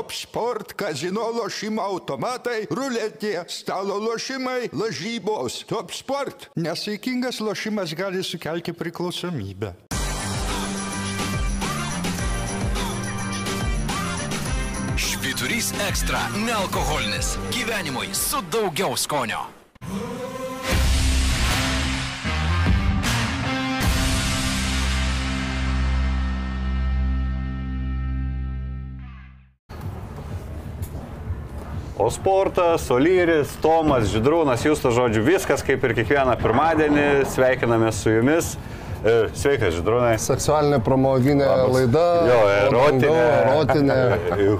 Top sport, kazino lošimo automatai, ruletė, stalo lošimai, lažybos. Top sport. Nesaikingas lošimas gali sukelti priklausomybę. Švyturys ekstra - nealkoholinis. Gyvenimui su daugiau skonio. O sportas, Olyris, Tomas, Židrūnas, jūs to žodžiu, viskas kaip ir kiekvieną pirmadienį. Sveikiname su jumis. E, Sveikas, Židrūnai. Seksualinė pramoginė Labas. laida. Jo, erotinė. Erotinė.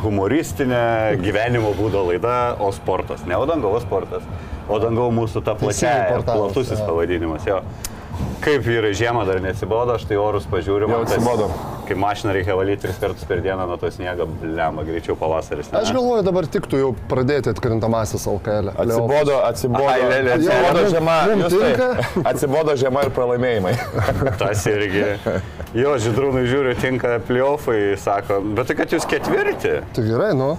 Humoristinė gyvenimo būdo laida, o sportas. Ne Odangovo sportas. Odangau mūsų ta portalas, platusis jo. pavadinimas. Jo. Kaip vyrai žiemą dar nesibodo, aš tai orus pažiūriu. Jau atsibodo. Kai mašiną reikia valyti tris kartus per dieną nuo to sniego, lemą greičiau pavasaris. ne? Aš galvoju, dabar tiktų jau pradėti atkrintamasis LKL. Atsibodo, atsibodo. Ai, le, atsibodo le. žiema. Tinka. Atsibodo žiema ir pralaimėjimai. Tas irgi. Jo, žydrūnai žiūriu, tinka pliofai, sako, bet tai kad jūs ketvirti, Tai gerai, nu.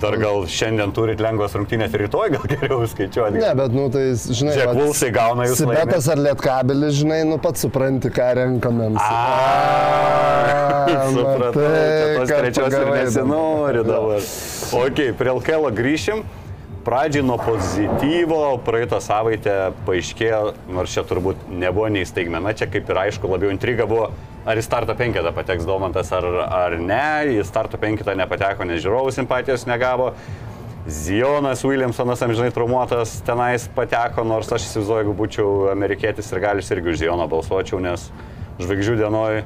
Dar gal šiandien turit lengvas rungtynės, rytoj gal geriau skaičiuoti. Ne, bet, nu, tai, žinai, Žiūrėk, Vulsai gauna jūs Sibetas ar Lietkabelis, žinai, nu pats supranti, ką renkamėms. Supratau, čia tos trečios ir nesinori dabar. Ok, prie LKL grįšim. Pradžiai nuo pozityvo, praeitą savaitę paaiškėjo, nors čia turbūt nebuvo nei staigmena, čia kaip ir aišku, labiau intriga buvo, ar į starto penketą pateks Domantas ar, ar ne, į starto penketą nepateko, nes žiūrovų simpatijos negavo. Zionas Williamsonas amžinai traumuotas tenais pateko, nors aš įsivaizduoju, jeigu būčiau amerikietis ir galis irgi už Zioną balsuočiau, nes žvaigždžių dienoj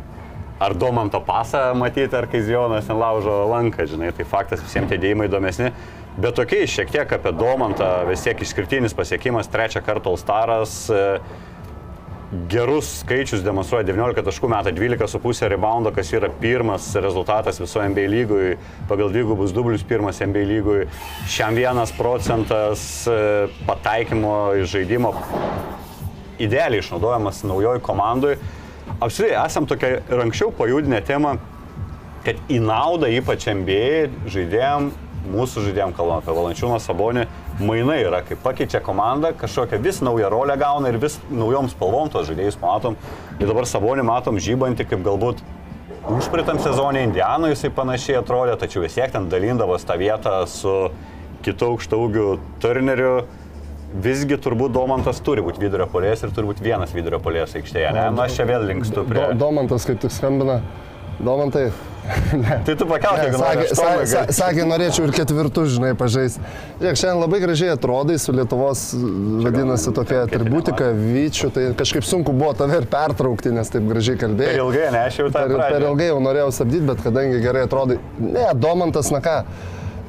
ar Domanto pasą matyti, ar kai Zionas ten laužo lanką, žinai, tai faktas visiems tie dėjimai įdomesni. Bet tokiai šiek tiek apie Domantą, vis tiek išskirtinis pasiekimas, trečią kartą Alstaras. E, gerus skaičius demonstruoja 19 taškų metą, 12,5 reboundo, kas yra pirmas rezultatas visoje NBA lygui, pagal dvigubus dublius pirmas NBA lygui, šiam vienas procentas e, pataikymo iš žaidimo idealiai išnaudojamas naujoj komandai. Apskritai, esam tokia ir anksčiau pajudinę temą, kad į naudą ypač NBA žaidėjim, mūsų žaidėjim, kalbant apie Valančiūną Sabonį, mainai yra, kai pakeičia komandą, kažkokią vis naują rolę gauna ir vis naujom spalvom tos žaidėjus matom. Ir dabar Sabonį matom žybantį, kaip galbūt užpritam sezonė Indianoje jisai panašiai atrodė, tačiau vis tiek ten dalindavos tą vietą su kitu aukštaugiu Turneriu. Visgi turbūt Domantas turi būti vidurio polės ir turbūt vienas vidurio polės aikštėje. Ne? Na, aš čia vėl linkstu prie... Do, Domantas kaip tik skambina. Domantai. Tai tu pakelk, Ne, jeigu nori, sakė, aštuonių sakė, norėčiau ir ketvirtus, žinai, pažaisti. Žiūrėk, šiandien labai gražiai atrodai su Lietuvos, vadinasi, tokia atributika, vyčių, tai kažkaip sunku buvo tave ir pertraukti, nes taip gražiai Per kalbėjai. ilgai, ne, aš jau tą Per, per pradžią. ilgai jau norėjau stabdyti, bet kadangi gerai atrodai. Ne, Domantas, na ką.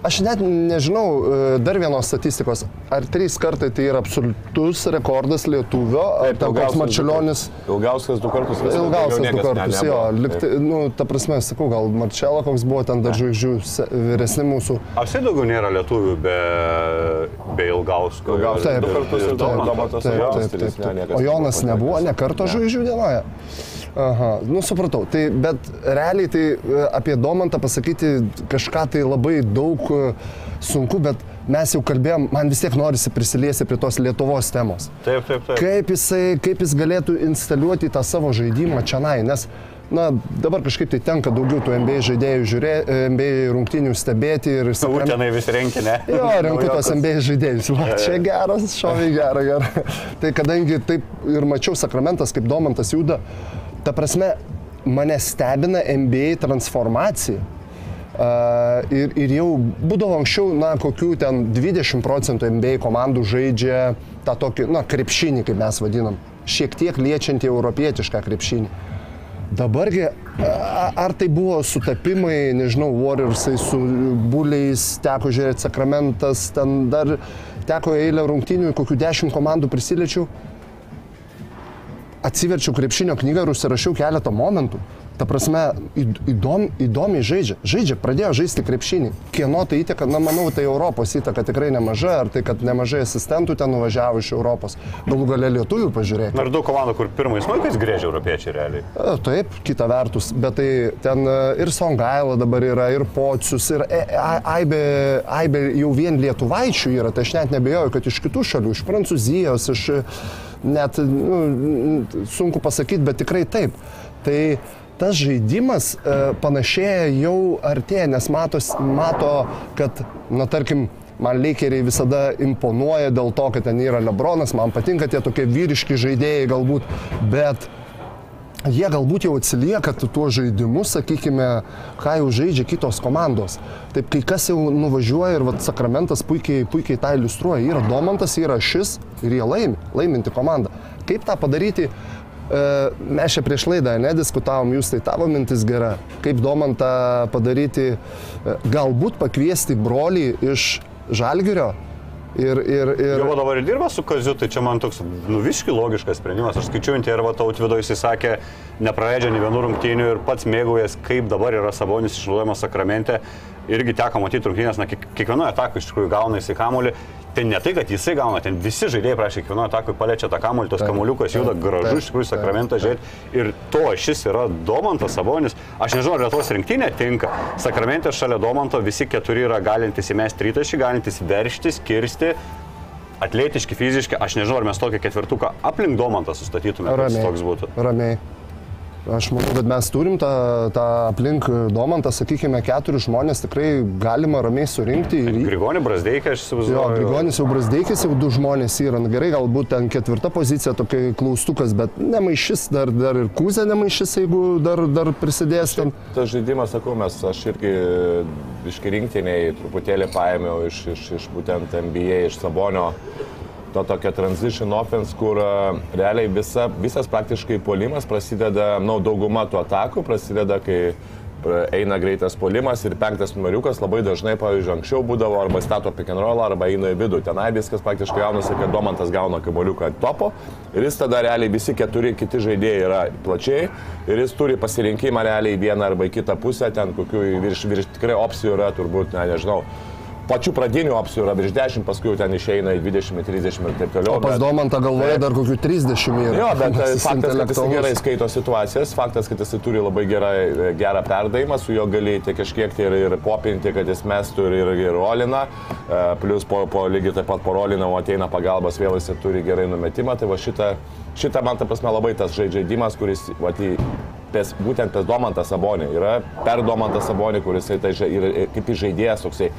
Aš net nežinau e, dar vienos statistikos. Ar trys kartai tai yra absoliutus rekordas lietuvio, ar ten koks Marčiulionis. Ilgauskas du kartus viskas. Ilgauskas daugiau du kartus, ne- jo. Likti, nu, ta prasme, sakau, gal Marčelo koks buvo ten dar žvaigždžių vyresni mūsų. Apsi daugiau nėra lietuvių be, be Ilgausko. Ilgauskas Taip, du kartus ir Domantas. taip, o Jonas nebuvo ne karto žvaigždžių dienoje. Aha, nu supratau. Tai, bet realiai tai e, apie Domantą pasakyti kažką tai labai daug e, sunku, bet mes jau kalbėjom, man vis tiek norisi prisiliesti prie tos Lietuvos temos. Taip, taip, taip. Kaip, jisai, kaip jis galėtų instaliuoti tą savo žaidimą čia, nes na, dabar kažkaip tai tenka daugiau tų NBA žaidėjų žiūrėti, NBA rungtinių stebėti ir Sakrame- Utenai vis renkinė. Jo, renku tos NBA žaidėjus. Va, čia geras, šoviai gerą, gerą. Tai kadangi taip ir mačiau Sakramentas, kaip Domantas juda, ta prasme, mane stebina NBA transformacija. Uh, ir, ir jau būdavo anksčiau, na, kokių ten 20 procentų NBA komandų žaidžia tą tokį, na, krepšinį, kaip mes vadinam, šiek tiek liečiantį europietišką krepšinį. Dabargi, ar tai buvo sutapimai, nežinau, Warriorsai su buliais, teko žiūrėti Sakramentas, ten dar teko eilę rungtynių, kokių dešimt komandų prisiliečiau. Atsiverčiau krepšinio knygą ir užsirašiau keletą momentų. Ta prasme, įd- įdom, įdomiai žaidžia. Žaidžia, pradėjo žaisti krepšinį. Kieno tai įtaka, na manau, tai Europos įtaka tikrai nemaža, ar tai, kad nemažai asistentų ten nuvažiavo iš Europos. Galų gale lietuvių pažiūrėti. Na ir daug komandų, kur pirmais smuikais grėžia europiečiai realiai. E, Taip, kita vertus, bet tai ten e, ir Songaila dabar yra, ir Pocius, ir e- Aibė, Aibė jau vien lietuvaičių yra, tai aš net nebejoju, kad iš kitų šalių, iš Prancūzijos, iš net, nu, sunku pasakyti, bet tikrai taip. Tai tas žaidimas e, panašėja jau artėja, nes matos, mato, kad, na tarkim, Man Lakeriai visada imponuoja dėl to, kad ten yra Lebronas, man patinka tie tokie vyriški žaidėjai galbūt, bet jie galbūt jau atsilieka tu- tuo žaidimu, sakykime, ką jau žaidžia kitos komandos. Taip, kai kas jau nuvažiuoja ir vat, Sakramentas puikiai, puikiai tą iliustruoja. Yra Domantas, yra šis ir jie laimi, laiminti komandą. Kaip tą padaryti? E, Mes čia prieš laidą nediskutavom, jūs tai tavo mintis gera. Kaip Domantą padaryti, e, galbūt pakviesti brolį iš Žalgirio ir, ir, ir, Jau dabar ir dirba su Kaziu, tai čia man toks, nu, visiškai logiškas sprendimas. Aš skaičiu intervą tautvido, jis sakė, nepraleidžia nei vienų rungtynių ir pats mėgaujas, kaip dabar yra Sabonis išnaudojamas sakramente. Irgi teko matyti rungtynės, na, kiek- kiekvienoje atakoje iš tikrųjų gauna jisai kamuolį. Ten ne tai, kad jisai gauna, ten visi žaidėjai prašė, kiekvienoje atakoje paliečia tą kamuolį, tos kamuoliukas juda gražu, taip, iš tikrųjų sakramentą žiūrėti. Ir to šis yra Domantas Sabonis. Aš nežinau, ar Lietuvos rinktinė tinka. Sakramente šalia Domanto visi keturi yra galintys įmesti rytašį, galintys verštis, kirsti atletiški, fiziški, aš nežinau, ar mes tokį ketvirtuką aplink Domantą sustatytume, kad jis toks būtų. Ramiai. Aš manau, kad mes turim tą, tą aplink Domantą, sakykime, keturis žmonės tikrai galima ramiai surinkti. Ir, Grigonį Brasdeiką aš jo, įsivaizduoju. Grigonis jau Brasdeikis, jau du žmonės yra. Na, gerai, galbūt ten ketvirta pozicija, tokia klaustukas, bet nemaišys, dar, dar ir Kūzė nemaišys, jeigu dar, dar prisidės ten. Tas žaidimas, sakau, mes, aš irgi iški rinktiniai truputėlį paėmiau iš, iš, iš būtent NBA, iš Sabonio to tokio transition offense, kur a, realiai visa, visas praktiškai puolimas prasideda, na, nu, dauguma tų atakų prasideda, kai eina greitas puolimas ir penktas numeriukas labai dažnai, pavyzdžiui, anksčiau būdavo arba stato pick and roll, arba eina į vidų. Tenai viskas praktiškai gaunasi, kad Domantas gauna kamuoliuką ant topo ir jis tada realiai visi keturi kiti žaidėjai yra plačiai ir jis turi pasirinkimą realiai į vieną arba į kitą pusę, ten kokių virš, virš tikrai opcijų yra, turbūt, ne, nežinau. Pačių pradinių opcijų yra virš 10, paskui jau ten išeina į 20, 30 ir taip toliau. O pas bet- Domantą galvoje dar kokių 30 yra. Jo, bet e, faktas, kad jis gerai skaito situacijas, faktas, kad jis turi labai gerą, gerą perdavimą, su juo gali tai kažkiek tai ir, ir popinti, kad jis mestų ir, ir, ir rolina, E, plus po, po lygiai taip pat po rolina, o ateina pagalbas, vėl jis turi gerai numetimą, tai va šitą, šitą man ta prasme labai tas žai- žaidimas, kuris va, tai, pes, būtent pes Domantą Sabonį, yra per Domantą Sabonį, kuris tai, ir kaip žaidėjas toksai e,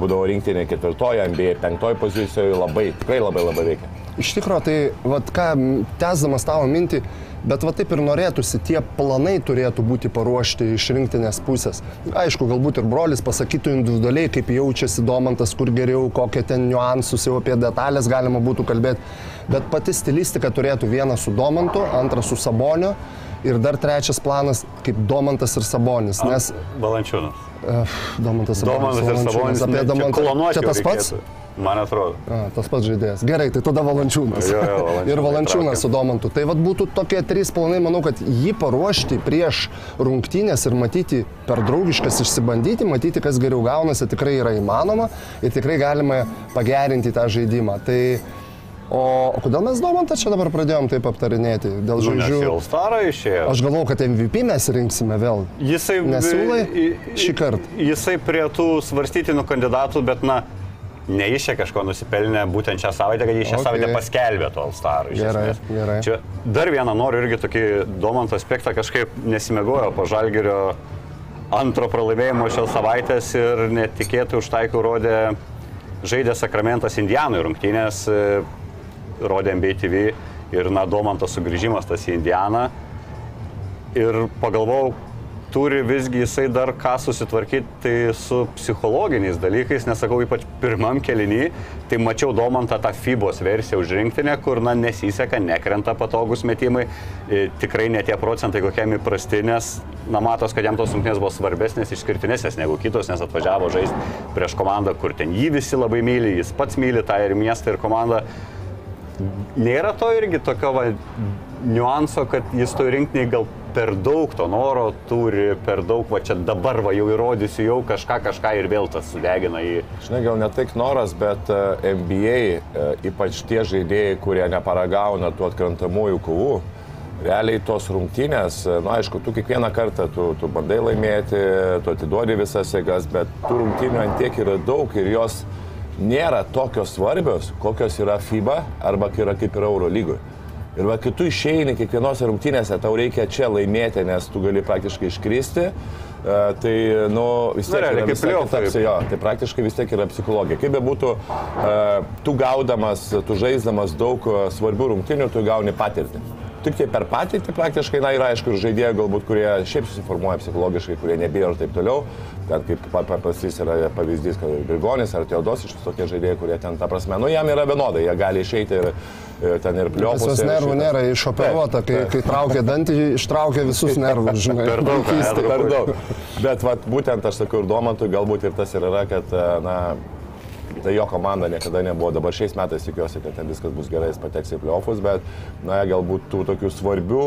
būdavo rinktinė ketvirtoje, NBA penktoje pozicijoje, labai, tikrai labai labai veikia. Iš tikrųjų, tai, vad ką, tęsdamas tavo mintį, bet va taip ir norėtųsi, tie planai turėtų būti paruošti iš rinktinės pusės. Aišku, galbūt ir brolis pasakytų individualiai, kaip jaučiasi Domantas, kur geriau, kokie ten niuansus, jau apie detalės galima būtų kalbėti, bet pati stilistika turėtų vieną su Domantu, antrą su Saboniu ir dar trečias planas kaip Domantas ir Sabonis, nes Valančiūnas. Domantas, Domantas ir Valančiūnas, Sabonis. apie čia Domantą. Čia jau tas pats? reikėtų, Man atrodo. A, tas pats žaidėjas. Gerai, tai tada Valančiūnas. Jo, jo, Valančiūną ir Valančiūnas su Domantu. Tai vad būtų tokie trys planai, manau, kad jį paruošti prieš rungtynės ir matyti per draugiškas išsibandyti, matyti, kas geriau gaunasi, tikrai yra įmanoma ir tikrai galima pagerinti tą žaidimą. Tai, o, o kodėl mes Domantą čia dabar pradėjom taip aptarinėti? Dėl Nu, žodžių. jau starą išėjo. Aš galvau, kad MVP mes rinksime vėl. Jisai Nesiūlai šį kartą? Jisai prie tų svarstytinų kandidatų, bet na, ne jis čia kažko nusipelnė būtent šią savaitę, kad jis šią Okay. savaitę paskelbė to Alstarą. Gerai, gerai. Čia dar vieną noriu irgi tokį domantą aspektą, kažkaip nesimėgojo po Žalgerio antro pralaimėjimo šios savaitės ir netikėtai užtaikų rodė žaidė Sakramentas Indijanui rungtynės, rodė MBTV ir na, Domantas sugrįžimas tas į Indianą ir pagalvojau, turi visgi jisai dar ką susitvarkyti tai su psichologiniais dalykais, nesakau ypač pirmam kelinį, tai mačiau Domantą tą FIBOS versiją už rinktinę, kur na, nesiseka, nekrenta patogus metimai, e, tikrai ne tie procentai kokiam įprasti, nes na, matos, kad jam tos rungtynės buvo svarbesnės, išskirtinesnės negu kitos, nes atvažiavo žaisti prieš komandą, kur ten jį visi labai myli, jis pats myli tą ir miestą, ir komandą. Nėra to irgi tokio va, niuanso, kad jis to rinkiniai gal per daug to noro turi, per daug, va čia dabar va jau įrodysiu jau kažką, kažką ir vėl tas sudegina į... Žinai, gal ne tik noras, bet e, NBA, e, ypač tie žaidėjai, kurie neparagauna tų atkrantamųjų kovų, realiai tos rungtynės, na nu, aišku, tu kiekvieną kartą tu, tu bandai laimėti, tu atiduodi visas jėgas, bet tų rungtynių ant tiek yra daug ir jos nėra tokios svarbios, kokios yra FIBA arba yra kaip yra Euro lygoje. Ir va, kai tu išeini kiekvienose rungtynėse, tau reikia čia laimėti, nes tu gali praktiškai iškristi. Uh, tai, nu, vis tiek Na, yra kaip visai pliofai. kita psi- jo, tai praktiškai vis tiek yra psichologija. Kaip bebūtų, uh, tu gaudamas, tu žaisdamas daug uh, svarbių rungtynių, tu gauni patirtį. Tik tai per patirtį praktiškai, na ir aišku, ir žaidėjai galbūt, kurie šiaip susiformuoja psichologiškai, kurie nebijo ir taip toliau. Ten kaip pa- paprastas yra pavyzdys, kad Grigonis ar Teodos iš tokie žaidėjai, kurie ten, ta prasme, nu jam yra vienodai, jie gali išeiti ir, ir ten ir pliopus. ir nervų šitas. nėra išoperuota, kai, kai traukia dantį, ištraukia visus nervus, žinai. Per daug, per daug. Bet vat, būtent aš sakau ir Domantui, galbūt ir tas ir yra, kad na, tai jo komanda niekada nebuvo. Dabar šiais metais tikiuosi, kad ten viskas bus gerai, jis pateks į playoffus, bet na, galbūt tų tokių svarbių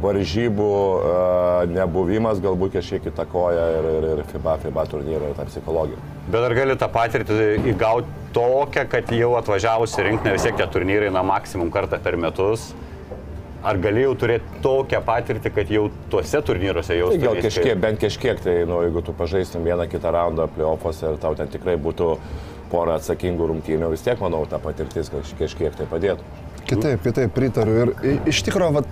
varžybų uh, nebuvimas galbūt kažkiek įtakoja ir, ir, ir FIBA, FIBA turnyrą ir tą psichologiją. Bet ar gali tą patirtį įgauti tokią, kad jau atvažiavus į rinkinį vis tiek tie turnyrai, na, maksimum kartą per metus? Ar galėjau turėti tokią patirtį, kad jau tuose turnyruose jau... Tai gal kažkiek, bent kažkiek, tai nu, jeigu tu pažaistum vieną kitą raundą playoffuose ir tau ten tikrai būtų pora atsakingų rungtynių, vis tiek, manau, ta patirtis kaž- kažkiek tai padėtų. Kitaip, kitaip, pritariu. Ir iš tikrųjų,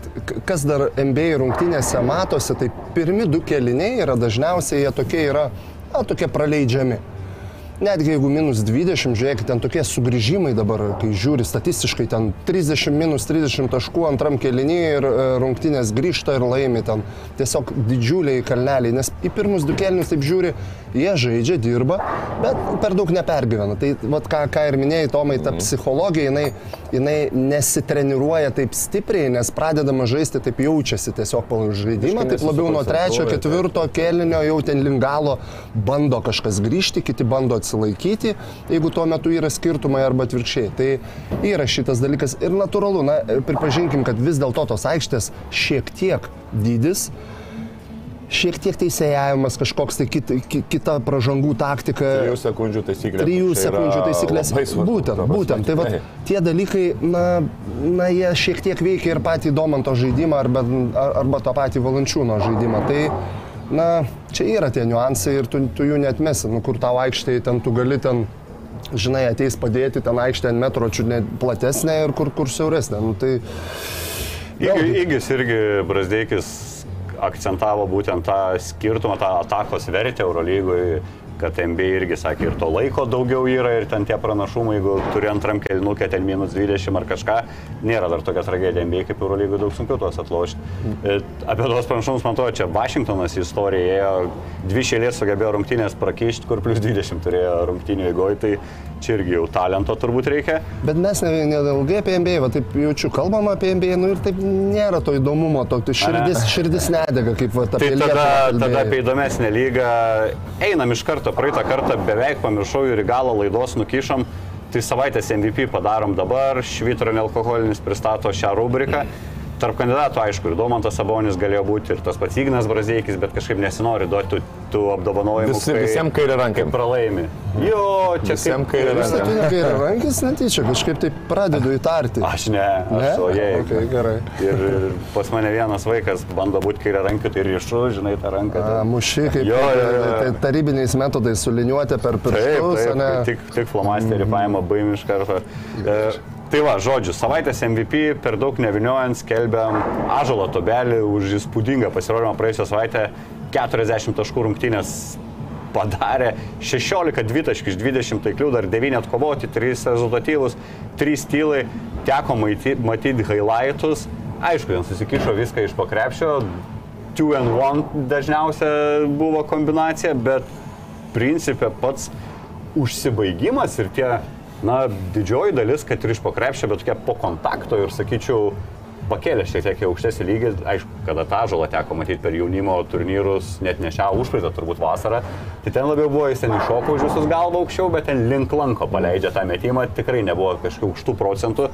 kas dar NBA rungtynėse matosi, tai pirmi du keliniai yra dažniausiai jie tokie yra, na, tokie praleidžiami. Netgi jeigu minus 20, žiūrėkit, ten tokie sugrįžimai dabar, kai žiūri statistiškai, ten 30 minus 30 taškų antram kelinį ir e, rungtynės grįžta ir laimi ten. Tiesiog didžiuliai kalneliai, nes į pirmus du kelinius taip žiūri, jie žaidžia, dirba, bet per daug nepergyvena. Tai vat, ką, ką ir minėjai, Tomai, ta psichologija, jinai, jinai nesitreniruoja taip stipriai, nes pradedama žaisti taip jaučiasi tiesiog pagal žaidimą, taip labiau nuo trečio, ketvirto kelnio jau ten link galo bando kažkas grįžti, kiti bando atsilaikyti, jeigu tuo metu yra skirtumai arba atvirkščiai. Tai yra šitas dalykas ir natūralu, na, pripažinkim, kad vis dėlto tos aikštės šiek tiek dydis. Šiek tiek teisėjavimas, kažkoks tai kita, ki- kita pražangų taktika. Trijų sekundžių taisyklė. Trijų čia yra sekundžių taisyklės. Būtent, būtent. Tai va, tie dalykai, na, na, jie šiek tiek veikia ir patį Domanto žaidimą arba, ar- arba tą patį Valančiūno žaidimą. Tai, na, čia yra tie niuansai ir tu, tu jų netmesi. Nu, kur tau aikštėje ten tu gali ten, žinai, ateis padėti ten aikštė ant metro čiut platesnė ir kur, kur siauresnė. Nu, tai, Įgi- Įgis irgi Brasdeikis akcentavo būtent tą skirtumą, tą atakos vertę Eurolygoje, kad MB irgi sakė, ir to laiko daugiau yra, ir ten tie pranašumai, jeigu turi antram kelnukė, ten minus 20 ar kažką, nėra dar tokia tragedija MB kaip Eurolygoje, daug sunkiau tuos atlošti. E, Apie tuos pranašumus, man atrodo, čia Vašingtonas į istoriją ėjo, dvi šėlės sugebėjo rungtynės prakišti, kur plus 20 turėjo rungtynių įgoj, tai čia irgi jau talento turbūt reikia. Bet mes ne, ne apie NBA, va taip jaučiu, kalbam apie NBA, nu ir taip nėra to įdomumo, to tai širdis, širdis nedega, kaip va, Tai apie tada, tada apie įdomesnę lygą einam iš karto, praeitą kartą beveik pamiršau ir į galą laidos nukišom. Tai savaitės MVP padarom dabar, Švitro nealkoholinis pristato šią rubriką. Tarp kandidatų, aišku, ir Domantas Sabonis galėjo būti, ir tas pats Ignas Brazdeikis, bet kažkaip nesinori duoti tų, tų apdovanojimų. Visi- visiem kairė ranka. Kaip pralaimi. Jo, čia Visiem kaip- kairė Vis ranka. dėlto ne kairė rankis netyčia, kažkaip taip pradedu įtarti. Aš ne, aš Ne? o jei. Okay, gerai. Ir, ir pas mane vienas vaikas bando būti kairė rankiu, tai ryšu, žinai, tą ranką. A, Muši kaip Jo, jo, jo. tai tarybiniais metodais suliniuoti per Taip, pirštus, taip, ne? tik, tik flomasterį mm. paima baim iš karto. E, tai va, žodžiu, savaitės MVP per daug neviniojant skelbiam Ažalo tobelį už įspūdingą pasirodymą praėjusią savaitę. 40 taškų rungtynės padarė 16 dvitaškių iš 20 taiklių, dar 9 atkovoti, 3 rezultatyvus, 3 tylai, teko matyti highlightus. Aišku, jiems susikišo viską iš pakrepšio, 2 and 1 dažniausia buvo kombinacija, bet principė pats užsibaigimas ir tie, na, didžioji dalis, kad ir iš pakrepšio, bet tokia po kontakto ir, sakyčiau, pakėlė šiek tiek į aukštesnį lygį. Aišku, kada tą žalą teko matyti per jaunimo turnyrus, net ne šią užpraeitą, turbūt vasarą. Tai ten labiau buvo, jis ten iššoko už visus galvą aukščiau, bet ten link lanko paleidžia tą metimą, tikrai nebuvo kažkokių aukštų procentų.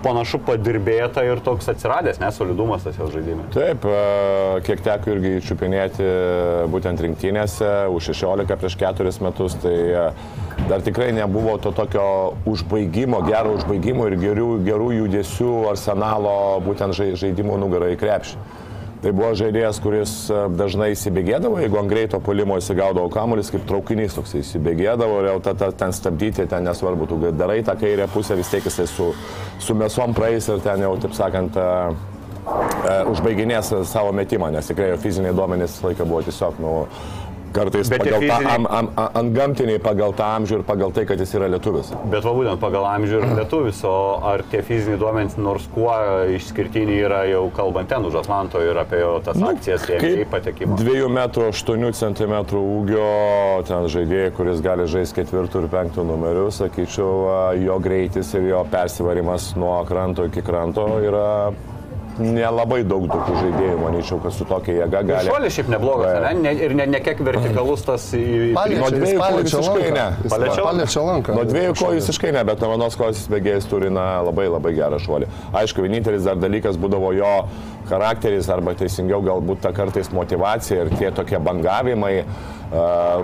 panašu padirbėta ir toks atsiradęs nesolidumas tas jo žaidimas. Taip, e, kiek teko irgi čiupinėti būtent rinktynėse už 16 prieš 4 metus, tai e, dar tikrai nebuvo to tokio užbaigimo, gero užbaigimo ir gerų, gerų judesių arsenalo būtent žai- žaidimo nugarą į krepšį. Tai buvo žaidėjas, kuris e, dažnai įsibėgėdavo, jeigu ant greito polimo įsigaudavo kamuolis, kaip traukinys toks įsibėgėdavo ir jau ta, ta, ten stabdyti, ten nesvarbu, tu darai tą kairę pusę, vis tiek jisai su, su mesom praeis ir ten jau, taip sakant, e, e, užbaiginės savo metimą, nes tikrai jo fiziniai duomenys visą laiką buvo tiesiog, nu, kartais Bet pagal tą fiziniai- am, am, am, ant gamtiniai, pagal tą amžių ir pagal tai, kad jis yra lietuvis. Bet va būtent pagal amžių ir lietuvis, o ar tie fiziniai duomenys nors kuo išskirtiniai yra jau kalbant ten už Atlanto ir apie jo tas akcijas, jie patekimo. 2 m 8 cm ūgio, ten žaidėjai, kuris gali žaisti ketvirtų ir penktų numerių, sakyčiau, jo greitis ir jo persivarimas nuo kranto iki kranto yra nelabai daug tokių žaidėjų, manyčiau, kad su tokia jėga gali. Šuolis šiaip neblogas, ne? ne? Ir ne, ne kiek vertikalus tas į... Paliečia, Nuo dviejų kojų visiškai lanką. ne. Paliečia? Lanką. Nuo dviejų kojų visiškai ne, bet nuo vienos kojos jis bėgėjais turi na, labai labai gerą šuolį. Aišku, vienintelis dar dalykas būdavo jo charakteris arba teisingiau galbūt ta kartais motivacija ir tie tokie bangavimai a,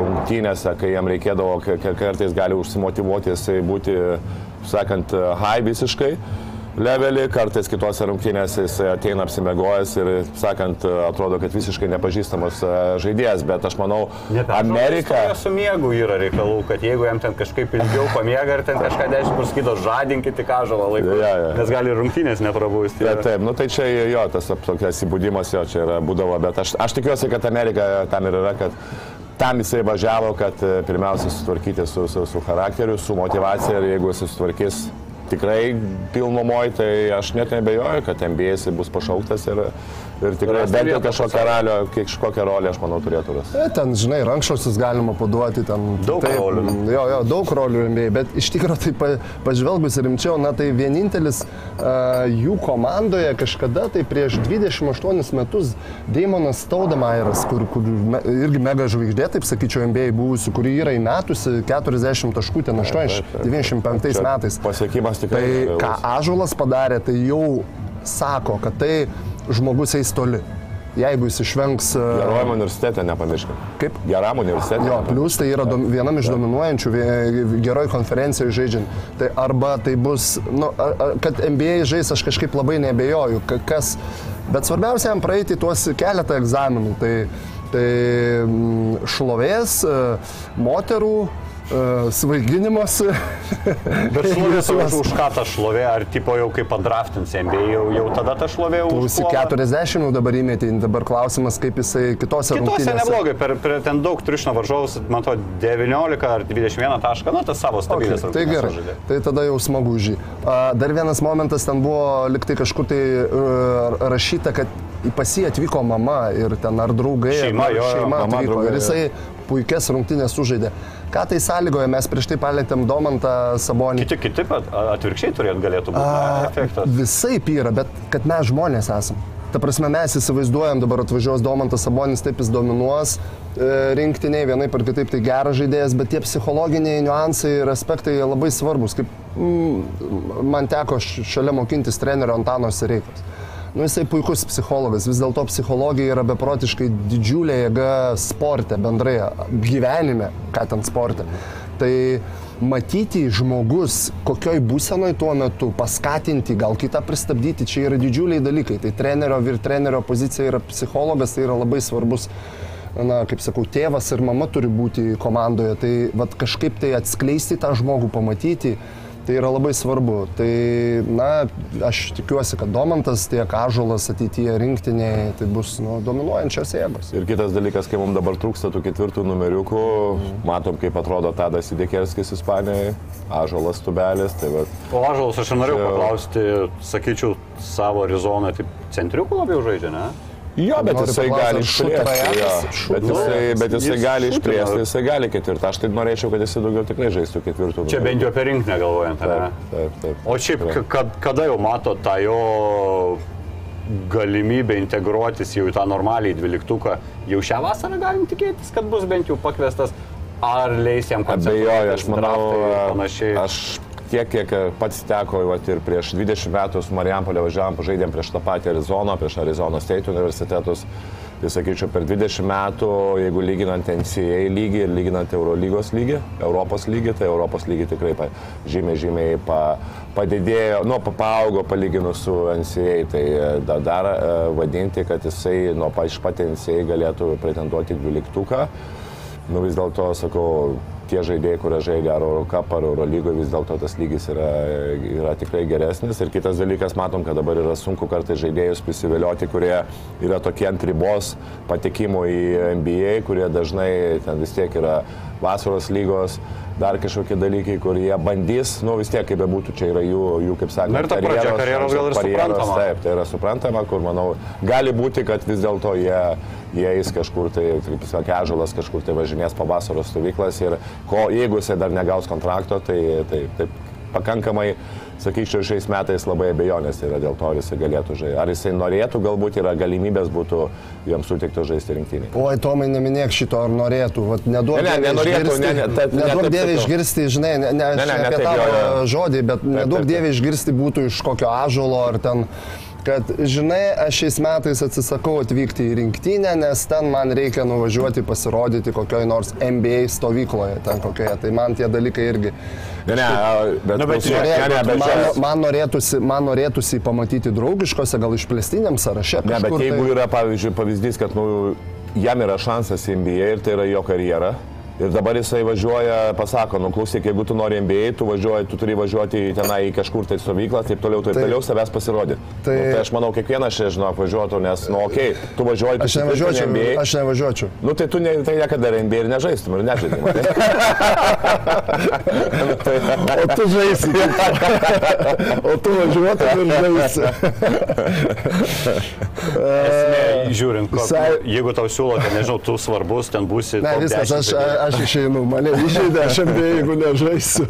rungtynėse, kai jam reikėdavo, kartais gali užsimotivuoti jisai būti, sakant, high visiškai. Levelį, kartais kitose rungtynėse jis ateina apsimegojęs ir, sakant, atrodo, kad visiškai nepažįstamas a, žaidėjas, bet aš manau, Amerika... Su miegu yra reikalų, kad jeigu jam ten kažkaip ilgiau pamiega ir ten kažką dešimt praskydo, žadinkite kažą laiką. Ja, ja. Nes gali rungtynės neprabūsti. Taip, taip, nu tai čia jo, tas tokias įbūdimas jo čia yra būdavo, bet aš, aš tikiuosi, kad Amerika tam ir yra, kad tam jisai važiavo, kad e, pirmiausia sutvarkyti su, su, su charakteriu, su motivacija ir jeigu jis sutvarkys tikrai pilnumoj, tai aš net nebejoju, kad MBA jisai bus pašauktas ir, ir tikrai bent jau kažkokią, ralio, kažkokią rolę, aš manau, turėtų rasti. E, Ten, žinai, rankšluostis galima paduoti, ten Daug rolių. Jo, jo, daug rolių NBA, bet iš tikrųjų tai pa, pažvelgus rimčiau, na tai vienintelis uh, jų komandoje kažkada, tai prieš 28 metus Daimonas Staudamairas, kur, kur me, irgi mega žvaigždė, taip sakyčiau, NBA buvusi, kuri yra įmetusi 40 taškų, ten 8, 95 Čia metais. Pasiekimas tikrai. Tai ką Ažulas padarė, tai jau sako, kad tai žmogus eis toli. Jeigu jis išvengs... e, Geram universitete, nepamirškime. Kaip? Geram universitete. Jo, plus tai yra dom, vienam iš dominuojančių, geroj konferencijoje žaidžiant. Tai arba tai bus, nu, kad NBA žais, aš kažkaip labai nebejoju, ka- kas. Bet svarbiausia jam praeiti tuos keletą egzaminų. Tai, tai mm, šlovės, e, moterų, svaiginimas. Bet šlovės už, už ką ta šlovė, ar tipo jau kaip padraftins MBA, jau, jau tada ta šlovė už... Būsi 40 jau dabar įmetė, dabar klausimas, kaip jisai kitose Kitose rungtynėse. neblogai, per, per ten daug triušino varžovus, to 19 ar 21 tašką, nu tas savo stabilės Okay, tai gerai, tai tada jau smagu. A, Dar vienas momentas ten buvo liktai kažkur tai uh, rašyta, kad pas jį atvyko mama ir ten ar draugai, Šeima, ar jo, jo, šeima mama, atvyko draugai, ir jisai puikias rungtynės sužaidė. Ką tai sąlygoja, mes prieš tai palėtėm Domantą Sabonį. Kiti, kiti, atvirkščiai turėtų galėtų būti ne, efektas. Visai yra, bet kad mes žmonės esame. Ta prasme, mes įsivaizduojam, dabar atvažiuos Domantas Sabonis, taip jis dominuos e, rinktiniai, vienaip ar kitaip tai geras žaidėjas, bet tie psichologiniai niuansai ir aspektai labai svarbus. Kaip mm, man teko šalia mokintis trenerio Antano Sereikos. Nu, jisai puikus psichologas, vis dėlto psichologija yra beprotiškai didžiulė jėga sporte, bendrai gyvenime, ką ten sporte. Tai matyti žmogus, kokioj būsenoj tuo metu, paskatinti, gal kitą pristabdyti, čia yra didžiuliai dalykai. Tai trenerio ir trenerio pozicija yra psichologas, tai yra labai svarbus. Na, kaip sakau, tėvas ir mama turi būti komandoje, tai vat, kažkaip tai atskleisti tą žmogų, pamatyti, tai yra labai svarbu. Tai, na, aš tikiuosi, kad Domantas, tiek Ažulas ateityje rinktiniai, tai bus nu, dominuojančios jėgos. Ir kitas dalykas, kai mums dabar trūksta tų ketvirtų numeriukų, matom, kaip atrodo Tadas Idekerskis Ispanijoje, Ažalas Tubelis, tai va. O Ažalas, aš norėjau paklausti, sakyčiau, savo Arizoną, taip centriukų labiau žaidžia, ne? Jo, bet Noriu jisai gali ar išplėsti. jo. Bet jisai, bet jisai Jis gali išplėsti, jisai gali ketvirtą. Aš tai norėčiau, kad jisai daugiau tikrai žaistų ketvirtų. Čia bent jau apie rinkinį galvojant, ne? Taip, taip, taip. O šiaip, kad, kada jau mato tą jo galimybę integruotis jau į tą normaliai dvyliktuką, jau šią vasarą galim tikėtis, kad bus bent jau pakviestas, ar leis jam Abejoju, aš manau, panašiai. aš tiek, kiek e, pats teko, vat, ir prieš 20 metų su Marijampolė važiavam, pažaidėm prieš tą patį Arizoną, prieš Arizono State universitetus. Tai sakyčiau, per 20 metų, jeigu lyginant NCAA lygį ir lyginant Eurolygos lygį, Europos lygį, tai Europos lygį tikrai pa, žymiai, žymiai pa, padidėjo, nu, paaugo palyginus su NCAA. Tai e, da, dar e, vadinti, kad jisai nuo pat NCAA galėtų pretenduoti 12. Nu vis dėlto, sakau, tie žaidėjai, kurie žaidė ar Eurocup, ar Eurolygoje, vis dėlto tas lygis yra, yra tikrai geresnis. Ir kitas dalykas, matom, kad dabar yra sunku kartais žaidėjus prisivilioti, kurie yra tokie ant ribos patekimo į NBA, kurie dažnai ten vis tiek yra vasaros lygos dar kažkokie dalykai, kur jie bandys, nu vis tiek kaip bebūtų, čia yra jų, jų kaip sakoma, Na ir ta pradžia karjeros gal ir suprantama. Taip, tai yra suprantama, kur manau, gali būti, kad vis dėlto jie, jie eis kažkur, tai, kaip sakė, ežalas kažkur tai važinės po vasaros stovyklas ir ko, jeigu jisai dar negaus kontrakto, tai taip, taip pakankamai, sakyčiau, šiais metais labai abejonės yra dėl to, ar jisai galėtų žaisti. Ar jisai norėtų, galbūt yra galimybės būtų jiems sutikti žaisti rinktinį. Oi, Tomai, neminėk šito, ar norėtų. Vat, neduok Ne, ne, nenorėtų, ne, ne, ne, neduok dievė išgirsti, žinai, ne, ne, Ne, ne, ne, ne ne, apie tavo žodį, bet neduok taip. dievė išgirsti būtų iš kokio ažalo ar ten kad, žinai, aš šiais metais atsisakau atvykti į rinktinę, nes ten man reikia nuvažiuoti pasirodyti kokioj nors NBA stovykloje, ten kokioje. Tai man tie dalykai irgi. Ne, ne, bet, Nu, bet žiūrėk, ne, ne, bet man, man, norėtųsi, man norėtųsi pamatyti draugiškose, gal išplėstiniam sąraše. Ne, bet jeigu tai- yra, pavyzdžiui, pavyzdys, kad nu, jam yra šansas NBA ir tai yra jo karjera. Ir dabar jisai važiuoja, pasako, nu klausyk, jeigu tu nori NBA, tu, važiuoji, tu turi važiuoti tenai į kažkur tai stovyklą, taip toliau, taip Tai- toliau savęs pasirodyti. Tai, tai- nu, tai aš manau, kiekvienas čia, žinok, važiuotų, nes, nu, okei, okay, tu važiuoji, tu Aš nevažiuočiau, NBA. aš nevažiuočiau. Nu tai tu ne, tai niekada NBA ir nežaistum ir nežaidai. matai? O tu žaisi. o tu važiuotum ir žaisi. Esmė, žiūrint, ko, jeigu tau siūlote, nežinau, tu svarbus, ten būsi. Ne, viskas, 10 aš. Aš išeinu, mane išeidė, aš MBA, jeigu nežaisiu.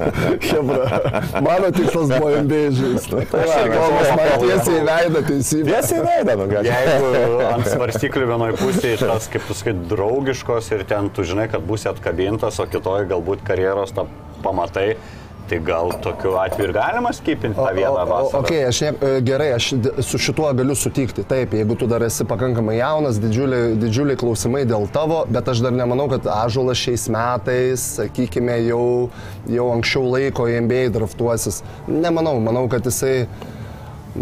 Hebra. Mano tikslas buvo MBA žaisti. Tai va, Tomas man tiesiai veidą teisybę. Tiesiai veidą, nu ką. Jeigu ant svarstyklių vienoje pusėje tas, kaip tu sakai, draugiškos ir ten tu žinai, kad būsi atkabintas, o kitoje galbūt karjeros tą pamatai, tai gal tokiu atveju ir galima skipinti tą vieną vasarą. okay, aš ne, e, gerai, aš su šituo galiu sutikti. Taip, jeigu tu dar esi pakankamai jaunas, didžiuliai, didžiuliai klausimai dėl tavo, bet aš dar nemanau, kad Ažulas šiais metais, sakykime, jau, jau anksčiau laiko į NBA draftuosis. Nemanau, manau, kad jisai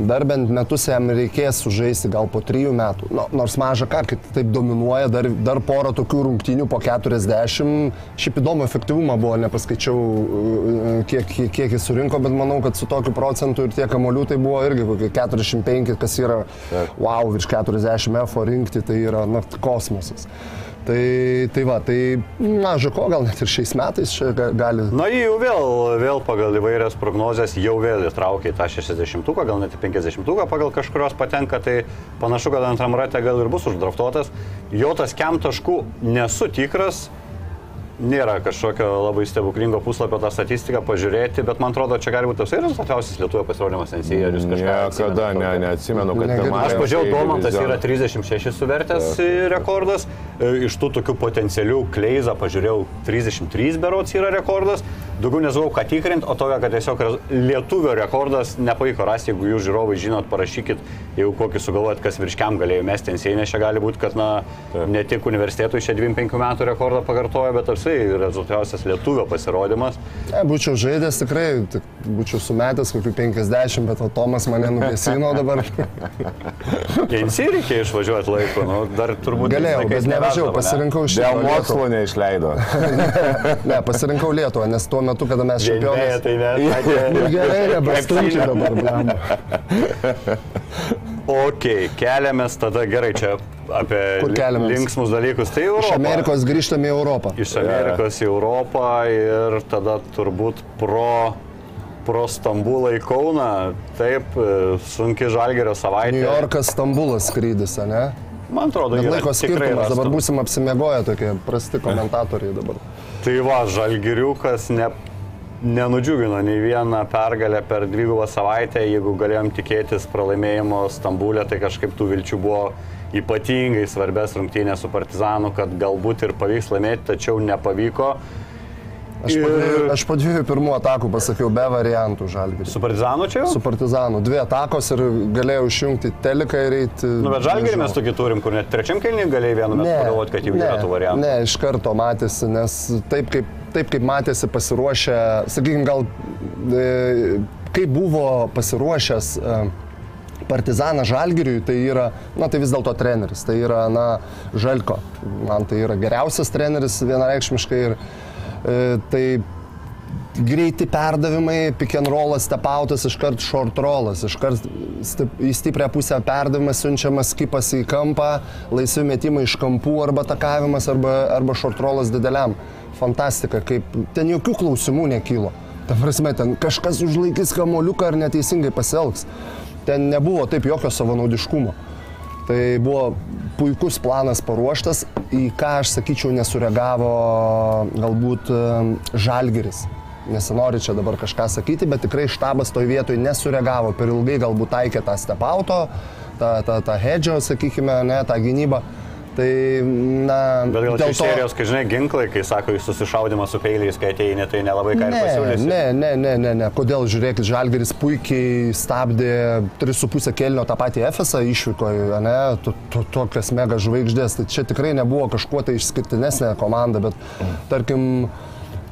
dar bent metus jam reikės sužaisti, gal po trijų metų. Nu, nors maža ką, kad taip dominuoja, dar, dar porą tokių rungtynių po 40. Šiaip įdomu efektyvumą buvo, nepaskaičiau, e, kiek, kiek, kiek jis surinko, bet manau, kad su tokiu procentu ir tiek kamolių tai buvo irgi kokie 45, kas yra, wow, virš 40 F rinkti, tai yra na, kosmosas. Tai, tai va, tai maža ko, gal net ir šiais metais čia ga- gali Na, jį jau vėl, vėl pagal įvairias prognozes jau vėl įtraukia į tą 60-uką, gal net į 50-uką pagal kažkurios patenka, tai panašu, kad antram rate gal ir bus uždraftuotas. Jo tas kem taškų nesu tikras, nėra kažkokio labai stebuklingo puslapio tą statistiką pažiūrėti, bet man atrodo, čia gali būti toks ir rezultatyviausias lietuvio pasirodymas NCA, ar jūs kažką Niekada ne, neatsimenu, kad pirmajam Aš pažiūrėjau, Domantas yra 36 suvertęs e, rekordas, E, iš tų tokių potencialių Kleiza pažiūrėjau 33 berots yra rekordas, daugiau nezvau ką tikrinti, o tokia, kad tiesiog lietuvio rekordas nepavyko rasti, jeigu jūs žiūrovai žinot, parašykit, jeigu kokį sugalvojat, kas virškiam galėjo mesti ant sėnės, čia gali būti, kad na, ne tik universitetui šią 25 metų rekordą pakartojo, bet apsai rezultatyviausias lietuvio pasirodymas. Ne, būčiau žaidęs tikrai, tik būčiau sumetęs kokių 50, bet o Tomas mane nubesino dabar. Kensi reikia išvažiuoti laiku, nu, dar turbūt... Galėjau, bet nevažiavau, pasirinkau šitą. Dėl mokslo neišleido. Ne, pasirinkau Lietuvą, nes tuo metu, kada mes čempionai. tai ne. Nu, Gerai, nebestumčiai dabar, blemba. Ok, keliamės tada gerai čia apie linksmus dalykus. Tai Europa. Iš Amerikos grįžtame į Europą. Iš Amerikos į Europą ir tada turbūt pro, pro Stambulą į Kauną. Taip, e, sunki žalgerio savaitė. New Yorkas, Stambulas skrydis, ne? Man atrodo, yra laiko skirtumas, dabar būsim apsimiegoję tokie prasti komentatoriai dabar. Tai va, žalgiriukas ne, nenudžiugino nei vieną pergalę per dvigubą savaitę. Jeigu galėjom tikėtis pralaimėjimo Stambulė, tai kažkaip tų vilčių buvo ypatingai svarbės rungtynės su Partizanu, kad galbūt ir pavyks laimėti, tačiau nepavyko. Aš po, Ir- dviejų, aš po dviejų pirmų atakų pasakiau be variantų žalgiui. Su Partizanu čia jau? Su Partizanu. Dvi atakos ir galėjau išjungti teliką ir eiti. Nu, bet žalgerį mes tokį turim, kur net trečiam kelniui galėjai vienu metu pagalvoti, kad jau ne, yra tų variantų. Ne, iš karto matėsi, nes taip kaip, taip kaip matėsi pasiruošę, sakykime, gal e, kaip buvo pasiruošęs e, Partizanas Žalgiriui, tai yra, na tai vis dėlto treneris, tai yra, na, Žalko. Man tai yra geriausias treneris vienareikšmiškai ir e, tai greiti perdavimai, pick and rollas, stepautas, iškart short rollas, iškart į stiprią pusę perdavimas, siunčiamas skipas į kampą, laisvi metimai iš kampų arba takavimas arba, arba short rollas dideliam. Fantastika, kaip ten jokių klausimų nekylo. Ta prasme, ten kažkas užlaikys kamoliuką ar neteisingai pasielgs. Ten nebuvo taip jokio savanaudiškumo. Tai buvo puikus planas paruoštas, į ką aš sakyčiau nesureagavo galbūt žalgeris. Nesinori čia dabar kažką sakyti, bet tikrai štabas toj vietoj nesureagavo, per ilgai galbūt taikė tą stepauto, tą, tą, tą hedžio, sakykime, ne, tą gynybą. Tai, na, Bet gal dėl iš serijos, kai žinai, ginklai, kai sako, jūs susišaudimas su peiliais, kai ateini, tai nelabai ką Ne, pasiūlysi. ne, ne, ne, ne, ne. Kodėl, žiūrėkit, Žalgeris puikiai stabdė 3,5 kelnio tą patį Efesą išvykoje, ne, to, to, tokias mega žvaigždės. Tai čia tikrai nebuvo kažkuo tai išskirtinesnė komanda, bet tarkim,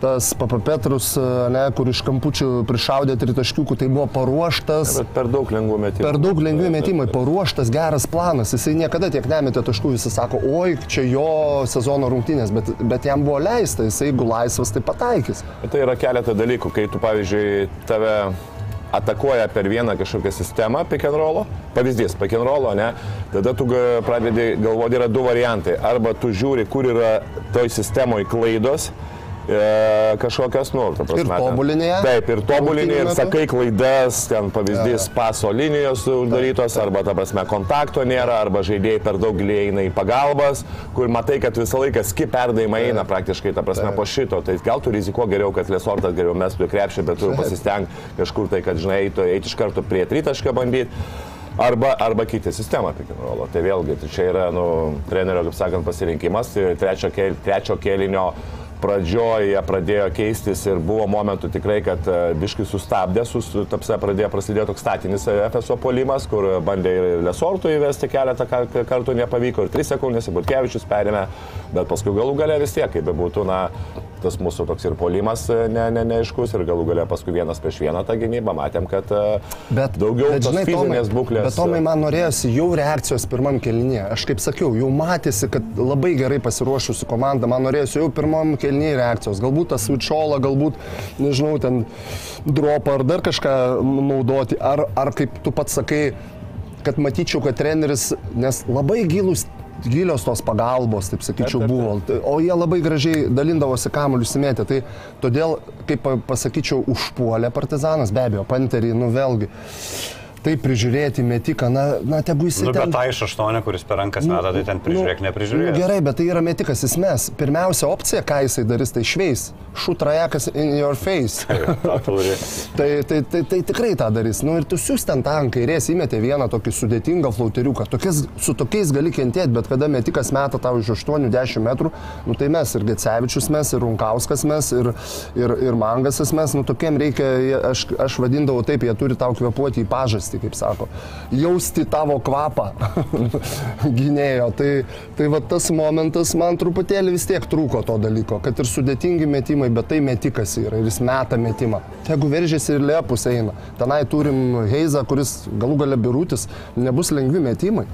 tas Papa Petrus, ne, kur iš kampučių prišaudė tritaškiukų, tai buvo paruoštas. Bet per daug lengvų metimų. Per daug lengvi metimai, paruoštas geras planas, jisai niekada tiek nemetė taškų, visi sako, oi, čia jo sezono rungtynės, bet, bet jam buvo leista, jisai jeigu laisvas, tai pataikys. Bet Tai yra keletą dalykų, kai tu, pavyzdžiui, tave atakuoja per vieną kažkokią sistemą rollo, pavyzdys, rollo, ne, tada tu pradedi galvoti, yra du variantai. Arba tu žiūri, kur yra toj sistemoje klaidos, e, kažkokios, nu, ta prasme, tobulini ją? Taip, ir tobulini, ir sakai klaidas, ten pavyzdys, paso linijos uždarytos, arba, ta prasme, kontakto nėra, arba žaidėjai per daug giliai eina į pagalbas, kur matai, kad visą laiką skip perdavimai eina praktiškai, ta prasme, po šito. Tai gal tu rizikuo geriau, kad Lesortas geriau mestų į krepšį, bet tu pasisteng kažkur tai, kad, žinai, eitų eiti iš karto prie tritašką bandyti. Arba, arba kiti sistemą pick and rollo. Tai vėlgi, tai čia yra, nu, trenerio, kaip sakant, pasirinkimas. Tai trečio, kel, trečio kelinio pradžioje pradėjo keistis ir buvo momentų tikrai, kad e, biškai sustabdė, sus, tapse pradėjo prasidėjo toks statinis FSO polimas, kur bandė ir Lesortų įvesti keletą kar- kartų, nepavyko ir 3 sekundės, ir Burkevičius perėmė, bet paskui galų gale vis tiek, kaip bebūtų, na, tas mūsų toks ir polimas e, ne, ne, neaiškus ir galų gale paskui vienas prieš vieną tą gynybą matėm, kad e, Bet, daugiau bet, žinai, fizinės Tomai, būklės. Bet Tomai man norėjosi jau reakcijos pirmam kelnyje. Aš kaip sakiau, jau matėsi, kad labai gerai pasiruošusi komanda. Man norėjosi jau pirmam kelnyje reakcijos. Galbūt tas switcholą, galbūt, nežinau, ten dropą ar dar kažką naudoti. Ar, ar kaip tu pats sakai, kad matyčiau, kad treneris, nes labai gilus gilios tos pagalbos, taip sakyčiau, buvo. O jie labai gražiai dalindavosi kamuolius įmėtę. Tai todėl, kaip pa- pasakyčiau, užpuolė partizanas, be abejo, panterį, nu vėlgi. Tai prižiūrėti metiką, na, na tegu jis Nu, ten... bet tai iš aštuonio, kuris per rankas meta, tai ten prižiūrėk, Nu, neprižiūrėk. gerai, bet tai yra metikas, jis mes. Pirmiausia opcija, ką jisai darys, tai šveis. Šutrajakas in your face. Tai, tai, tai, tai tikrai tą darys. Nu ir tu siūs ten ant kairės, įmetė vieną tokį sudėtingą flauteriuką. Tokias, su tokiais gali kentėti, bet kada metikas meta tau iš 80 metrų, nu tai mes ir Gecevičius mes, ir Runkauskas mes, ir, ir, ir Mangasas mes, nu tokiem reikia, aš, aš vadindavau taip, jie turi tau kvepuoti į pažastį, kaip sako. Jausti tavo kvapą gynėjo. Tai, tai va tas momentas man truputėlį vis tiek trūko to dalyko, kad ir sudėtingi metimai, bet tai metikas yra ir jis meta metimą. Jeigu veržėsi ir lepus eina, tenai turim Heizą, kuris galų gale birutis, nebus lengvi metimai.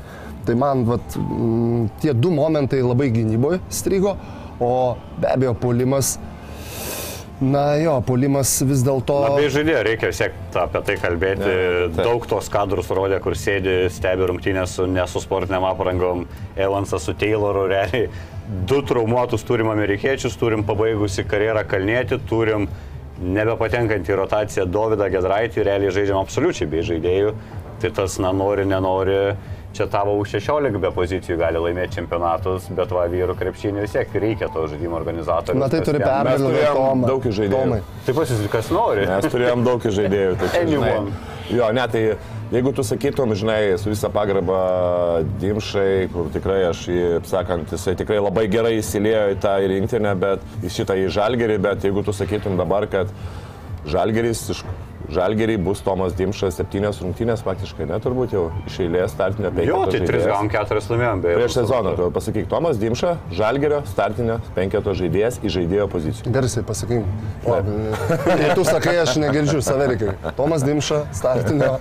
Tai man vat, mm, tie du momentai labai gynyboje strigo, o be abejo polimas, na jo, polimas vis dėlto... Labai žaidėjo, reikia vis tiek apie tai kalbėti. taip. Daug tos kadrus rodė, kur sėdi, stebi rungtynės su nesu sportiniam aprangom, Evansas su Tayloru, realiai. Du traumuotus turim amerikiečius, turim pabaigusi karjerą kalnėti, turim nebepatenkantį į rotaciją Dovydą Gedraitį, realiai žaidžiam absoliučiai bei žaidėjų. Tai tas, na, nori, nenori, čia tavo U16 be pozicijų gali laimėti čempionatus, bet va, vyrų krepšinį vis tiek reikia to žaidimo organizatorių. Na tai turi turėjom Tomą. daug žaidėjų. Taip pasisik, kas nori. Mes turėjom daug žaidėjų. Tai žinai, jo, ne, tai Jeigu tu sakytum, žinai, su visa pagarba Dimšai, kur tikrai aš, jį, sakant, jisai tikrai labai gerai įsilėjo į tą rinktinę, bet į šitą į žalgerį, bet jeigu tu sakytum dabar, kad žalgeris iš Žalgerį bus Tomas Dimšas septynės rungtynės faktiškai, net turbūt jau iš eilės startinio penketo. Jo, tai 3 žaidėjas. gavom 4 laimėjom, beje. Prieš sezoną, tu pasakyk, Tomas Dimša, Žalgerio startinio penketo žaidėjas į žaidėjo poziciją. Garsiai pasakyk. O, Jei tu sakai, aš negirdžiu, saverikai. Tomas Dimša, startinio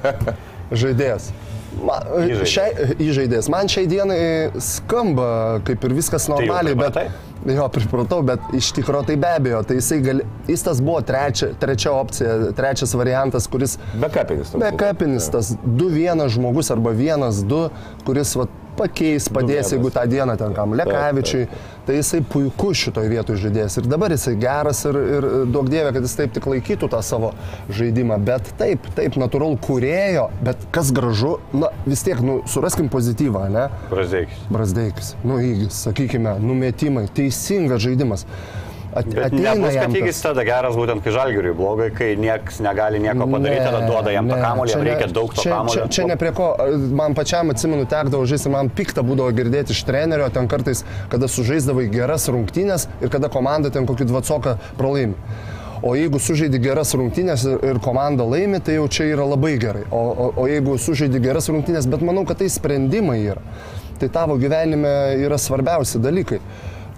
žaidėjas. Ma, Įžaidėjas. šiai, įžaidėjas. Man šiai dienai skamba kaip ir viskas normaliai, bet... pripratai? Jo, pripratau, bet iš tikrųjų tai be abejo, tai jisai gali, jis tas buvo trečia, trečia opcija, trečias variantas, kuris Bekapinis. toks Be buvo. kapinis, tas 2-1 žmogus arba 1-2, kuris vat, pakeis, padės, 2-1. jeigu tą dieną ten kam Lekavičiui, tai jisai puikus šitoje vietoje žaidėjas. Ir dabar jisai geras ir, ir daug dievė, kad jis taip tik laikytų tą savo žaidimą. Bet taip, taip, natūralu, kurėjo, bet kas gražu, na vis tiek, nu, suraskim pozityvą, ne? Brazdeikis. Brasdeikis, nu įgis, sakykime, numetimai, teisingas žaidimas. At, Bet nebus, kad įgis tada geras būtent kai žalgiriui blogai, kai niekas negali nieko padaryti, tada duoda jam tą kamolį, jam reikia daug to čia, kamolio. Čia, čia ne prie ko, man pačiam atsimenu, tekdavo žaisti, man pikta būdavo girdėti iš trenerio, ten kartais, kada sužaisdavai geras rungtynės ir kada komanda ten kokį dvacoką pralaimi. O jeigu sužaidi geras rungtynės ir, komanda laimi, tai jau čia yra labai gerai. O, o, o jeigu sužaidi geras rungtynės, bet manau, kad tai sprendimai yra. Tai tavo gyvenime yra svarbiausi dalykai.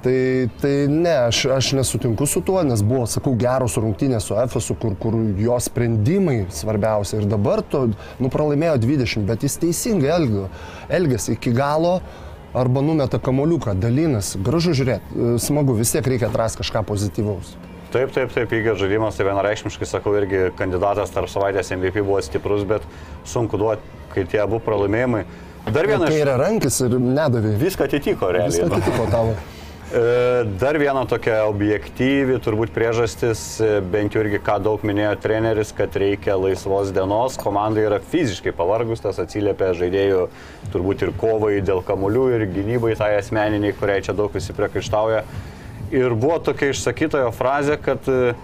Tai, tai ne, aš, aš nesutinku su tuo, nes buvo, sakau, geros rungtynės su FSU, kur, kur jo sprendimai svarbiausia. Ir dabar to, nu, pralaimėjo 20, bet jis teisingai elgio, elgėsi iki galo arba numeta kamoliuką, dalinas. Gražu žiūrėti, smagu, vis tiek reikia atrasti kažką pozityvaus. Taip, taip, taip, įgio žaidimas, tai vienareikšmiškai sakau, irgi kandidatas tarp savaitės MVP buvo stiprus, bet sunku duoti, kai tie abu pralaimėjimai. Dar vienas. Tai yra rankis ir nedavė. Viską atitiko realiai. Viską atitiko tavo. E, Dar viena tokia objektyvi turbūt priežastis, e, bent jau irgi ką daug minėjo treneris, kad reikia laisvos dienos, komanda yra fiziškai pavargus, tas atsiliepia žaidėjų turbūt ir kovai dėl kamuolių, ir gynybai tai asmeniniai, kuriai čia daug visi priekaištauja. Ir buvo tokia išsakytojo frazė, kad e,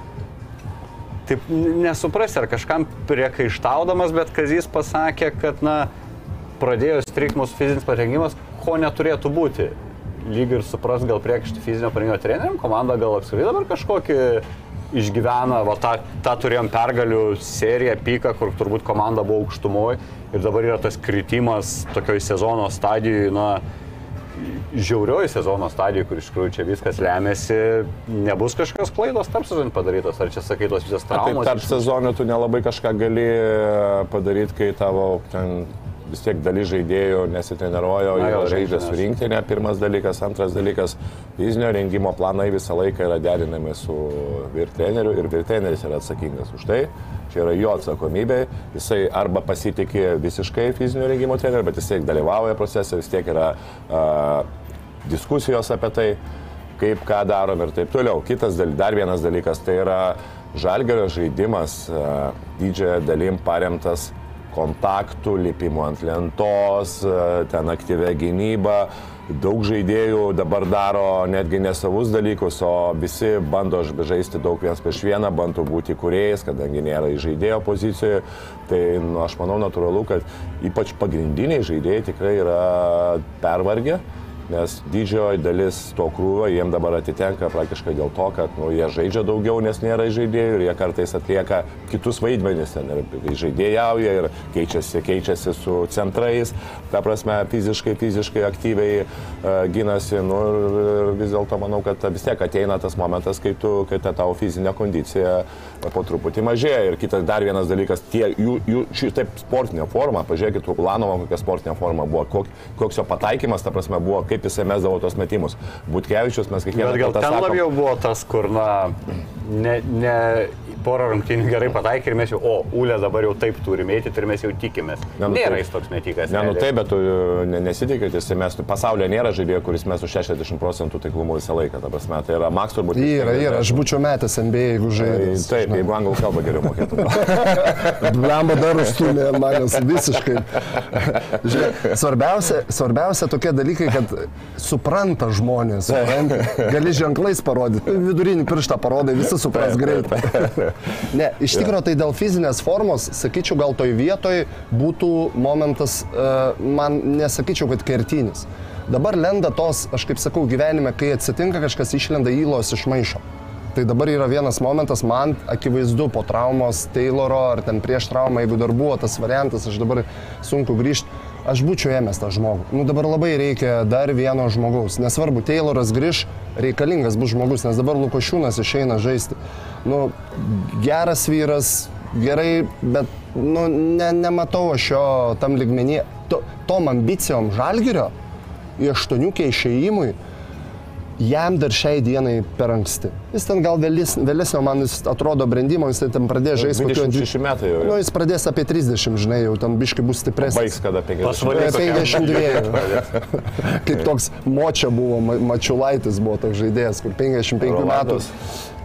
taip nesuprasi, ar kažkam priekaištaudamas, bet Kazys pasakė, kad, na, pradėjo strikti mūsų fizinis parengimas, ko neturėtų būti. Lyg ir supras gal priekaištį fizinio parengimo treneriam, komanda gal apskritai dabar kažkokį išgyvena, va tą, tą turėjom pergalių seriją, pyką, kur turbūt komanda buvo aukštumoje ir dabar yra tas kritimas tokioj sezono stadijoje, na, žiaurioji sezono stadija, kur iš tikrųjų čia viskas lemiasi, nebus kažkokios klaidos tarp sezonų padarytos, ar čia sakai tos visas Taip, traumas. tarp sezonų tu nelabai kažką gali padaryti, kai tavo ten vis tiek dalis žaidėjų nesitreniruoja, Na jie žaidžia su rinktinė, pirmas dalykas, antras dalykas, fizinio rengimo planai visą laiką yra derinami su vyr treneriu ir vyr treneris yra atsakingas už tai. Čia yra jo atsakomybė, jisai arba pasitikė visiškai fizinio rengimo treneriu, bet jisai dalyvauja procese, vis tiek yra uh, diskusijos apie tai, kaip ką darom ir taip toliau. Kitas, dal- dar vienas dalykas, tai yra žalgerio žaidimas uh, didžiąją dalim paremtas kontaktų, lipimo ant lentos, ten aktyvę gynybą. Daug žaidėjų dabar daro netgi ne savus dalykus, o visi bando žaisti daug vienas prieš vieną, bando būti kuriejais, kadangi nėra žaidėjo pozicijoje. Tai nu, aš manau natūralu, kad ypač pagrindiniai žaidėjai tikrai yra pervargę. Nes didžioji dalis to krūvio jiem dabar atitenka praktiškai dėl to, kad nu, jie žaidžia daugiau, nes nėra žaidėjų ir jie kartais atlieka kitus vaidmenis. Ten, ir žaidėjauja ir keičiasi, keičiasi su centrais, ta prasme fiziškai, fiziškai aktyviai uh, gynasi. Nu, ir, vis dėlto manau, kad vis tiek ateina tas momentas, kai, tu, kai ta tavo fizinė kondicija po truputį mažėja. Ir kitas dar vienas dalykas, tie jų, jų šitaip sportinė forma, pažiūrėkit, Ulanovo kokia sportinė forma buvo, kok, koks jo pataikymas, ta prasme, buvo, kaip jisai mesdavo tos metimus. Būtkevičius mes kiekvieną Bet gal kartą ten sakom- labiau buvo tas, kur, na, ne, ne porą rungtynių gerai pataikė ir mes jau, o, Ulė dabar jau taip turime eiti ir mes jau tikimės. Ne, nu Nėra taip. jis toks metikas. Ne, nu taip, bet tu ne, nesitikė, kad jis mes, pasaulyje nėra žaidėjo, kuris mes už 60 procentų taiklumo visą laiką. Ta prasme, tai yra Max turbūt. Yra, yra, aš būčiau metęs NBA, jeigu Tai, žaidžiu. taip, jeigu anglų kalbą geriau mokėtum. Blemba dar užstumė manęs visiškai. Žiūrėk, svarbiausia, svarbiausia tokie dalykai, kad supranta žmonės. Supranti? Gali ženklais parodyti. Vidurinį pirštą parodai, visi supras greitai. Ne, iš tikrųjų tai dėl fizinės formos, sakyčiau, gal toj vietoj būtų momentas, uh, man nesakyčiau, kad kertinis. Dabar lenda tos, aš kaip sakau, gyvenime, kai atsitinka kažkas išlenda įlos iš maišo. Tai dabar yra vienas momentas, man akivaizdu po traumos Tayloro ar ten prieš traumą, jeigu dar buvo tas variantas, aš dabar sunku grįžti, aš būčiau ėmęs tą žmogų. Nu dabar labai reikia dar vieno žmogaus. Nesvarbu, Tayloras grįž, reikalingas bus žmogus, nes dabar Lukošiūnas išeina žaisti. Nu, geras vyras, gerai, bet nu, ne, nematau aš jo tam ligmenį. To, tom ambicijom žalgerio į aštuoniukę išėjimui jam dar šiai dienai per anksti. Jis ten gal vėlis, vėlesnio man jis atrodo brandimo, jis ten pradės žaisti. 26 metai jau. Nu, jis pradės apie 30, žinai, jau ten biškai bus stipresnis. Baigs kada 50. Pasvalys. 52. Kaip toks močia buvo, Ma- Mačiulaitis buvo toks žaidėjas, kur 55 metų.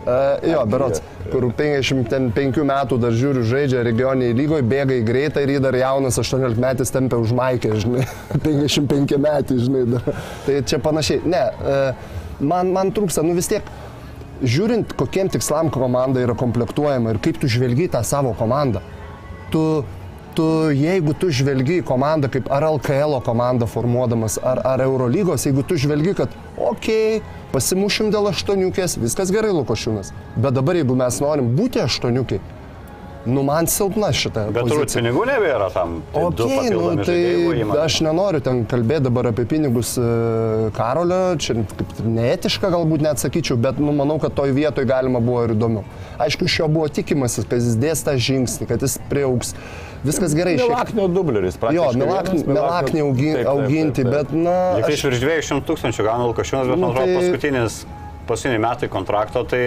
Uh, jo, berots, kur 55 metų dar žiūriu žaidžia regioniai lygoje, bėga į greitą ir jį dar jaunas 18 metais tempia už maikę, žinai, 55 metai, žinai. Dar. Tai čia panašiai. Ne, uh, man, man trūksta, nu vis tiek, žiūrint, kokiem tikslam komanda yra komplektuojama ir kaip tu žvelgi tą savo komandą. Tu, tu, jeigu tu žvelgi į komandą kaip ar LKL komandą formuodamas, ar, ar Eurolygos, jeigu tu žvelgi, kad okei, okay, pasimušim dėl aštuoniukės, viskas gerai Lukošiūnas. Bet dabar, jeigu mes norim būti aštuoniukiai, nu man silpna šita. Bet turbūt pozicija. pinigų nebėra tam. Tai du Ok, nu, tai įmanomi. aš nenoriu ten kalbėti dabar apie pinigus e, Karolio, čia kaip neetiška galbūt net sakyčiau, bet nu, manau, kad toj vietoj galima buvo ir įdomiau. Aišku, iš jo buvo tikimasi, kad jis dės tą žingsnį, kad jis prieauks. Viskas gerai. Milaknio dubleris, praktiškai. Jo, Milaknį, Milaknį augi, Taip, taip, taip, auginti, taip. bet na... Tai Aš, iš virš 200 tūkstančių gauna Lukašiūnas, bet Nu, man atrodo tai- paskutinis, paskutiniai metai kontrakto, tai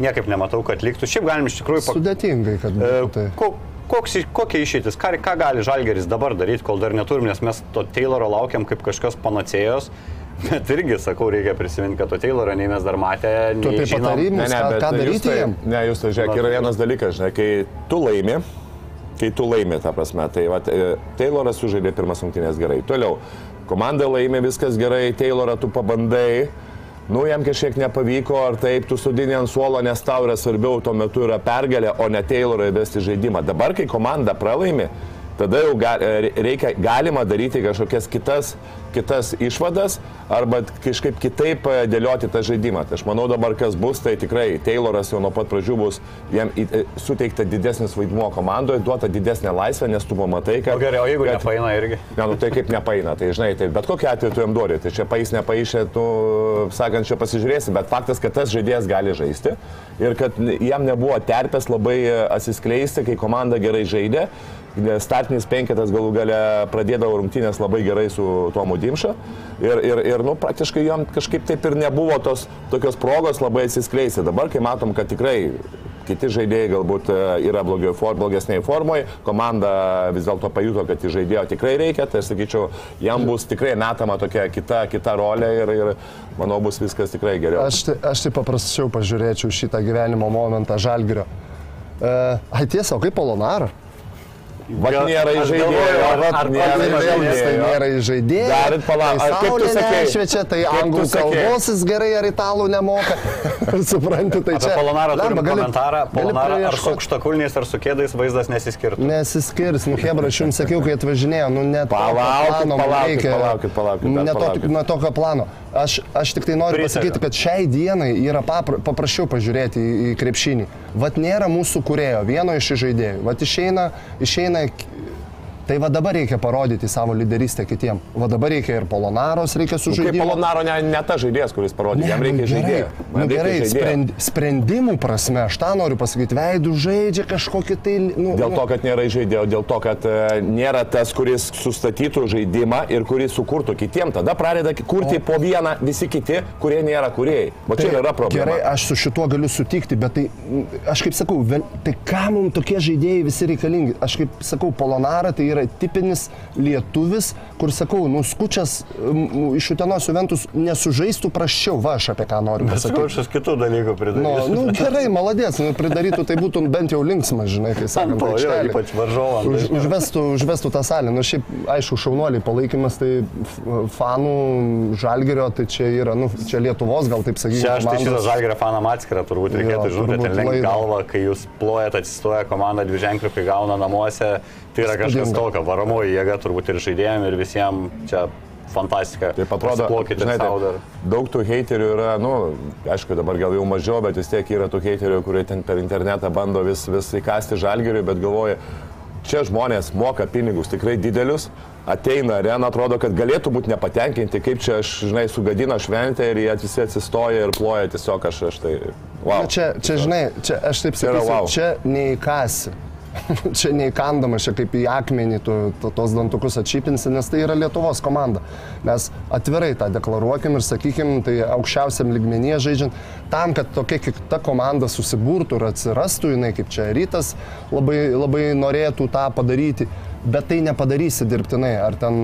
niekaip nematau, kad liktų. Šiaip galim iš tikrųjų pak- sudėtingai, kad būtų tai. E, ko, koks, kokia išeitis, ką, ką gali Žalgeris dabar daryti, kol dar neturim, nes mes to Tayloro laukiam kaip kažkas panacėjos. Bet irgi, sakau, reikia prisiminti, kad to Tayloro nei mes dar matę, Tu nei apie žinom. patarimus, ką, ką daryti tai, jiem? Ne, jūs tai žiūrėk, yra vienas dalykas, žinai, kai tu laimi, kai tu laimi, ta prasme, tai va, Tayloras sužaidė pirmas rungtynės gerai. Toliau, komanda laimi, viskas gerai, Taylorą tu pabandai. Nu, jam kažkiek nepavyko, ar taip, tu sudini ant suolo, nes tau yra svarbiau, tuo metu yra pergalė, o ne Taylorą įvesti žaidimą. Dabar, kai komanda pralaimi, tada jau ga, e, reikia, galima daryti kažkokias kitas, kitas išvadas arba kažkaip kitaip e, dėlioti tą žaidimą. Tai aš manau dabar, kas bus, tai tikrai Tayloras jau nuo pat pradžių bus, jam į- e, suteikta didesnis vaidmuo komandoje, duota didesnė laisvė, nes tu pamatai, kad... O gerai, o jeigu kad- nepaina irgi? Ne, nu tai kaip nepaina, tai žinai, tai bet kokiu atveju tu jam duodi, tai čia paės nepaaišė, tu, sakant, čia pasižiūrėsi, bet faktas, kad tas žaidėjas gali žaisti ir kad jam nebuvo terpės labai atsiskleisti, kai komanda gerai žaidė. Startinis penketas galų gale pradėdavo rungtynės labai gerai su Tomu Dimša ir, ir, ir nu, praktiškai jam kažkaip taip ir nebuvo tos tokios progos labai atsiskleisti. Dabar, kai matom, kad tikrai kiti žaidėjai galbūt e, yra for, blogesniai formoje, komanda vis dėlto pajuto, kad į žaidėjo tikrai reikia, tai aš sakyčiau, jam bus tikrai metama tokia kita, kita rolė ir, ir manau bus viskas tikrai geriau. Aš, tai- aš tai paprasčiau pažiūrėčiau šitą gyvenimo momentą Žalgirio. Uh, ai tiesa, o kaip Polonara? Vat nėra ar- vat nėra ar- Tai nėra įžaidėjas. Galit palauk, tai kaip tu saulė sakei? nešviečia, tai anglų kalbos jis gerai ar italų nemoka. Supranti, tai čia. Polonarą turim gali- komentarą. gali Polonarą ar su aukštakulniais, ar su kėdais vaizdas nesiskirtų. Nesiskirs, nu Hebra, aš jums sakiau, kai atvažinėjau, nu net Palaukit, palaukit, palaukit, palaukit. ne tokio plano. Aš, aš tik tai noriu Pritariu. pasakyti, kad šiai dienai yra papra, paprasčiau pažiūrėti į, į krepšinį. Vat nėra mūsų kurėjo, vieno iš žaidėjų. Vat išeina, išeina Tai va dabar reikia parodyti savo lyderystę kitiem. Va dabar reikia ir Polonaros, reikia su Nu, žaidimu. Polonaro ne, ne ta žaidėjas, kuris parodė, Ne, jam nu reikia gerai. Nu, Man reikia gerai, žaidėjo. sprend, sprendimų prasme, aš tą noriu pasakyti, veidų žaidžia kažkokį tai... Nu, Dėl nu, to, kad nėra žaidėjo, dėl to, kad e, nėra tas, kuris sustatytų žaidimą ir kuris sukurtų kitiem. Tada pradeda kurti po vieną visi kiti, kurie nėra kuriejai. O čia ir yra problema. Gerai, aš su šituo galiu sutikti, bet tai, aš kaip sakau, vėl- tai kam mums tokie žaidėjai visi reikalingi? Aš kaip sakau, Polonara tai yra tipinis lietuvis, kur sakau, nu skučias m, iš Utenos Juventus nesužaistų praščiau, va aš apie ką noriu pasakyti. Skaučius kitų dalykų Nu, pridarys. nu, gerai, maladės, nu, pridarytų, tai būtų bent jau linksma, žinai, kai sakant, Po, jo, ypač varžovams. Už, užvestų, užvestų tą salę. Na, nu, šiaip, aišku, šaunuoliai palaikymas, tai fanų žalgerio, tai čia yra, nu, čia Lietuvos, gal taip sakyti. Čia aš tai šitą žalgerio fanam atskirą turbūt reikėtų žinoti, ten lenk laidą. galvą, kai jūs plojat, atsistoja komanda dvi ženklių, kai gauna namuose, tai yra kažkas tokio, varomoji jėga turbūt ir žaidėjim, ir visiems čia fantastika. Taip atrodo, žinai, taip, daug tų heiterių yra, nu, aišku, dabar gal jau mažiau, bet vis tiek yra tų heiterių, kurie ten per internetą bando vis, vis įkasti žalgeriui, bet galvoja, čia žmonės moka pinigus tikrai didelius, ateina arena, atrodo, kad galėtų būti nepatenkinti, kaip čia, aš, žinai, sugadina šventę ir jie visi atsistoja ir ploja tiesiog aš, aš tai, wow. Na, čia, čia, žinai, čia aš taip sakysiu, wow. čia neįkasi. čia neįkandama, čia kaip į akmenį tu, tu tos dantukus atšypinsi, nes tai yra Lietuvos komanda. Mes atvirai tą deklaruokim ir sakykim, tai aukščiausiam ligmenyje žaidžiant, tam, kad tokia kita komanda susiburtų ir atsirastų, jinai kaip čia rytas labai, labai norėtų tą padaryti. Bet tai nepadarysi dirbtinai, ar ten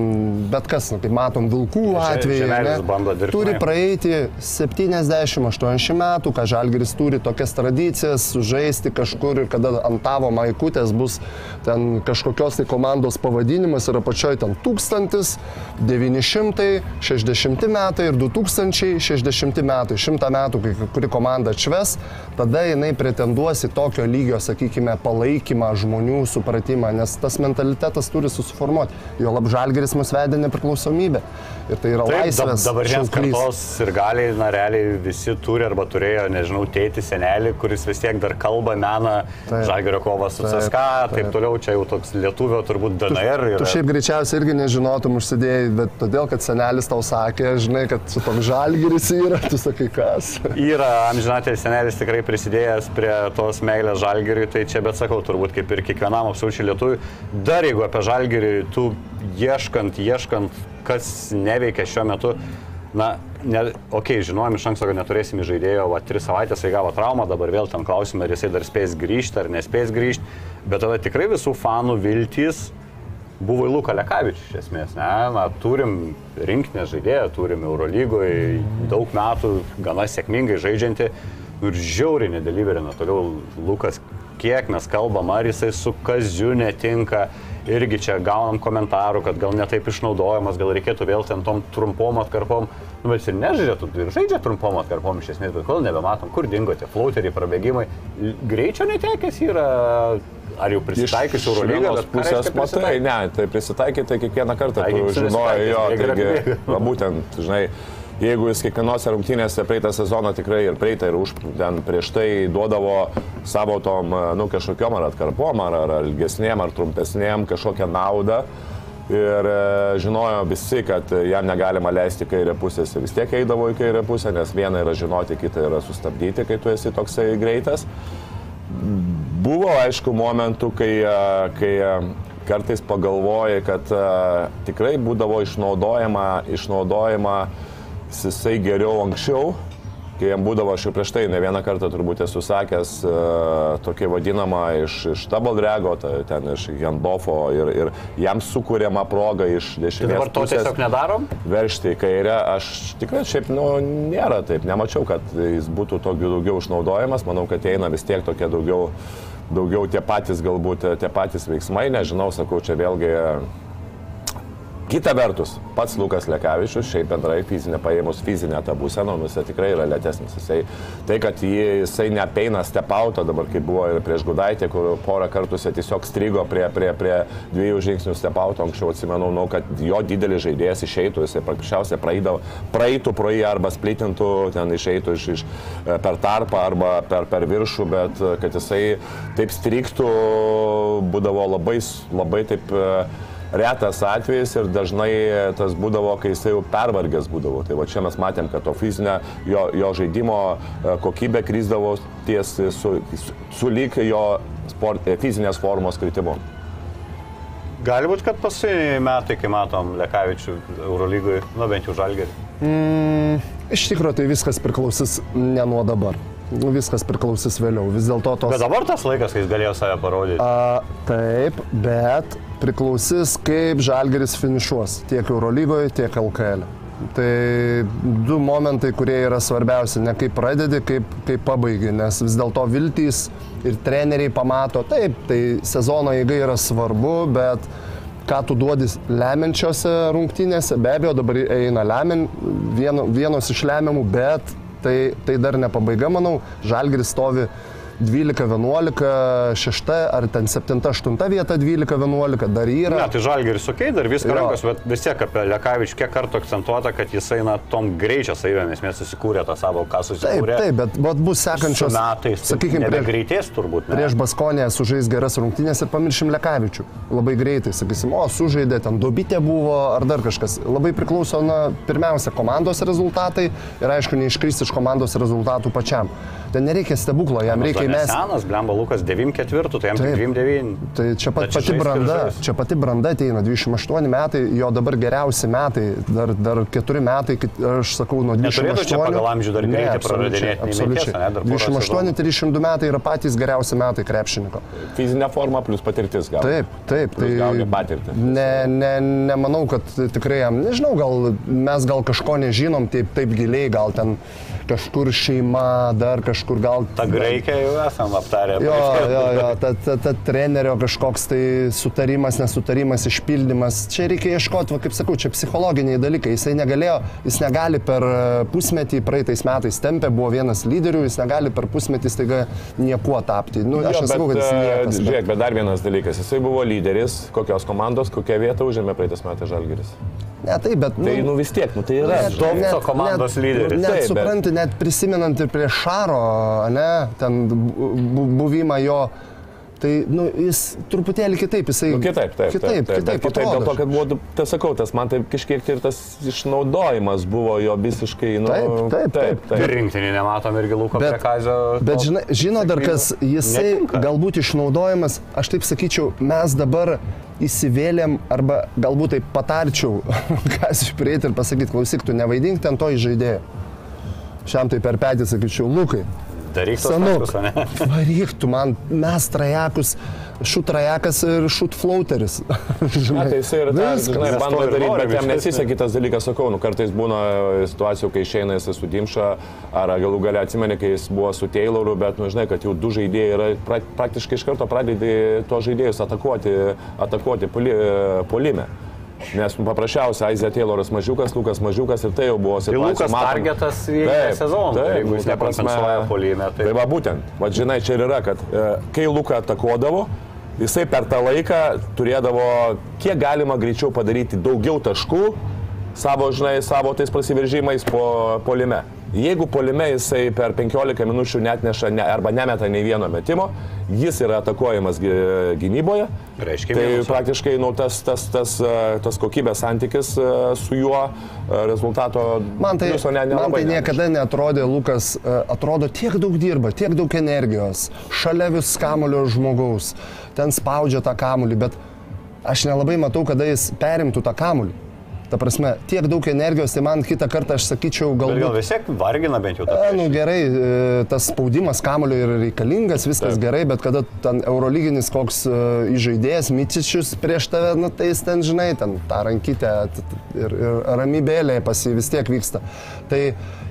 bet kas, nu, kaip matom, vilkų atveju. Ne. Turi praeiti 70-80 metų, ką Žalgiris turi tokias tradicijas, sužaisti kažkur ir kada ant tavo maikutės bus ten kažkokios tai komandos pavadinimas ir apačioje ten 1960 metai ir 2060 metai, 100 metų, kai kuri komanda atšves, tada jinai pretenduos į tokio lygio, sakykime, palaikymą žmonių supratimą, nes tas mentalitetas turi susiformuoti. Jo lab Žalgiris mus vedė nepriklausomybę. Ir tai yra Taip, laisvės. dabar žiems šauklys. kartos ir galiai, na, realiai visi turi arba turėjo, nežinau, tėti, senelį, kuris vis tiek dar kalba, mena žalgerio kovą su CSK, taip taip. toliau, čia jau toks lietuvio turbūt DNR. Tu yra. šiaip greičiausiai irgi nežinotum užsidėjai, bet todėl, kad senelis tau sakė, žinai, kad su tom žalgiris yra, tu sakai kas. Yra amžinatė senelis tikrai prisidėjęs prie tos meilės žalgiriui, tai čia bet sakau, turbūt kaip ir kiekvienam absoliučiai lietuviui. Dar jeigu apie žalgirį, tu ieškant, ieškant, kas neveikia šiuo metu, na, ne, okei, okay, žinojom iš anksto, kad neturėsim žaidėjo, va, tris savaitės jis gavo traumą, dabar vėl ten klausimai, ar jisai dar spės grįžti ar nespės grįžti, bet tada tikrai visų fanų viltys buvo į Luką Lekavičių iš esmės. Ne? Na, turim rinkinę žaidėją, turim Eurolygoje daug metų, gana sėkmingai žaidžianti ir žiauriai nedeliverina. Toliau Lukas, kiek mes kalbam, ar jisai su kaziu netinka. Irgi čia gaunam komentarų, kad gal netaip išnaudojamas, gal reikėtų vėl ten tom trumpom atkarpom. Nu, bet ir nežaidžia, ir žaidžia trumpom atkarpom iš esmės, bet kol nebematom, kur dingo tie flauteriai, prabėgimai. Greičio netekęs yra, ar jau vienos bet ką pusės matai, ne, tai prisitaikyti tai kiekvieną kartą, Taigi, tu žinoji jo, taigi, va, būtent, žinai, jeigu jis kiekvienose rungtynėse praeitą sezoną tikrai ir praeitą ir už, ten prieš tai duodavo savo tom, nu, kažkokiam ar atkarpom, ar, ar ilgesniem, ar trumpesniem kažkokią naudą. Ir e, žinojo visi, kad jam negalima leisti kairę pusę, jis vis tiek eidavo į kairę pusę, nes viena yra žinoti, kita yra sustabdyti, kai tu esi toksai greitas. Buvo, aišku, momentų, kai, e, kai e, kartais pagalvoji, kad e, tikrai būdavo išnaudojama, išnaudojama jisai geriau anksčiau, kai jam būdavo, aš jau prieš tai ne vieną kartą turbūt esu sakęs, e, tokia vadinama iš, iš drago, ta, ten iš handoffo ir, ir jam sukūriama proga iš Tai dešinės dabar to tiesiog nedarom? veršti į kairę, aš tikrai šiaip, nu, nėra taip, nemačiau, kad jis būtų tokiu daugiau išnaudojamas, manau, kad eina vis tiek tokie daugiau, daugiau tie patys, galbūt tie patys veiksmai, nežinau, sakau, čia vėlgi Kita vertus, pats Lukas Lekavičius, šiaip bendrai fizinė paėmus fizinę tą būseną, nu, jisai tikrai yra lėtesnis. Jisai, tai, kad jį, jisai nepeina stepauto dabar, kaip buvo ir prieš Gudaitę, kur porą kartų jisai tiesiog strigo prie, prie, prie dviejų žingsnių stepauto, anksčiau atsimenu, nu, kad jo didelis žaidėjas išeitų, jisai paprasčiausiai praeitų pro jį arba splitintų, ten išeitų iš, iš, e, per tarpą arba per, per viršų, bet e, kad jisai taip striktų, būdavo labai, labai taip e, retas atvejis ir dažnai tas būdavo, kai jisai jau pervargęs būdavo. Tai va čia mes matėm, kad to fizinė jo, jo žaidimo e, kokybė krizdavo ties su, su, su lyg jo sport, e, fizinės formos kritimu. Gali būti, kad pasiniai metai, kai matom Lekavičių Eurolygoje, nu bent jau žalgerį. Iš tikrųjų, tai viskas priklausys ne nuo dabar. Nu, Viskas priklausys vėliau. Vis dėlto tos... Bet dabar tas laikas, kai jis galėjo save parodyti. A, taip, bet priklausys, kaip Žalgeris finišuos tiek Eurolygoje, tiek LKL. Tai du momentai, kurie yra svarbiausi, ne kaip pradedi, kaip, kaip pabaigi, nes vis dėlto viltys ir treneriai pamato, taip, tai sezono eiga yra svarbu, bet ką tu duodi lemiančiose rungtynėse, be abejo dabar eina lemian, vieno, vienos iš lemiamų, bet tai, tai dar ne pabaiga, manau, Žalgeris stovi 12-11, 6 ar ten 7-8 vieta 12-11 dar yra. Ne, tai žalgeris ok, dar viską Jo. rankos, bet vis tiek apie Lekavičių kiek kartų akcentuota, kad jisai, na, tom greičio savybėmis mes susikūrė tą savo, ką Taip, susikūrė. taip, bet, bet bus sekančios metais, sakykime, nebe prieš, greitės turbūt. Ne? prieš Baskonę sužais geras rungtynės ir pamiršim Lekavičių. Labai greitai, sakysim, o sužaidė, ten dubytė buvo ar dar kažkas. Labai priklauso, na, pirmiausia, komandos rezultatai ir aišku, neiškristi iš komandos rezultatų pačiam. Ten nereikia stebuklo, jam reikia Mes... įmesti. Senas, Blemba Lukas 9-4, tai jam Taip. 2-9. Tai čia pat, pati branda, žais. čia pati branda ateina, 28 metai, jo dabar geriausi metai, dar, dar 4 metai, aš sakau, nuo 28. Neturėtų čia pagal amžių dar absoliučiai, praradinėti absoliučiai. porą 28-32 metai yra patys geriausi metai krepšininko. Fizinė forma plus patirtis gal. Taip, taip. Plius gauni patirtį. Ne, ne, nemanau, kad tikrai jam, nežinau, gal mes gal kažko nežinom taip, taip giliai, gal ten kažkur šeima, dar kažkur gal... Ta Graikija jau esam aptarę. Jo, jo, jo, ta, ta, ta trenerio kažkoks tai sutarimas, nesutarimas, išpildymas. Čia reikia ieškoti, va, kaip sakau, čia psichologiniai dalykai. Jisai negalėjo, jis negali per e, pusmetį, praeitais metais tempė, buvo vienas lyderių, jis negali per pusmetį staiga niekuo tapti. Nu, aš Jo, nesakau, kad jis e, niekas. Bet... Žiūrėk, bet dar vienas dalykas. Jisai buvo lyderis, kokios komandos, kokią vietą užėmė praeitais metais Žalgiris. Ne, taip, bet... Tai, nu vis tiek, nu tai yra. Net- komandos net- lyderis. Net Taip, bet- supranti, net prisimenant ir prie Šaro, ne, ten bu- bu- buvimą jo, tai nu, jis truputėlį kitaip, jisai... Nu, kitaip, taip. Kitaip, taip, taip, kitaip, kitaip dėl to, kad buvo, tai sakau, tas man taip kažkiek ir tas išnaudojimas buvo jo visiškai, nu, Taip, taip, taip. taip. Ir rinktinį nematom irgi Luko Bet- Prekazio. Bet žinai, žino dar kas, jisai Netinka. galbūt išnaudojamas, aš taip sakyčiau, mes dabar įsivėlėm arba galbūt taip patarčiau, kas išprieiti ir pasakyti, klausyk, tu nevaidink ten to žaidėjo. Šiam tai per petį sakyčiau, Lukai, Daryk tos Senuk. taškus, ane? Varyk tu man, mes trajekus, šut trajekas ir šut flauteris. Na, tai ir tą, Viskas. žinai, bando daryti, norim bet jam iš nesiseka tas dalykas, sakau, nu kartais būna situacijų, kai išeina jisai su Dimša, ar galų gale atsimeni, kai jis buvo su Tayloru, bet, nu, žinai, kad jau du žaidėjai yra, pra, praktiškai iš karto pradedi to žaidėjus atakuoti, atakuoti poli, polime. Nes nu, paprasčiausiai Aizė Tayloras mažiukas, Lukas mažiukas ir tai jau buvo Tai situacija. Lukas matom. targetas į sezoną. Jeigu jis nekompensuoja polime, Tai tai... va būtent, va žinai, čia ir yra, kad e, kai Luka atakuodavo, jisai per tą laiką turėdavo kiek galima greičiau padaryti daugiau taškų savo, žinai, savo tais prasiveržimais po polime. Jeigu polime jisai per 15 minučių net neša ne, arba nemeta nei vieno metimo, jis yra atakuojamas gynyboje. Reiškia, tai minusą. praktiškai nu, tas, tas, tas, e, tas kokybės santykis e, su juo e, rezultato Man tai, pliuso ne, man tai niekada netrodė, Lukas atrodo tiek daug dirba, tiek daug energijos, šalia vis kamulio žmogaus, ten spaudžia tą kamulį, bet aš nelabai matau, kada jis perimtų tą kamulį. Ta prasme, tiek daug energijos, tai man kitą kartą aš sakyčiau, Bet gal galbūt... vis tiek vargina bent jau tą. E, nu gerai, e, tas spaudimas kamulio yra reikalingas, viskas Taip. gerai, bet kada ten eurolyginis koks e, įžaidėjas, Micičius prieš tave, nu tai jis ten, žinai, ten tą rankytę ir, ir ramybėlė pas jį vis tiek vyksta. Tai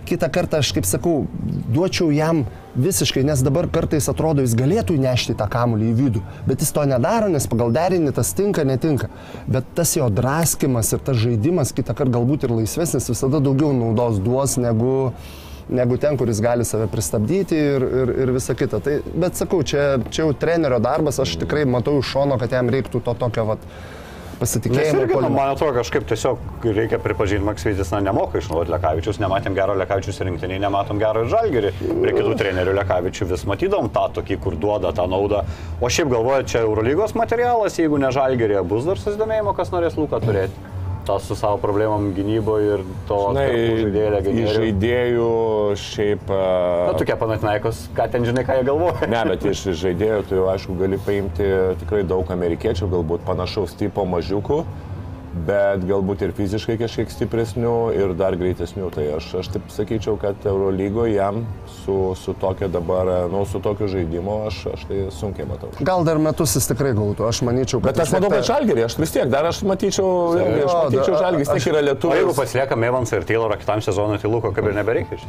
kitą kartą aš, kaip sakau, duočiau jam visiškai, nes dabar kartais atrodo, jis galėtų įnešti tą kamulį į vidų, bet jis to nedaro, nes pagal derinį tas tinka, netinka. Bet tas jo draskimas ir tas žaidimas kitą kartą galbūt ir laisvesnis visada daugiau naudos duos negu negu ten, kuris gali save pristabdyti ir, ir, ir visa kita. Tai, bet sakau, čia, čia jau trenerio darbas, aš tikrai matau iš šono, kad jam reiktų to tokio vat, pasitikėjimo. irgi, nu, man atrodo, kažkaip tiesiog reikia pripažinti, Maksvytis, na, nemoka išnaudoti Lekavičius, nematėm gero Lekavičius rinktinį, nematom gero ir Žalgerį. Prie kitų trenerių Lekavičių vis matydom tą tokį, kur duoda tą naudą. O šiaip galvoju, čia Eurolygos materialas, jeigu ne Žalgerį, bus dar susidomėjimo, kas norės Luką turėti. Tas su savo problemom gynyboje ir to Žinai, legionėrių. žaidėjų šiaip... Na, tokie panatinaikos, ką ten žinai, ką jie galvoja. Ne, bet iš žaidėjų tu jau aišku gali paimti tikrai daug amerikiečių, galbūt panašaus tipo mažiukų. Bet galbūt ir fiziškai kažkiek stipresnių ir dar greitesnių. Tai aš, aš taip sakyčiau, kad Eurolygoje jam su, su tokia dabar, nu, su tokiu žaidimu aš, aš tai sunkiai matau. Gal dar metus jis tikrai gautų, aš manyčiau, kad... Bet aš manau, ta- kad žalgerį, aš vis tiek dar aš matyčiau, irgi, aš matyčiau žalgerį, vis tiek yra O jeigu lietuvis. pasiliekam Evansą ir Taylorą kitam sezonui, tai Luko kaip ir nebereikia.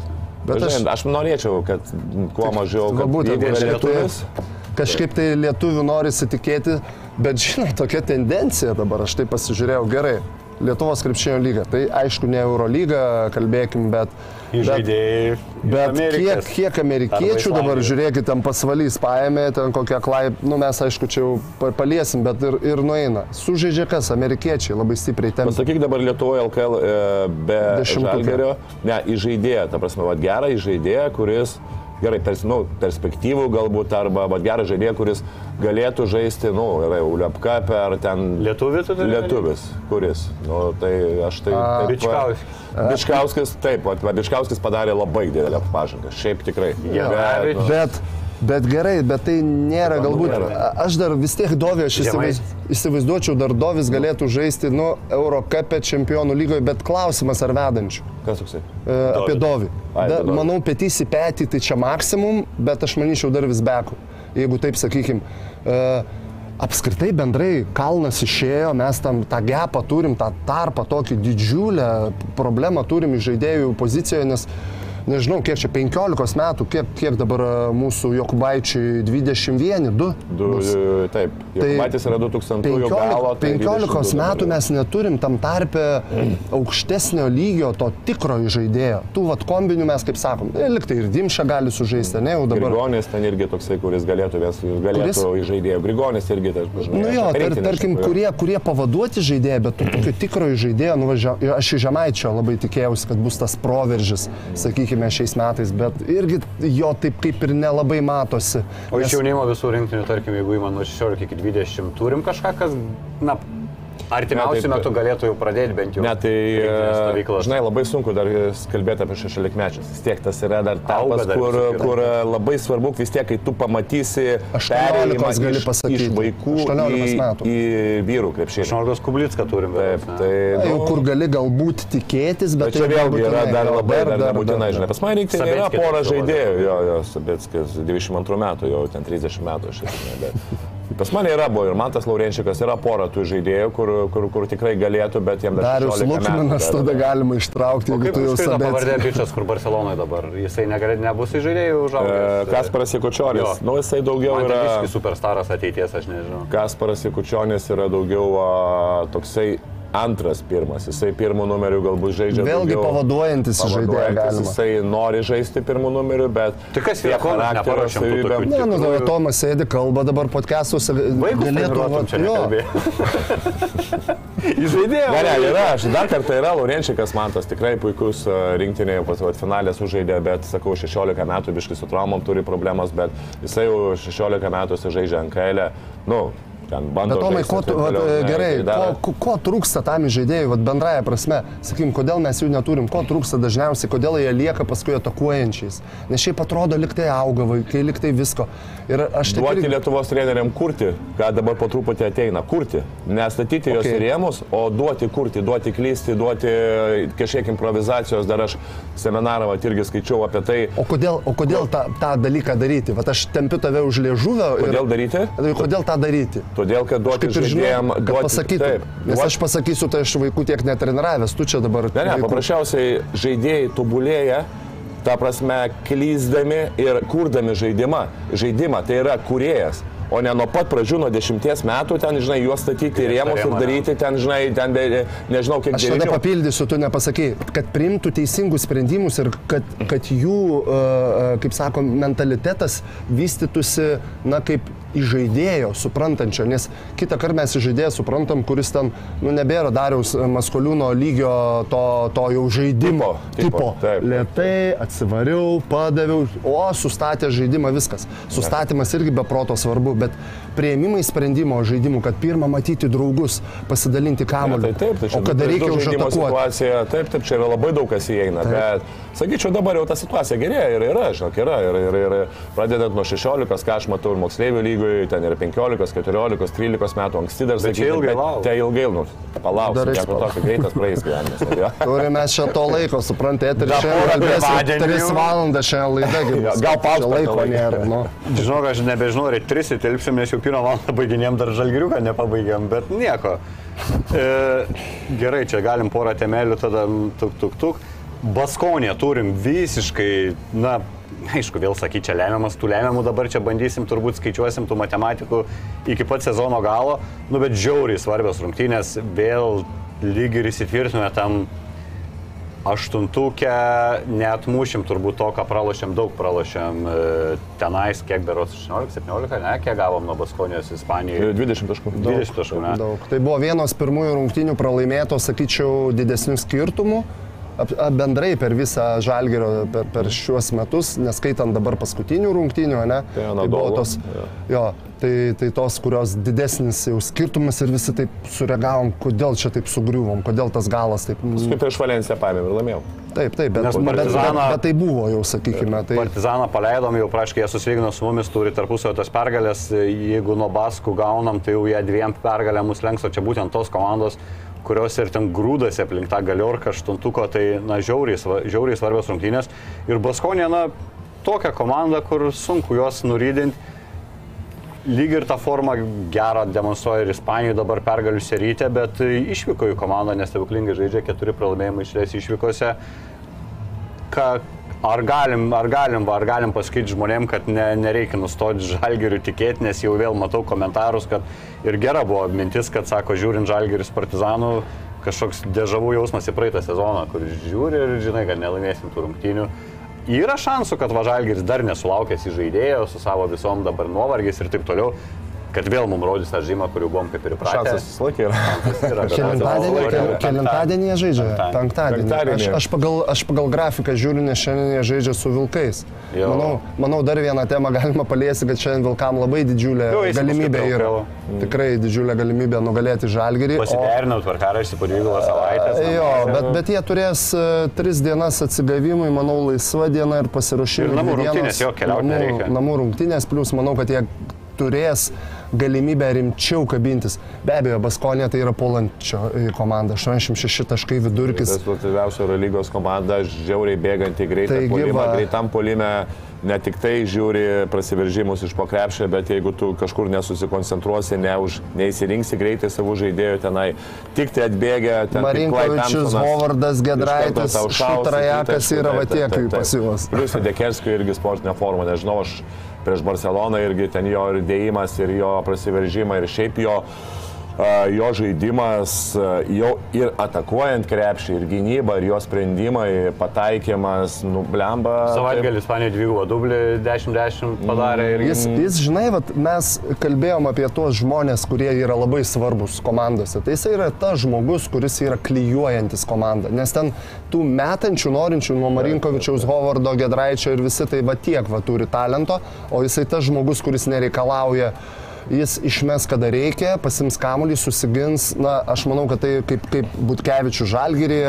Bet aš, aš norėčiau, kad kuo mažiau, kad būtent, jeigu yra kažkaip tai- lietuvių norisi tikėti, bet žinai, tokia tendencija dabar, aš tai pasižiūrėjau gerai. Lietuvos krepšinio lyga. Tai aišku, ne Eurolyga, kalbėkim, bet... Į bet- žaidėjai. Bet kiek, kiek amerikiečių dabar, žiūrėkit, ten pasvalys paėmė, ten kokią klaip, nu mes aišku čia jau pa- paliesim, bet ir, ir nueina. Sužaidžia kas, amerikiečiai labai stipriai ten. Pasakyk dabar Lietuvoje LKL e, be Dešimtuke. žalgerio, ne, į žaidėją, ta prasme, va, gerą į žaidėją, kuris, gerai, pers, nu, perspektyvų galbūt, arba va, gerą žaidėją, kuris galėtų žaisti, nu, yra jau Liepka per ten... Lietuvį tu turi? Lietuvis, kuris. Nu, tai aš tai... taip, va- Bičkauskis. Bičkauskis, taip, Bičkauskis padarė labai didelę pažangą, šiaip tikrai. Janavič. Bet, nu, Bet, bet gerai, bet tai nėra Bet galbūt. nėra. Aš dar vis tiek Dovį, aš įsivaiz, Žemaitis. įsivaizduočiau, dar Dovis galėtų žaisti, nu, Eurocapė čempionų lygoje, bet klausimas ar vedančių. Kas toksai? E, apie Dovį. Ai, Da, Dovį. manau, petys į petį tai čia maksimum, bet aš manyčiau dar vis beku. Jeigu taip sakykim. E, Apskritai bendrai kalnas išėjo, mes tam tą gepą turim, tą tarpą, tokį didžiulę problemą turim iš žaidėjų pozicijoje, nes nežinau, kiek čia 15 metų, kiek, kiek dabar e, mūsų Jokubaičiai 21, 2. Du, taip, Tai Jokubaitis yra 2000 galo. 15, tai 15 22 metų dabar. mes neturim tam tarpe aukštesnio lygio to tikrojo žaidėjo. Tų vat kombinių mes, kaip sakom, e, liktai ir Dimša gali sužaisti, ne jau dabar. Grigonis ten irgi toksai, kuris galėtų, vis, galėtų Kuris? į žaidėjų. Grigonis irgi, tai, žinai, Nu jo, tar, tarkim, kurie, kurie pavaduoti žaidėjai, bet to tokio tikrojo žaidėjo, nuvažia, aš iš Žemaičio labai tikėjausi, kad bus tas proveržis, sakykime, šiais metais, bet irgi jo taip kaip ir nelabai matosi. O iš Nes- jaunimo visų rinktinių, tarkim, jeigu įman nuo 16 iki 20, turim kažką, kas, na, artimiausiu metu galėtų jau pradėti bent jau. Ne, tai, e, žinai, labai sunku dar kalbėti apie šešiolikmečius. Vis tiek tas yra dar Auga tarpas, dar kur, visokie kur e, labai svarbu, vis tiek, kai tu pamatysi 18 perėjimą gali iš, pasakyti. iš vaikų 18 į, metų. į vyrų krepšinį. Šnorgas Kublicką turim. Taip, tai... Na, jau nu, kur gali galbūt tikėtis, bet, Bet čia tai vėlgi yra dar labai, dar dar, nebūtinai, dar. žinai, pas mane rinktinė yra pora žaidėjų, jo, jo, Sabeckis 22 metų, jau ten 30 metų aš bet pas mane yra buvo ir Mantas Laurenčikas, yra pora tų žaidėjų, kur, kur, kur tikrai galėtų, bet jiems dar Darius 16 metų Lukminas dar- tada galima ištraukti, jeigu tu jau užkrito pavardė bičias, kur Barcelonoje dabar? Jisai negali, nebus į žaidėjų E, užaugęs. Kasparas Jekučionis, nu jisai daugiau yra... Yra superstaras ateities, aš nežinau. Kasparas Jekučionis yra daugiau a, toksai antras pirmas, jisai pirmų numerių galbūt žaidžia. Vėlgi daugiau, pavaduojantis žaidėjas pavaduojantis, galima. Jisai nori žaisti pirmų numerių, bet... Tai kas yra, charakterio tokių Ne, nu, tada Tomas sėdi, kalba dabar podcastuose. Treniruotum čia jo. Įžaidėjai. Ne, ne, yra, aš dar kartą yra Laurenčikas Mantas, tikrai puikus a, rinktinėje, pas vat, finalė sužaidė, bet, sakau, 16 metų biškai su traumom turi problemas, bet jisai jau 16 metų žaidžia NKL, nu, ten bando. Bet Tomai, ko, ir tu, vat, toliau, gerai, tai dar- ko, ko, trūksta tam žaidėjui, bendraja prasme, sakykim, kodėl mes jų neturim, ko trūksta dažniausiai, kodėl jie lieka paskui atakuojančiais. Nes šiaip atrodo, liktai auga vaikai, liktai visko. Ir aš taip Duoti Lietuvos treneriam kurti, ką dabar po truputį ateina, kurti. Nestatyti jos Okay. rėmus, o duoti kurti, duoti klysti, duoti kažkiek improvizacijos. Dar aš seminarą vat, irgi skaičiau apie tai, O kodėl, o kodėl tą, tą dalyką daryti? Vat aš tempiu tave už liežuvio. ir- kodėl daryti. Tai Kodėl tą daryti? Todėl, kad duoti ir žaidėjim, duoti pasakytų. Taip, Nes duoti- aš pasakysiu, tai aš vaikų tiek netreniravęs, tu čia dabar. Ne, ne, vaikų- paprasčiausiai žaidėjai tobulėja, ta prasme, klyzdami ir kurdami žaidimą. Žaidimą tai yra kuriejas. O ne nuo pat pradžių, nuo dešimties metų, ten, žinai, juos statyti į rėmus ir daryti ten, žinai, ten, be, nežinau, kiek Aš tada devynių. papildysiu, tu nepasakai, kad priimtų teisingus sprendimus ir kad, kad jų, e, e, kaip sako, mentalitetas vystytųsi, na, kaip įžaidėjo, suprantančio, nes kitą kartą mes įžaidėją suprantam, kuris ten, nu, nebėra dariaus Maskoliūno lygio to, to jau žaidimo. Tipo, tipo, taip. Lietai, atsivariau, padaviau, o sustatė žaidimą viskas. Sustatymas irgi be proto svarbu, bet prieimimai sprendimo žaidimų, kad pirmą matyti draugus, pasidalinti kamuolį, tai taip, tai čia o kada du reikia užatakuoti. situacija, taip, taip, čia yra labai daug kas įeina, Taip. bet sakyčiau, dabar jau ta situacija gerėja ir yra, žinok, yra, ir, ir, ir pradedant nuo 16, ką aš matau ir moksleivių lygoje, ten yra 15, 14, 13 metų, anksti dar sakyti, ilgai lauk. Tai ilgai, nu, palauk, Dar reiks tokio greitas praeis gyvenimas. ne, jo. Turime čia to laiko, suprantate, ir šiandien porą kalbėsim pirmadienių. 3 valandas šiandien laida. gi bus. Gal pauzę Čia laiko nėra. Nu. Žinau, aš nebežinau, ar į tris įtilpsim, nes jau pirmą valandą baiginėm dar žalgiriuką, nepabaigėm, bet nieko. E, gerai, čia galim porą temelių tada tuk tuk tuk. Baskonė turim visiškai, na, aišku, vėl sakyti, čia lemiamas, tų lemiamų dabar čia bandysim, turbūt skaičiuosim tų matematikų iki pat sezono galo, nu bet žiauriai svarbios rungtynės, vėl lyg ir įsitvirtinome tam aštuntukę, neatmušim turbūt to, ką pralošėm, daug pralošėm e, tenais, kiek beros 16-17, ne, kiek gavom nuo Baskonijos Ispanijoje. 20 taškų. 20 taškų, ne? Daug. Tai buvo vienos pirmųjų rungtynių pralaimėto, sakyčiau, didesnių skirtumų. Ap- a, Bendrai per visą žalgerio, per, per šiuos metus, neskaitant dabar paskutinių rungtynių, ne? Tai buvo Anadolu, tos, jo. Tai, tai tos, kurios didesnis jau skirtumas ir visi taip sureagavom, kodėl čia taip sugriuvom, kodėl tas galas taip... Kaip prieš Valenciją paėmėm ir laimėjau. Taip, taip, bet, Nes bet, bet, Partizaną- bet tai buvo jau, sakykime. Tai, Partizaną paleidom, jau praškai jie susilygino su mumis, turi tarpusavio tas pergalės, jeigu nuo Baskų gaunam, tai jau jie dviem pergalę mus lenks, o čia būtent tos komandos, kurios ir ten grūdasi aplink tą galiorką aštuntuko, tai, na, žiauriai, žiauriai svarbios rungtynės. Ir Baskonė, na, tokia komanda, kur sunku juos nurydinti. Lyg ir tą formą gerą demonstruoja ir Ispanijoje dabar pergalių serytė, bet išvyko į komandą, nes stebuklingai žaidžia keturi pralaimėjimai išlės išvykose. Ka, ar, galim, ar, galim, ar galim pasakyti žmonėm, kad ne, nereikia nustoti žalgirių tikėti, nes jau vėl matau komentarus, kad ir gera buvo mintis, kad sako, žiūrint žalgirius partizanų, kažkoks dežavų jausmas į praeitą sezoną, kur žiūri ir žinai, kad nelaimėsim tų rungtynių. Yra šansų, kad Važalgiris dar nesulaukęs įžaidėjo su savo visom dabar nuovargiais ir taip toliau, kad vėl mums rodys tą žymą, kuriuo buvom kaip ir įpratę. Šansas visą laiką yra. Kelintadienį, kelintadienį jie žaidžia? Penktadienį. Penktadienį. Aš, aš, pagal, aš pagal grafiką žiūriu, nes šiandien jie žaidžia su vilkais. Jo. Manau, manau, dar vieną temą galima paliesti, kad šiandien vilkam labai didžiulė Jo, jis galimybė yra. traukia. Tikrai didžiulė galimybė nugalėti žalgerį. Pasiderinau tvarkaraštį po dvigubą savaitę. Jo, bet, bet jie turės e, tris dienas atsigavimui, manau, laisva diena ir pasiruošimui. Ir namų dvi rungtynės, jo, keliaut namų, namų rungtynės, plus manau, kad jie turės galimybę rimčiau kabintis. Be abejo, Baskonė tai yra polančio e, komanda, 86 taškai vidurkis. Rezultatyviausia Eurolygos komanda, žiauriai bėganti polimą, va. greitam polime ne tik tai žiūri prasiveržimus iš pokrepšio, bet jeigu tu kažkur nesusikoncentruosi, ne už, neįsirinksi greitai savų žaidėjų tenai, tik tai atbėgę ten. kaip Marinkovičius, Hovardas, šaus, Šutrajakas tritaškių, yra taip, va tiek taip, taip, pas taip. juos. Plius Dekerskio irgi sportinė forma, nežinau, aš prieš Barceloną irgi ten jo ir dėjimas, ir jo prasiveržimai, ir šiaip jo, a, jo žaidimas, jo ir atakuojant krepšį, ir gynyba, ir jo sprendimai, pataikymas, nublemba. Savaitgalį Ispanijoje dvigubą dublį 10-10 padarė ir Jis, jis, žinai, vat, mes kalbėjom apie tuos žmonės, kurie yra labai svarbus komandose. Tai jis yra tas žmogus, kuris yra klyjuojantis komandą. Nes ten tų metančių, norinčių nuo Marinkovičiaus, Hovardo, Gedraičio ir visi tai va tiek va turi talento, o jisai tas žmogus, kuris nereikalauja jis išmes, kada reikia, pasims kamuolį, susigins. Na, aš manau, kad tai kaip, kaip Butkevičių žalgyrį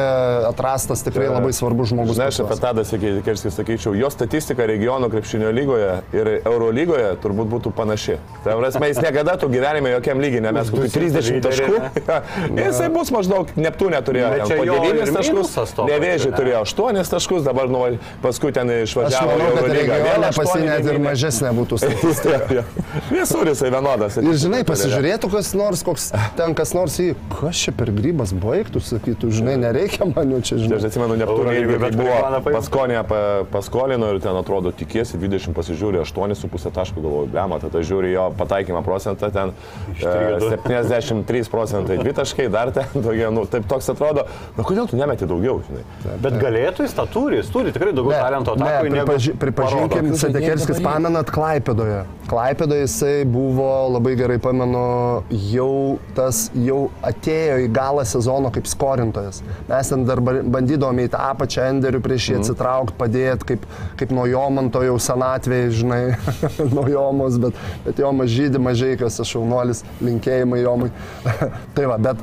atrastas tikrai labai svarbus žmogus. Pas aš apie Tadą Kerskį sakyčiau, jo statistika regiono krepšinio lygoje ir Eurolygoje turbūt būtų panaši. Tai prasme, jis niekada tų gyvenime jokiam lygiai nemes kokių 30 taškų. Jisai bus maždaug Neptūnė turėjo čia po jo 9 ir taškus, nevėžį ne? turėjo 8 taškus, dabar nu, paskui ten Aš išvažiavo į manau, kad regione Vėl pas jį aštuoni net ir mažesnė būtų statistika. Visur jisai vienodas. Ir žinai, pasižiūrėtų kas nors, koks ten kas nors į, kas čia per grybas baigtų, sakytų, žinai, nereikia man jau čia, žinai. Aš atsimenu, Neptūnė irgi bet buvo paskonė pa, paskolino ir ten atrodo tikiesi 20 pasižiūri 8,5 taškų, galvoju, blema, tada žiūri jo pataikymą procentą, ten e, 73 procentai, 2 taškai, dar ten tokie, nu, taip toks atrodo, nu kodėl tu nemeti daugiau, žinai. Bet galėtų jis tą turi, jis turi tikrai daugiau talento ne, atakui. negu pripaži, pripažinkim. Sedekerskis pamenat Klaipėdoje. Klaipėdoje jisai buvo, labai gerai pamenu, jau tas, jau atėjo į galą sezono kaip skorintojas. Mes ten dar ba- bandydavom į tą apačią enderių prieš jį atsitraukti, padėti, kaip, kaip nuo Jomanto jau senatvėje, žinai, nuo Jomos, bet, bet Jomas žydė mažai, kas aš jaunuolis, linkėjimai Jomui. tai va, bet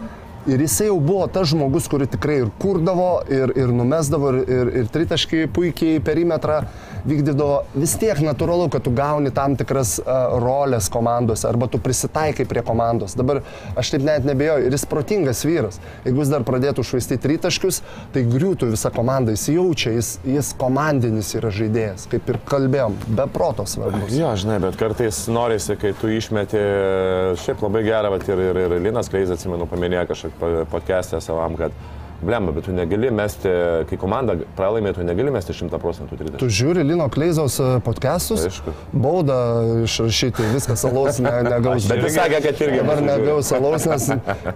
Ir jisai jau buvo tas žmogus, kuris tikrai ir kurdavo, ir, ir numesdavo, ir, ir, ir tritaškai puikiai perimetrą vykdydavo. Vis tiek natūralu, kad tu gauni tam tikras uh, rolės komandose, arba tu prisitaikai prie komandos. Dabar aš taip net nebejoju, ir jis protingas vyras. Jeigu jis dar pradėtų švaistyti tritaškius, tai griūtų visa komanda, jis jaučia, jis, jis komandinis yra žaidėjas, kaip ir kalbėjom, be proto svarbus. Jo, žinai, bet kartais norisi, kai tu išmeti, šiaip labai gerą, bet ir, ir, ir Linas Kleizas, atsimenu, paminėjo kažkaip podcast'e savam, kad Blemba, bet tu negali mesti, kai komanda pralaimė, tu negali mesti 100 procentų Tu tritaškių. žiūri Lino Kleizos e, podcastus, Aišku. baudą išrašyti, viskas salaus ne, negaus. Bet jis sakė, kad irgi Dabar negaus salaus, nes,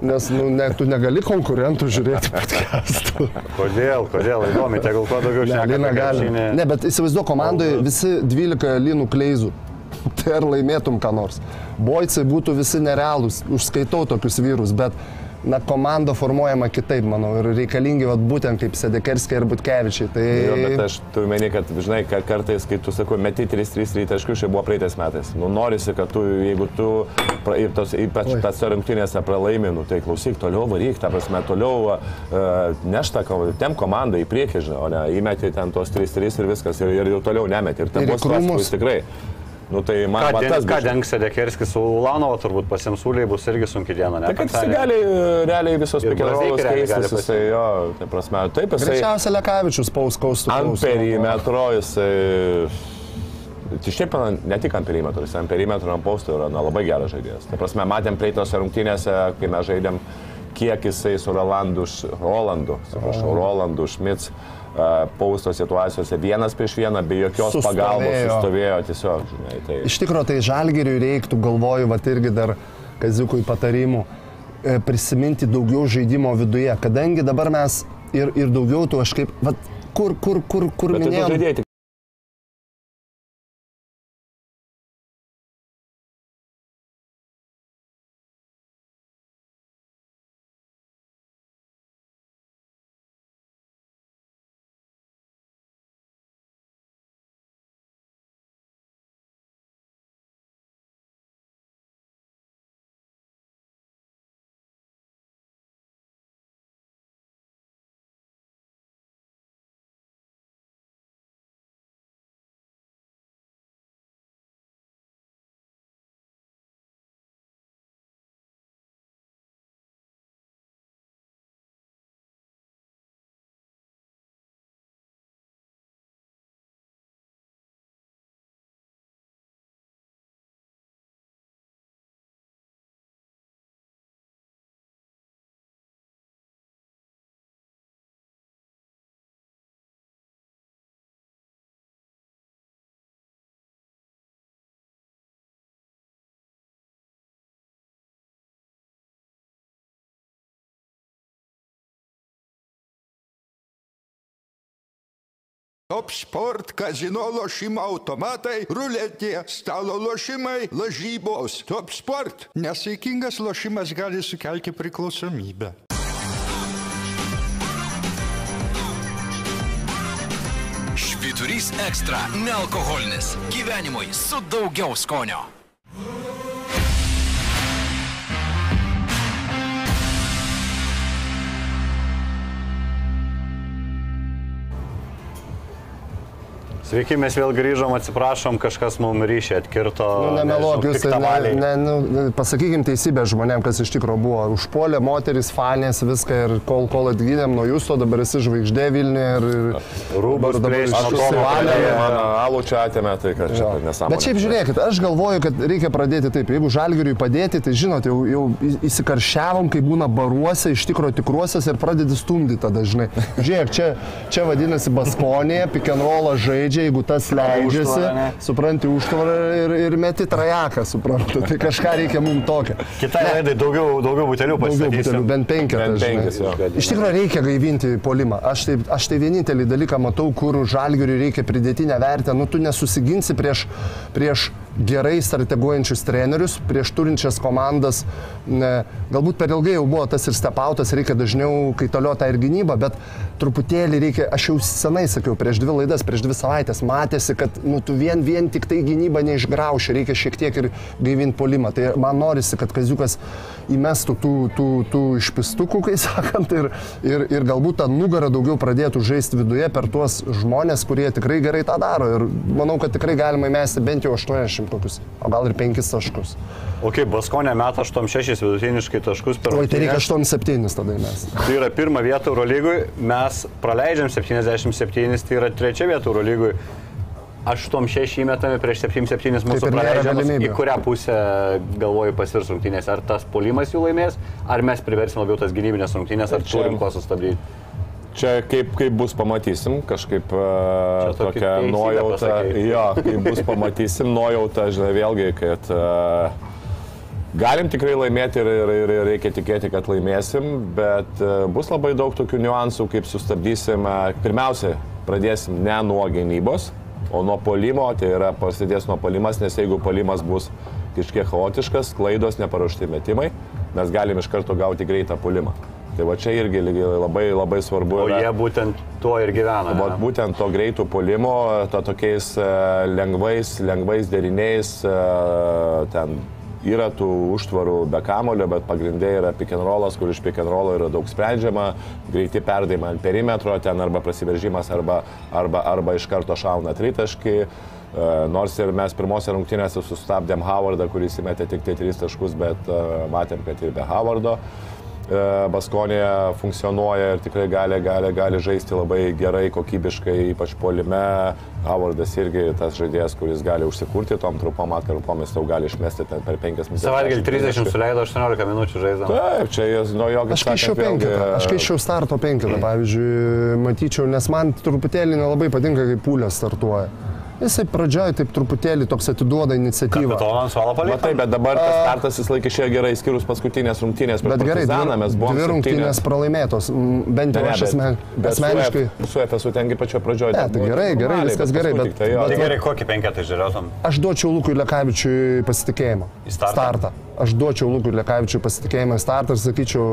nes nu, ne, tu negali konkurentų žiūrėti podcastų. Kodėl, kodėl, įdomi, tegul kuo daugiau Ne, gali. krepšinį. Ne, bet įsivaizduoju, komandoje visi 12 Linų Kleizų. Tai ar laimėtum ką nors. Boicai būtų visi nerealūs, užskaitau tokius vyrus, bet na, komanda formuojama kitaip, manau, ir reikalingi vat, būtent kaip Sedekerskiai ir Butkevičiai. Tai... Jo, bet aš turiu meni, kad, žinai, ka- kartais, kai tu sakai, meti 3-3 taškus, čia buvo praeitais metais. Nu, norisi, kad tu, jeigu tu, pra- ir tos, ypač tas rungtynėse pralaimi, nu, tai klausyk, toliau varyk, ta prasme, toliau uh, nešta, tem komandą į priekį, žinai, o ne įmeti ten tos 3-3 ir viskas, ir, ir jau toliau nemeti. Ir ten bus tikrai. Nu, tai man Ką, den, ką dengs Sedekerskis su Ulanovo, turbūt pasimsūliai bus irgi sunki diena, ne? Tai kad jisai Penktadienį. gali, realiai visos gali keistis, jisai jo, tai prasme, taip jisai Greičiausiai Lekavičius paus kaustų. ant perimetro, jisai... Tai šiaip ne tik ant perimetro, jis ant perimetro, ant posto yra na, labai geras žaidėjas. Tai prasme, matėm praeitose rungtynėse, kai mes žaidėm, kiek jisai su Rolandu, Rolandu, atsiprašau, Rolandu Šmits uh, pausto situacijose vienas prieš vieną, be jokios Sustovėjo. pagalbos sustovėjo tiesiog, žinai. Tai... Iš tikrųjų, tai žalgeriui reiktų, galvoju, va irgi dar Kazikui patarimų, e, prisiminti daugiau žaidimo viduje, kadangi dabar mes ir, ir daugiau tų aš kaip, va, kur, kur, kur, kur Bet tai minėjom. Žaidėjai tik Top sport, kazino lošimo automatai, ruletė, stalo lošimai, lažybos. Top sport. Nesaikingas lošimas gali sukelti priklausomybę. Švyturys ekstra - nealkoholinis. Gyvenimui su daugiau skonio. Sveiki, mes vėl grįžom, atsiprašom, kažkas mums ryšį atkirto. Nu, nemeluok, jūs tai ne, ne, nu, pasakykim teisybę žmonėm, kas iš tikrųjų buvo. Užpuolė moteris, fanės, viską ir kol, kol atgydėm nuo jūsų, dabar esi žvaigždė Vilniuje ir... ir Rūbus dabar išsivalė. užsivalė, mano alų čia atėmė, tai kad čia nesąmonė. Bet šiaip žiūrėkit, aš galvoju, kad reikia pradėti taip. Jeigu žalgiriui padėti, tai žinot, jau, jau įsikaršiavom, kai būna baruose, iš tikrųjų tikruosios ir pradedi stumdyti tada, žinai. Žiūrėk, čia, čia vadinasi Baskonė, pikenrolas žaidžia, jeigu tas leidžiasi, Užtvara, ne? supranti, užtvarą ir, ir meti trajeką, suprantu. Tai kažką reikia mums tokio. Kitai laidai daugiau, daugiau butelių pastatysim. bent penkis. Iš tikrųjų reikia gaivinti polimą. Aš tai, aš tai vienintelį dalyką matau, kur žalgiriui reikia pridėtinę vertę. Nu, tu nesusiginsi prieš, prieš gerai strateguojančius trenerius prieš turinčias komandas. Galbūt per ilgai jau buvo tas ir stepautas, reikia dažniau kaitalioti tą ir gynybą, bet truputėlį reikia, aš jau senai sakiau, prieš dvi laidas, prieš dvi savaitės matėsi, kad nu, tu vien, vien tik tai gynybą neišgrauši, reikia šiek tiek ir gaivinti polimą. Tai man norisi, kad Kaziukas įmestų tų, tų, tų išpistukų, kai sakant, ir, ir, ir galbūt tą nugarą daugiau pradėtų žaisti viduje per tuos žmonės, kurie tikrai gerai tą daro. Ir manau, kad tikrai galima įmesti bent jau 80 kokius, o gal ir 5 taškus. Ok, Baskonė meta 8-6 vidutiniškai taškus per Oi, tai reikia rungtynes. 8-7 tada įmesti. Tai yra pirma vieta Eurolygui, mes praleidžiam 77, tai yra trečia vieta Eurolygui. 8-6 įmetame prieš 7-7 mūsų Kaip praleidžiamas. Į kurią pusę galvoju pasirs rungtynės? Ar tas polimas jų laimės, ar mes priversim labiau tas gynybinės rungtynės, ar turim ko sustabdyti? Čia kaip, kaip bus pamatysim, kažkaip uh, tokia nuojauta. Jo, kaip bus pamatysim, nuojauta, žinai, vėlgi, kad uh, galim tikrai laimėti ir, ir, ir, reikia tikėti, kad laimėsim, bet uh, bus labai daug tokių niuansų, kaip sustabdysim. Pirmiausia, pradėsim ne nuo gynybos, o nuo polimo, tai yra prasidės nuo polimas, nes jeigu polimas bus kažkiek chaotiškas, klaidos, neparuošti metimai, mes galim iš karto gauti greitą polimą. Tai va čia irgi labai labai svarbu. O yra- jie būtent tuo ir gyvena. Ne? būtent to greitų polimo, to tokiais e, lengvais, lengvais deriniais, e, ten yra tų užtvarų be kamulio, bet pagrindė yra pick and rollas, kur iš pick and rollo yra daug sprendžiama, greiti perdavimai ant perimetro, ten arba prasiveržimas, arba, arba, arba iš karto šauna tritaškį. E, Nors ir mes pirmose rungtynėse sustabdėm Howardą, kuris įmetė tik tai tris taškus, bet matėm, kad ir be Howardo. Baskonėje funkcionuoja ir tikrai gali, gali, gali žaisti labai gerai, kokybiškai, ypač polime. Howardas irgi tas žaidėjas, kuris gali užsikurti tom trumpom atkarpomis, tau gali išmesti ten per 5 minutės. Savaitgalį 30 suleido 18 minučių žaidžiam. Taip, čia jis nuo jo Aš keičiau penketą, aš keičiau starto penketą, pavyzdžiui, matyčiau, nes man truputėlį nelabai patinka, kaip pūlė startuoja. Jisai pradžioje taip truputėlį toks atiduoda iniciatyvą. Kapitonas suolo Matai, palikti. bet dabar tas startas jis laikė šiek gerai, skirus paskutinės rungtynės. Bet gerai, Partizaną, mes dvi, buvom dvi rungtynės pralaimėtos, bent jau aš asmen, bet asmeniškai. Su, FSU tengi pačio pradžioje. Ne, tai gerai, gerai, viskas gerai, bet- Tai jo, Tai bet- gerai, kokį penketą žiūrėtum? Aš duočiau Lukui Lekavičiui pasitikėjimą. Į startą? startą. Aš duočiau Lukui Lekavičiui pasitikėjimą į startą ir sakyčiau,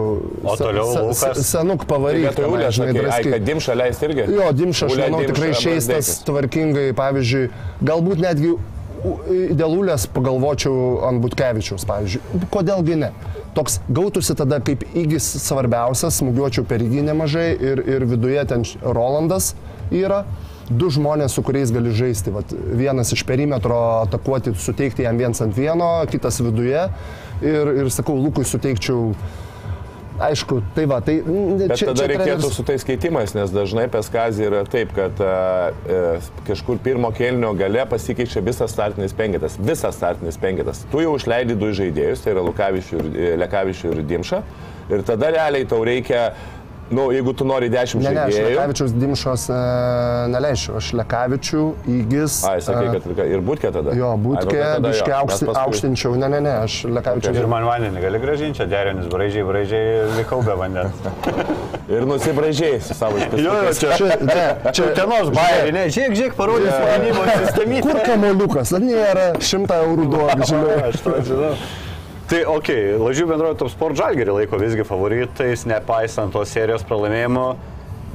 O toliau Lukas? senuk pavaryk. Vietoj tenai, Ulės, žinai, žinai, draskyk. kad Dimša leis irgi. Jo, Dimša, aš Ulė, manau, tikrai išeis tas tvarkingai, pavyzdžiui, galbūt netgi dėl Ulės pagalvočiau ant Butkevičiaus, pavyzdžiui. Kodėlgi ne? Toks gautųsi tada kaip įgis svarbiausias, smūgiuočiau per įgį nemažai ir, ir viduje ten Rolandas yra. Du žmonės, su kuriais gali žaisti. Vat, vienas iš perimetro atakuoti, suteikti jam viens ant vieno, kitas viduje. Ir, ir sakau, Lukui suteikčiau, aišku, tai va, tai Bet tada reikėtų treneris- su tais keitimais, nes dažnai peskazį yra taip, kad a, e, kažkur pirmo kelnio gale pasikeičia visas startinis penketas. Visas startinis penketas. Tu jau išleidi du žaidėjus, tai yra Lukavičių ir, e, Lekavičių ir Dimša. Ir tada realiai tau reikia, nu, jeigu tu nori dešimt Ne, ne, aš žaidėjų. Lekavičiaus dimšos e, neleičiau. Aš Lekavičių įgis. Ai, sakai, e, kad ir būtkė tada. Jo, būtkė, jo, mes aukšti, paskui- aukštinčiau. Ne, ne, ne, aš Lekavičių. Ir man vandenį gali gražinti, čia derinis braižiai, braižiai, likau be vandens. Ir nusibražiai su savo išpėstukais. čia, Čia, ne, čia Tenos bairį, ne, žiūrėk, žiūrėk, parodys yeah. gynybos sistemį. Kur kamoliukas? Na, nėra, šimtą eurų duoda, žinai. Aš to žinau. Tai ok, lažių bendrojo top sport žalgerį laiko visgi favoritais, nepaisant tos serijos pralaimėjimo,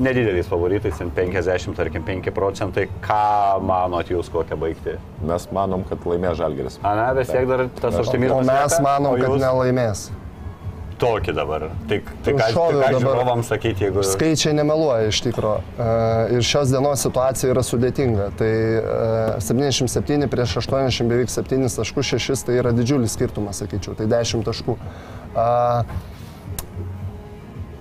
nedideliais favoritais, ten 50, tarkim, 5 procentai. Ką manot jūs, kokią baigti? Mes manom, kad laimės Žalgeris. A, ne, vis tiek dar tas O optimizmas. mes lieka? manom, O kad jūs? nelaimės. Tokį dabar. Tai, tai ką, tai ką žiūrovams sakyti, jeigu... Skaičiai nemeluoja iš tikro. E, Ir šios dienos situacija yra sudėtinga. Tai e, 77 prieš 80 beveik 7 taškus 6 tai yra didžiulis skirtumas, sakyčiau. Tai 10 taškų.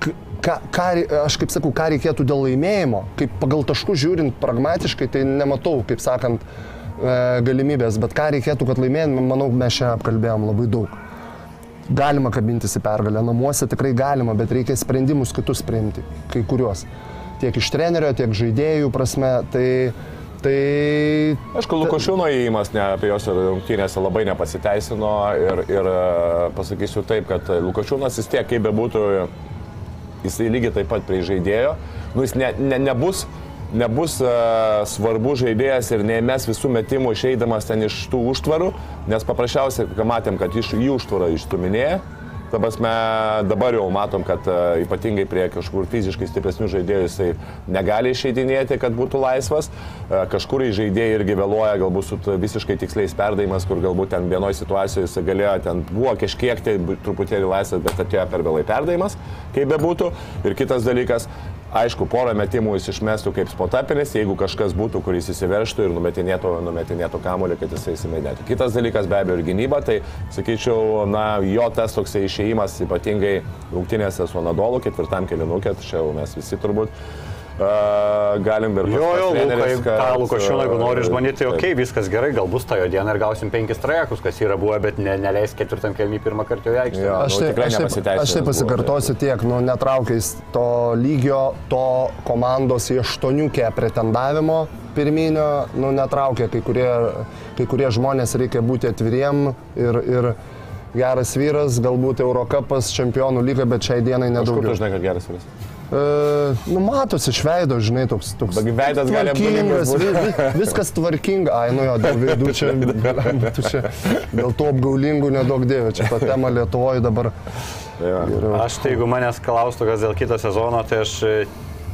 K- Ką, ką, aš kaip sakau, ką reikėtų dėl laimėjimo, kaip pagal taškų žiūrint pragmatiškai, tai nematau, kaip sakant, e, galimybės, bet ką reikėtų, kad laimėjom, manau, mes čia apkalbėjom labai daug. Galima kabintis į pergalę, namuose tikrai galima, bet reikia sprendimus kitus priimti, kai kuriuos. Tiek iš trenerio, tiek žaidėjų prasme. Tai, tai Aišku, Lukošiūno įėjimas ne apie jos rungtynėse labai nepasiteisino ir, ir e, pasakysiu taip, kad Lukošiūnas vis tiek, kaip bebūtų, jisai lygiai taip pat prie žaidėjo, nu jis ne, ne, nebus nebus uh, svarbu žaidėjas ir neįmes visų metimų išeidamas ten iš tų užtvarų, nes paprasčiausiai, ką matėm, kad iš jų užtvarą išstuminėja. Ta prasme, dabar jau matom, kad uh, ypatingai prie kažkur fiziškai stipresnių žaidėjų jisai negali išeidinėti, kad būtų laisvas. Uh, kažkur į žaidėjai irgi vėluoja, galbūt su visiškai tiksliais perdavimas, kur galbūt ten vienoje situacijoje jisai galėjo, ten buvo kažkiek tai truputėlį laisvas, bet atėjo per vėlai perdavimas, kaip bebūtų. Ir kitas dalykas, Aišku, porą metimų jis išmestų kaip spotapinis, jeigu kažkas būtų, kuris įsiverštų ir numetinėtų, numetinėtų kamuolį, kad jisai įsimedėtų. Kitas dalykas be abejo ir gynyba, tai sakyčiau, na, jo tas toksai išėjimas, ypatingai rungtynėse su Anadolu, ketvirtam kelinukė, čia jau mes visi turbūt uh, galim ir Jo, jo, Lukai, kad, tą Lukošiūną, jeigu nori išbandyti, tai taip. okei, okay, viskas gerai, gal bus ta jo diena ir gausim penkis trajekus, kas yra buvę, bet ne, neleis ketvirtam kelnį pirmą kartą į aikštę. Jo. Aš nu, tai, aš, taip, aš tai buvo, pasikartosiu tiek, nu, netraukiais to lygio, to komandos į aštuoniukę pretendavimo pirminio, nu, netraukia kai kurie, kai kurie žmonės reikia būti atviriem ir, ir geras vyras, galbūt Eurocapas, čempionų lyga, bet šiai dienai nedaugiau. žinai, kad geras vyras? E, nu, matosi iš veido, žinai, toks, toks Bet veidas gali tvarkingas, apgaulingas būt. vi, vi, viskas tvarkinga. Ai, nu jo, dėl veidų čia, tu čia, dėl to apgaulingų nedaug dėvė, čia ta tema Lietuvoje dabar. Geriau. Aš tai jeigu manęs klaustų, kas dėl kito sezono, tai aš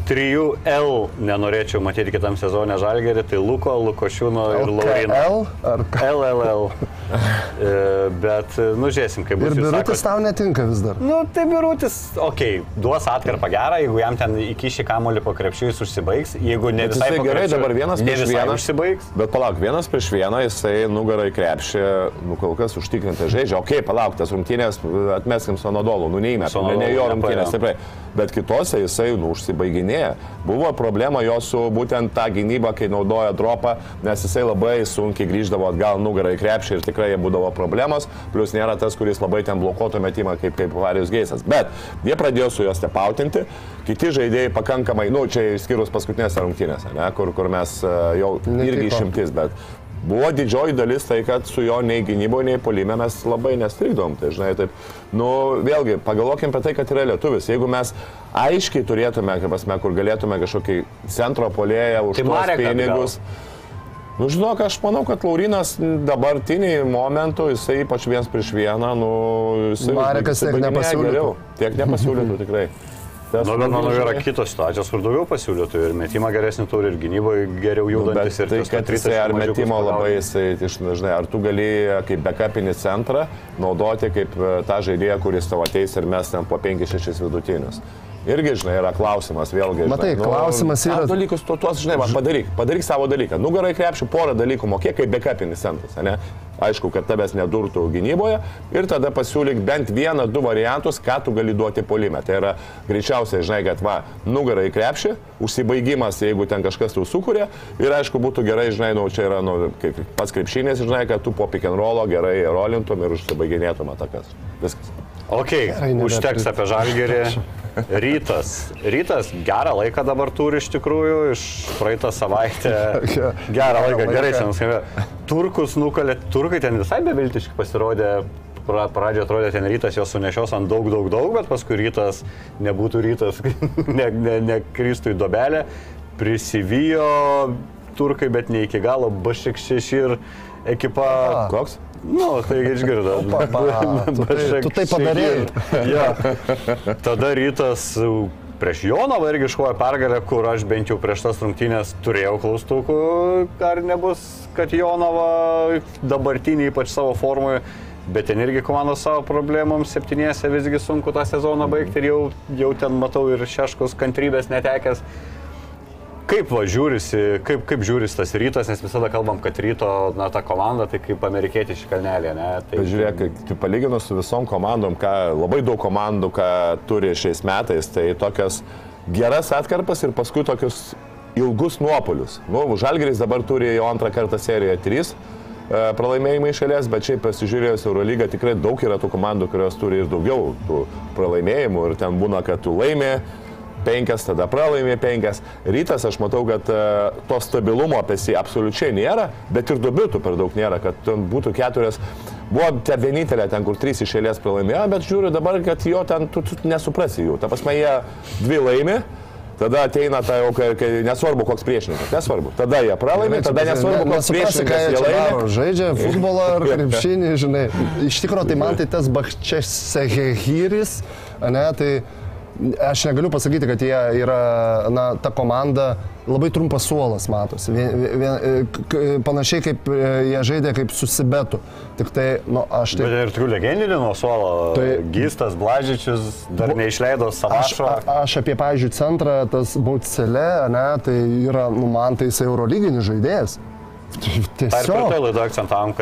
3L nenorėčiau matyti kitam sezonė Žalgerį, tai Luko, Lukošiūno ir Laurino. LKL ar? LLL. E, Bet, nu, žiūrėsim, kaip bus. Ir birutis tau netinka vis dar. Nu, tai birutis, okei, okay, duos atkarpą gerą, jeigu jam ten įkiši kamuolį po krepšiu, jis užsibaigs, jeigu ne visai po gerai dabar vienas prieš vieną. užsibaigs. Bet palauk, vienas prieš vieną jisai nugarą į krepšį, nu kol kas užtikrintai žaidžia. Ok, palauk, tas rungtynės atmeskim su Anadolu, nu neįmet, Su ne, ne jo rungtynės, tikrai. Bet kitose jisai, nu, užsibaiginėja. Buvo problema jo su būtent tą gynybą, kai naudoja dropą, nes jisai labai sunkiai grįždavo atgal nugarą į krepšį ir tikrai jie būdavo problemos. Plus nėra tas, kuris labai ten blokuotų metimą kaip, kaip Harijus Geisas. Bet jie pradėjo su juos stepautinti. Kiti žaidėjai pakankamai, nu, čia išskyrus paskutinėse rungtynėse, ne, kur, kur mes e, jau irgi išimtis, bet buvo didžioji dalis tai, kad su jo nei gynyboje, nei polime mes labai nestrikdom. Tai, žinai, taip, nu, vėlgi, pagalvokim apie tai, kad yra lietuvis. Jeigu mes aiškiai turėtume, kaip pasme, kur galėtume kažkokį centro polėją už Tai pinigus. Nu, žinok, aš manau, kad Laurinas dabartiniai momentų, jisai ypač vienas prieš vieną, nu, jisai... Marekas tiek nepasiūlytų. geriau. Tiek nepasiūlytų tikrai. Tas, Nu, bet manau, yra kitos situacijos, kur daugiau pasiūlytų ir metimą geresnį turi, ir gynyboje geriau Nu, judantis. ir tai, kad jisai ar metimo labai, jisai, žinai, ar tu gali kaip backupinį centrą naudoti kaip e, tą žaidėją, kuris tavo ateis ir mes ten po 5-6 vidutinius. Irgi, žinai, yra klausimas, vėlgi. Matai, žinai, klausimas yra- dalykus, tu tuos, žinai, va, padaryk, padaryk savo dalyką. Nugarai krepšį porą dalykų mokėk kaip backupinis centras, ne? Aišku, kad tavęs nedurtų gynyboje ir tada pasiūlyk bent vieną, du variantus, ką tu gali duoti polime. Tai yra greičiausiai, žinai, kad va, nugarai krepšį, užsibaigimas, jeigu ten kažkas tau sukūrė ir aišku, būtų gerai, žinai, nu, čia yra nu, kaip pats krepšinės, žinai, kad tu po pick and rollo gerai rolintum ir užsibaiginėtum atakas. Viskas. Ok, užteks apie žalgerį. Rytas. Rytas gerą laiką dabar turi iš tikrųjų, iš praeitą savaitę. Gerą laiką, gerai čia nuskambėjo. Turkus nukalė, turkai ten visai beviltiškai pasirodė. Pra- Pradžioje atrodė ten rytas jos sunešios ant daug, daug, daug, bet paskui rytas nebūtų rytas, nekristų ne, ne nekristų į dobelę. Prisivijo turkai, bet ne iki galo, Bašikšeš ir ekipa. Koks? Nu, taigi išgirdo. pa, tu tai- tu tai padarei. Ja. Tada rytas prieš Jonavą irgi iškovojo pergalę, kur aš bent jau prieš tas rungtynės turėjau klaustukų, ar nebus, kad Jonava dabartinį ypač savo formoje, bet ten irgi komandos savo problemoms septynėse visgi sunku tą sezoną baigti ir jau, jau ten matau ir šeškos kantrybės netekęs. Kaip va žiūrisi, kaip, kaip žiūrisi tas rytas, nes visada kalbam, kad ryto, na, ta komanda, tai kaip amerikietiški kalnelė, ne? Tai, žiūrėk, tai palyginus su visom komandom, ką labai daug komandų, ką turi šiais metais, tai tokias geras atkarpas ir paskui tokius ilgus nuopolius. Nu, Žalgeris dabar turi jau antrą kartą seriją 3 pralaimėjimai šalies, bet šiaip pasižiūrėjus Eurolygą tikrai daug yra tų komandų, kurios turi ir daugiau tų pralaimėjimų ir ten būna, kad tu laimė penkias, tada pralaimė penkias. Rytas aš matau, kad e, to stabilumo apie jį absoliučiai nėra, bet ir dubitų per daug nėra, kad būtų keturias. Buvo te vienintelė ten, kur trys iš eilės pralaimėjo, bet žiūriu dabar, kad jo ten tu, tu nesuprasi jų. Ta prasme, jie dvi laimi. Tada ateina ta jau, kai, kai nesvarbu koks priešininkas, nesvarbu. Tada jie pralaimi, tada nesvarbu koks Nesuprasi, ką priešininkas jie laimi. Žaidžia futbolą ar krepšinį, žinai. Iš tikrųjų, tai man tai tas Bakčesehehiris, ne, tai aš negaliu pasakyti, kad jie yra, na, ta komanda labai trumpas suolas matosi. Vien, vien, panašiai kaip e, jie žaidė kaip susibetų. Tik tai, nu, aš Bet tai... ir tokių legendinių nuo suolo. Tai- Gystas, Blažičius, dar neišleido Aš, Salašo. a- aš apie, pavyzdžiui, centrą, tas Baucelė, ne, tai yra, nu, man tai jis eurolyginis žaidėjas. Tiesiog.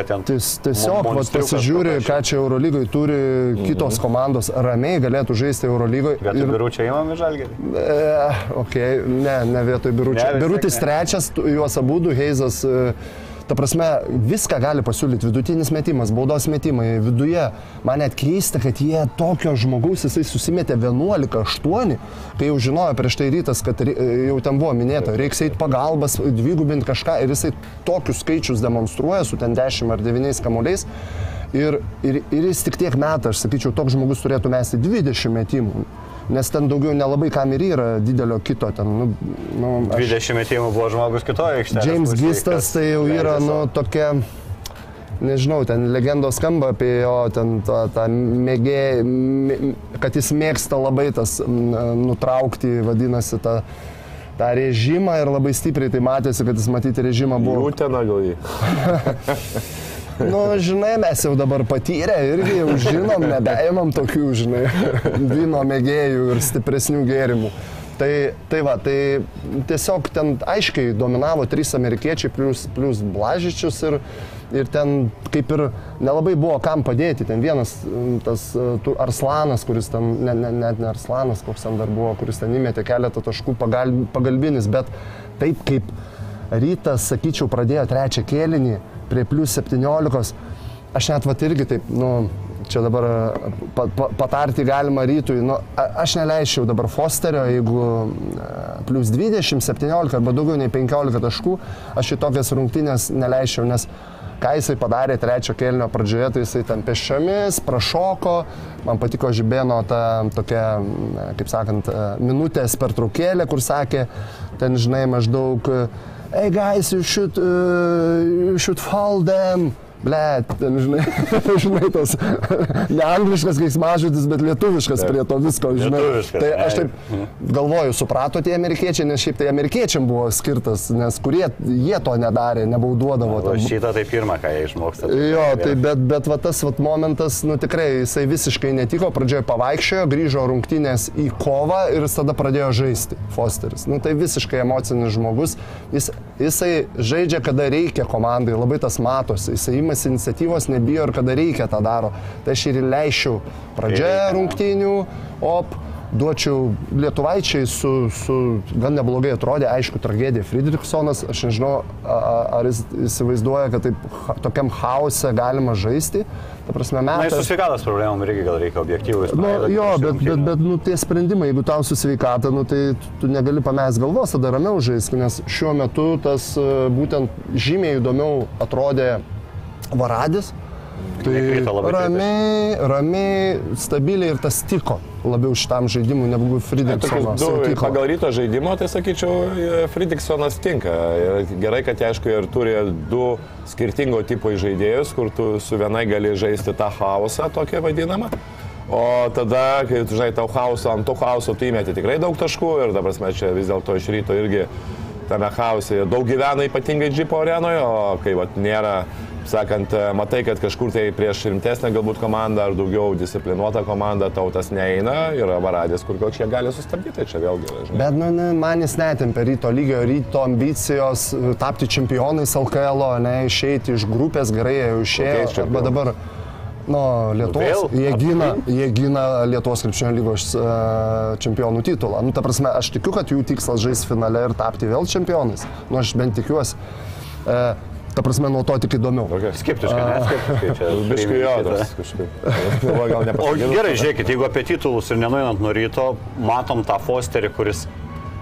ten... Ties, tiesiog vat, pasižiūri, ką čia Eurolygoje turi kitos komandos, ramiai galėtų žaisti Eurolygoje. Vietoj ir... biuručio įmami žalgerį. E, okay, ne, ne vietoj biuručio. Ne. trečias, juos abu, Heizas. e, Ta prasme, viską gali pasiūlyti. Vidutinis metimas, baudos metimai. Viduje man net keista, kad jie tokio žmogaus, jisai susimetė 11-8, kai jau žinojo prieš tai rytas, kad jau ten buvo minėta, reiks eiti pagalbas, dvigubinti kažką ir jisai tokius skaičius demonstruoja su ten 10 ar 9 kamuoliais. Ir, ir, ir jis tik tiek metų, aš sakyčiau, toks žmogus turėtų mesti 20 metimų. Nes ten daugiau nelabai kam ir yra didelio kito ten. Nu, nu, aš, 20 metimų buvo žmogus kitoje aikštėje. James Gistas tai jau yra, nu, tokia, nežinau, ten legendos skamba apie jo, ten tą, tą mėgėją, mė- kad jis mėgsta labai tas nutraukti, vadinasi, tą, tą režimą ir labai stipriai tai matėsi, kad jis matyti režimą buvo. Būtina gal jį. Nu, žinai, mes jau dabar patyrę irgi jau žinom, nebeimam tokių, žinai, vyno mėgėjų ir stipresnių gėrimų. Tai, tai va, tai tiesiog ten aiškiai dominavo trys amerikiečiai plus, plus Blažičius ir, ir ten kaip ir nelabai buvo kam padėti. Ten vienas tas e, Arslanas, kuris ten, ne, ne, net ne Arslanas, koks ten dar buvo, kuris ten įmetė keletą taškų pagal, pagalbinis, bet taip kaip rytas, sakyčiau, pradėjo trečią kėlinį prie plus 17. Aš net vat irgi taip, nu, čia dabar pa, pa, patarti galima rytui. Nu, aš neleisčiau dabar Fosterio, jeigu plus 20, 17 arba daugiau nei 15 taškų, aš į tokias rungtynės neleisčiau, nes ką jisai padarė trečio kėlinio pradžioje, tai jisai ten pešiomis, prašoko, man patiko Žibėno ta tokia, kaip sakant, minutės pertraukėlė, kur sakė, ten žinai maždaug, hey guys, you should, uh, you should fall them. Ble, ten žinai, žinai tas ne angliškas keiksmažodis, bet lietuviškas prie to visko, žinai. Lietuviškas, Tai aš taip galvoju, suprato tie amerikiečiai, nes šiaip tai amerikiečiam buvo skirtas, nes kurie jie to nedarė, nebauduodavo. O šitą tai pirmą, ką jie išmoksta. Jo, tai bet, bet va, tas va, momentas, nu tikrai jisai visiškai netiko, pradžioje pavaikščiojo, grįžo rungtynės į kovą ir jis tada pradėjo žaisti, Fosteris. Nu tai visiškai emocinis žmogus, jis, jisai žaidžia, kada reikia komandai, labai tas matosi, jisai imasi iniciatyvos, nebijo ir kada reikia tą daro. Tai aš ir reikia, jo. rungtynių, op, duočiau lietuvaičiai su, su gan neblogai atrodė, aišku, tragedija Friedrichsonas, aš nežinau, ar jis įsivaizduoja, kad taip, tokiam hause galima žaisti. Ta prasme, Na, metas. su sveikatos problemom irgi gal reikia objektyvus. Nu, jo, bet, bet, bet nu, tie sprendimai, jeigu tau su sveikata, nu, tai tu- negali pamest galvos, tada ramiau žaisk, nes šiuo metu tas e, būtent žymiai įdomiau atrodė Varadis. Tai ramiai, ramiai, stabiliai ir tas tiko labiau šitam žaidimui negu. Tokius du tiko. pagal ryto žaidimo, tai sakyčiau, Fridiksonas tinka. Ir gerai, kad jie, aišku, ir turi du skirtingo tipo žaidėjus, kur tu su vienai gali žaisti tą chaosą, tokią vadinamą. O tada, kai tu žinai, tau chaoso, ant to chaoso tu įmeti tikrai daug taškų ir dabar mes čia vis dėlto iš ryto irgi tame chaose daug gyvena ypatingai džipo arenoje, o kai vat, nėra, sakant, matai, kad kažkur tai prieš rimtesnę galbūt komandą ar daugiau disciplinuotą komandą tau tas neeina, yra varadės, kur čia gali sustabdyti, tai čia vėlgi, žinai. Bet nu, ne, man jis netempė ryto lygio, ryto ambicijos e, tapti čempionais LKL, ne išeiti iš grupės, gerai jau išėjo. Kokiais Arba dabar, nu, Lietuvos, jie gina, jie gina Lietuvos krepšinio lygos uh, čempionų titulą. Nu, ta prasme, aš tikiu, kad jų tikslas žaisti finale ir tapti vėl čempionais. Nu, aš bent tikiuosi. Uh, ta prasme, nuo to tik įdomiau. Okay. Skeptiškai, ne? Skeptiškai čia. Biškai jo, priimi tas šitą. kažkaip. Galvoju, gal O gerai, žiūrėkit, jeigu apie titulus ir nenuinant nuo ryto, matom tą Fosterį, kuris,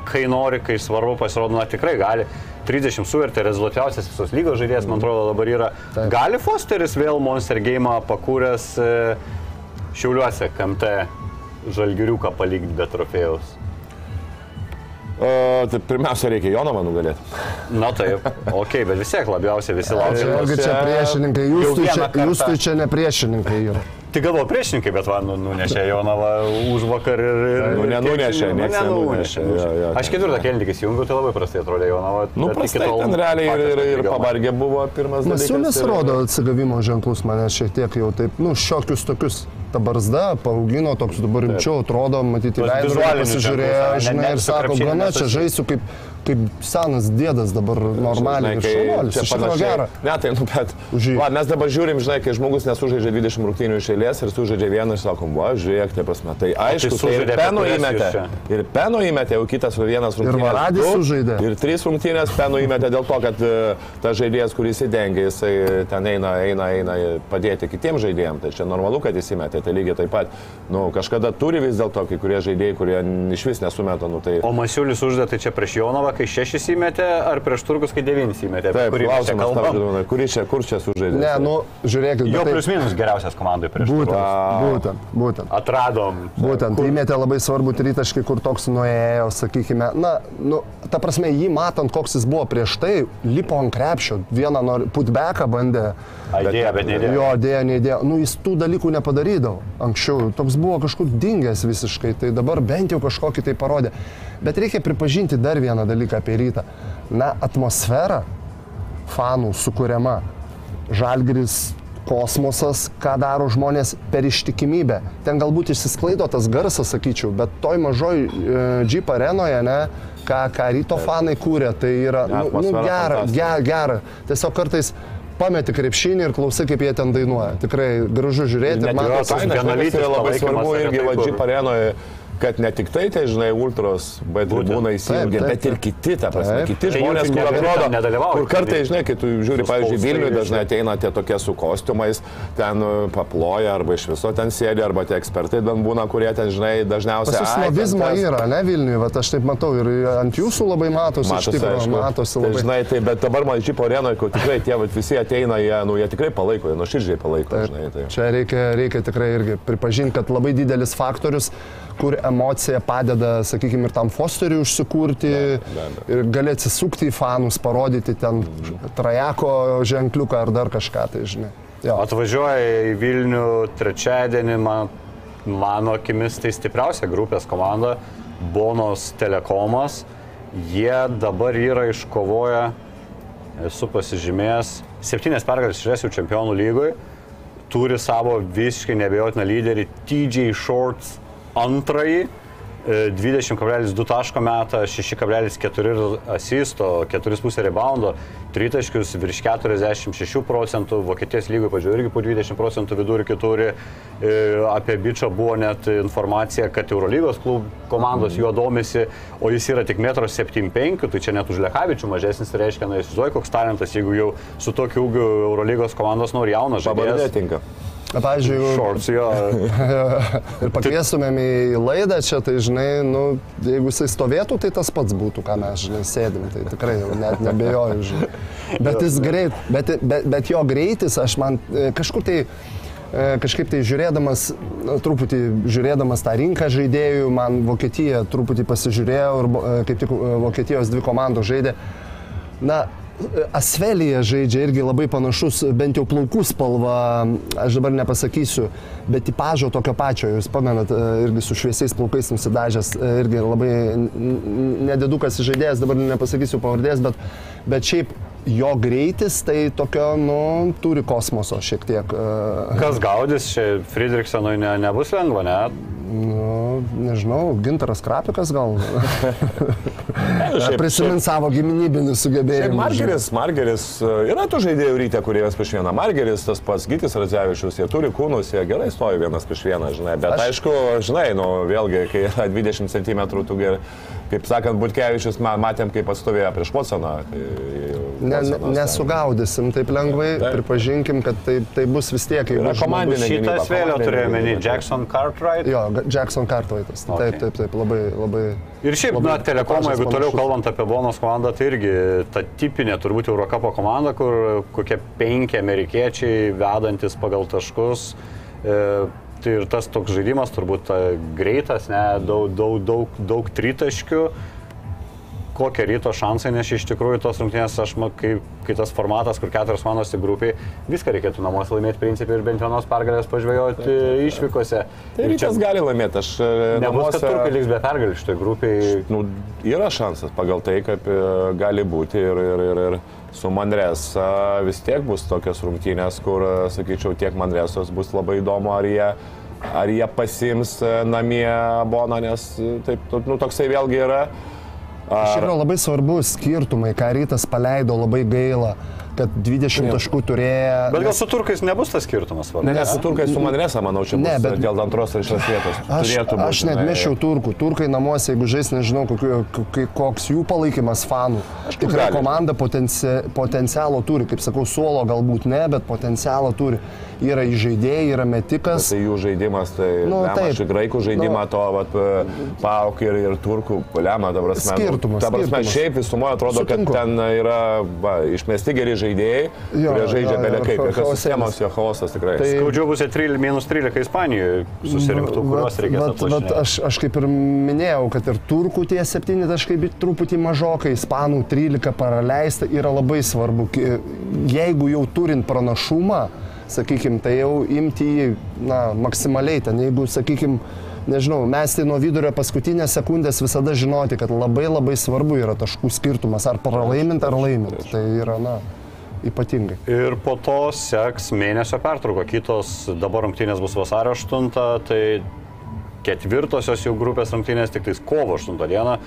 kai nori, kai svarbu, pasirodo, na tikrai gali. 30 suvertė rezultatyviausias visos lygos žaidėjas, man atrodo, dabar yra. Taip. Gali Fosteris vėl Monster Game pakūręs e, Šiauliuose, KMT žalgiriuką palikti be trofėjaus? O, tai pirmiausia, reikia Jonovą nugalėti. Na taip, ok, bet vis tiek labiausiai visi laukia. čia priešininkai, jau jūs tu čia, jūs tu čia ne priešininkai yra. Tik galvo priešininkai, bet man nu, nunešė Jonavą už vakar ir... Nu, nenunešė, nieks nenunešė. Jo, jo, Aš ketvirtą kelnį tik įsijungiu, tai labai prastai atrodė Jonava. Nu, prastai ten realiai ir, ir, ir pavargę buvo pirmas dalykas. Masiulis ir- rodo atsigavimo ženklus mane šiek tiek jau taip, nu, šiokius tokius. Ta barzda paaugino, toks dabar rimčiau atrodo, matyti veidrodį pasižiūrėjo, ne- žinai, ne ir sako, gana čia nesusiję." žaisiu kaip, kaip senas dėdas dabar normaliai ir Žinai, kai čia panašiai-. Ne, tai, nu, bet. Va, mes dabar žiūrim, žinai, kai žmogus nesužaidžia 20 rungtynių iš eilės ir sužaidžia vieną ir sakom, va, žiūrėk, tai prasme. Tai aišku, tai ir penų įmetė. Ir penų įmetė, jau kitas vienas rungtynės. Varadis du, sužaidė. Ir trys rungtynės penų įmetė dėl to, kad e, tas žaidėjas, kuris įdengia, jisai ten eina, eina, eina padėti kitiems žaidėjams. Tai čia normalu, kad jis įmetė. Tai lygiai taip pat, nu, kažkada turi vis dėlto kai kurie žaidėjai, kurie iš vis nesumeta. Nu, tai... O Masiulis uždė tai čia prieš Jonavą, kai šešis įmetė, ar prieš Turkus, kai devynis įmetė? Taip, kurį mes čia klausimas, tau, kalbam? Žilvinai, kurį čia, kur čia sužaidė? Ne, nu, žiūrėkit, Jo bet plius minus geriausias komandai prieš būtent, Turkus. būtent, būtent. Atradom. Būtent, tai įmetė labai svarbu tritaškį, kur toks nuėjo, sakykime, na, nu, ta prasme, jį matant, koks jis buvo prieš tai, lipo ant krepšio, vieną putbeką bandė, Idėja, bet ne idėja. jo dėjo, neįdėjo, nu, jis tų dalykų nepadarydavo anksčiau, toks buvo kažkur dingęs visiškai, tai dabar bent jau kažkokį tai parodė. Bet reikia pripažinti dar vieną dalyką apie rytą. Na, atmosfera fanų sukūriama. Žalgris kosmosas, ką daro žmonės per ištikimybę. Ten galbūt išsisklaido tas garsas, sakyčiau, bet toj mažoj e, Jeep arenoje, ne, ką, ką ryto fanai kūrė, tai yra Ne, nu, nu, gera, gera, gera. Tiesiog kartais pameti krepšinį ir klausai, kaip jie ten dainuoja. Tikrai gražu žiūrėti. Man tai yra vienalytis labai svarbu irgi vadžiai parenoje, kad ne tik tai, tai žinai, ultros, bet tribūnai įsijungia, Taip, taip, bet ir taip. kiti, ta prasme, Taip. kiti Tai žmonės, kur atrodo, ten nedalyvauti. kur kartai, žinai, kai tu žiūri, pavyzdžiui, Vilniui dažnai ateina tie tokie su kostiumais, ten uh, paploja arba iš viso ten sėdi, arba tie ekspertai ten būna, kurie ten, žinai, dažniausiai... Pas jūs "Ai, ten snobizmo tas." yra, ne Vilniuje, bet aš taip matau ir ant jūsų labai matosi, iš Matosi, tikrųjų, aišku. matosi Tai, labai. žinai, tai, bet dabar man žipo arenoje, kur tikrai tie vat, visi ateina, jie, nu, jie tikrai palaiko, jie nuoširdžiai palaiko, žinai. Tai. Čia reikia, reikia tikrai irgi pripažinti, kad labai didelis faktorius, kur emocija padeda, sakykime, ir tam Fosteriui užsikurti ir gali atsisukti į fanus, parodyti ten trajako ženkliuką ar dar kažką, tai žinai. Jo. Atvažiuoja į Vilnių trečiadienį, man, mano akimis tai stipriausia grupės komanda - Bonos Telekomas. Jie dabar yra iškovoję, esu pasižymėjęs, septynės pergalės iš esų čempionų lygoje, turi savo visiškai nebejotiną lyderį TJ Shorts antrąjį. e, 20,2 taško metą, 6,4 asisto, 4,5 reboundo, tritaškius virš 46 procentų, Vokietijos lygoje pažiūrėjau irgi po 20 procentų vidurkį turi. E, Apie bičią buvo net informacija, kad Eurolygos klub komandos juo domisi, o jis yra tik 1,75 m, tai čia net už Lekavičių mažesnis, tai reiškia, na, įsivaizduoju, koks talentas, jeigu jau su tokiu ūgiu Eurolygos komandos nori jaunas Pabardė žaidėjas. tinka. Pavyzdžiui, jeigu Shorts jo. ir pakviestumėm į laidą čia, tai žinai, nu, jeigu jisai stovėtų, tai tas pats būtų, ką mes, žinai, sėdim, tai tikrai net nebejoju, žinai. Bet jis greit, bet, bet, bet jo greitis, aš man e, kažkur tai e, kažkaip tai žiūrėdamas, na, truputį žiūrėdamas tą rinką žaidėjų, man Vokietija truputį pasižiūrėjau ir e, kaip tik Vokietijos dvi komandos žaidė. Na, Asvelija žaidžia irgi labai panašus, bent jau plaukų spalva, aš dabar nepasakysiu, bet tipažo tokio pačio, jūs pamenat, e, irgi su šviesiais plaukais nusidažęs, e, irgi labai n- n- nedidukas žaidėjas, dabar nepasakysiu pavardės, bet, bet šiaip jo greitis tai tokio, nu, turi kosmoso šiek tiek. e, Kas gaudys, čia Friedrichsenui ne, nebus lengva, ne? Nu, nežinau, gintaras krapikas gal. Prisimint savo giminybinį sugebėjimą. Margeris, Margeris, e, yra tų žaidėjų ryte, kurie vienas prieš vieną. Margeris, tas pats Gytis Radzevičius, jie turi kūnus, jie gerai stovi vienas prieš vieną, žinai. Bet Aš- aš... aišku, žinai, nu, vėlgi, kai yra 20 cm, tu gerai, kaip sakant, Butkevičius, ma- matėm, kaip atstovėjo prieš Watsoną. Tai, Ne, nesugaudysim taip lengvai, Taip. pripažinkim, kad tai, tai bus vis tiek. jeigu Yra komandinė Šitas vėliau turėjo menį Jackson Cartwright. Jo, Jackson Cartwrightas. Ok. Taip, taip, taip, labai, labai. Ir šiaip, labai na, tipažas jeigu toliau panašus. kalbant apie Bonos komandą, tai irgi ta tipinė turbūt Eurocapo komanda, kur kokie penki amerikiečiai vedantis pagal taškus. E, tai ir tas toks žaidimas turbūt ta, greitas, ne, daug, daug, daug, daug tritaškių. kokie ryto šansai, nes iš tikrųjų tos rungtynės, aš manau, kai, kai tas formatas, kur keturios manosi grupiai, viską reikėtų namuose laimėti principiai ir bent vienos pergalės pažvėjoti išvykose. Tai Ir čia rytas gali laimėti, aš e, nebus, kad namuose- turkai liks be pergalės šitoje grupėje. nu, yra šansas pagal tai, kaip e, gali būti ir, ir, ir, ir su Manresa vis tiek bus tokios rungtynės, kur, sakyčiau, tiek Manresos bus labai įdomu, ar jie, ar jie pasims e, namie Boną, nes e, taip, nu, toksai vėlgi yra. Šiaip yra labai svarbu skirtumai, ką rytas paleido, labai gaila, kad 20 taškų turėjo. Bet gal su turkais nebus tas skirtumas, Ne, nes su turkai su Manresa, manau, čia bus Ne, ne, bet- dėl antros ar šios vietos. Aš, Turėtų būt, aš net žinai. mešiau turkų. Turkai namuose, jeigu žais, nežinau, kokiu, koks jų palaikymas fanų. Tikrai komanda potenci, potencialo turi, kaip sakau, suolo galbūt ne, bet potencialą turi. Yra įžaidėjai, yra metikas. Tai jų žaidimas, tai Nu, nu, taip. aš graikų žaidimą Nu. to, vat, pauk ir, ir turkų, lemą, ta prasme. nu, Skirtumas, prasme, skirtumas. šiaip visumoje atrodo, Sutinku. kad ten yra va, išmesti geri žaidėjai, Jo, kurie žaidžia jo, kaip. Ir tas sistemos jo chaosas tikrai. Tai- Skaudžiau bus 13, minus 13 Ispanijoje susirinktų, kuriuos reikės atlašinėti. aš, aš kaip ir minėjau, kad ir turkų tie 7 taškai truputį mažokai, ispanų 13 praleista yra labai svarbu. Jeigu jau turint pranašumą, sakykime, tai jau imti jį na, maksimaliai ten, jeigu, sakykime, nežinau, mes tai nuo vidurio paskutinės sekundės visada žinoti, kad labai labai svarbu yra taškų skirtumas, ar pralaimint, ar laimint. Tai yra, na, ypatingai. Ir po to seks mėnesio pertrauka. Kitos dabar rungtynės bus vasario 8, tai ketvirtosios jau grupės rungtynės tik tais kovo 8 dieną.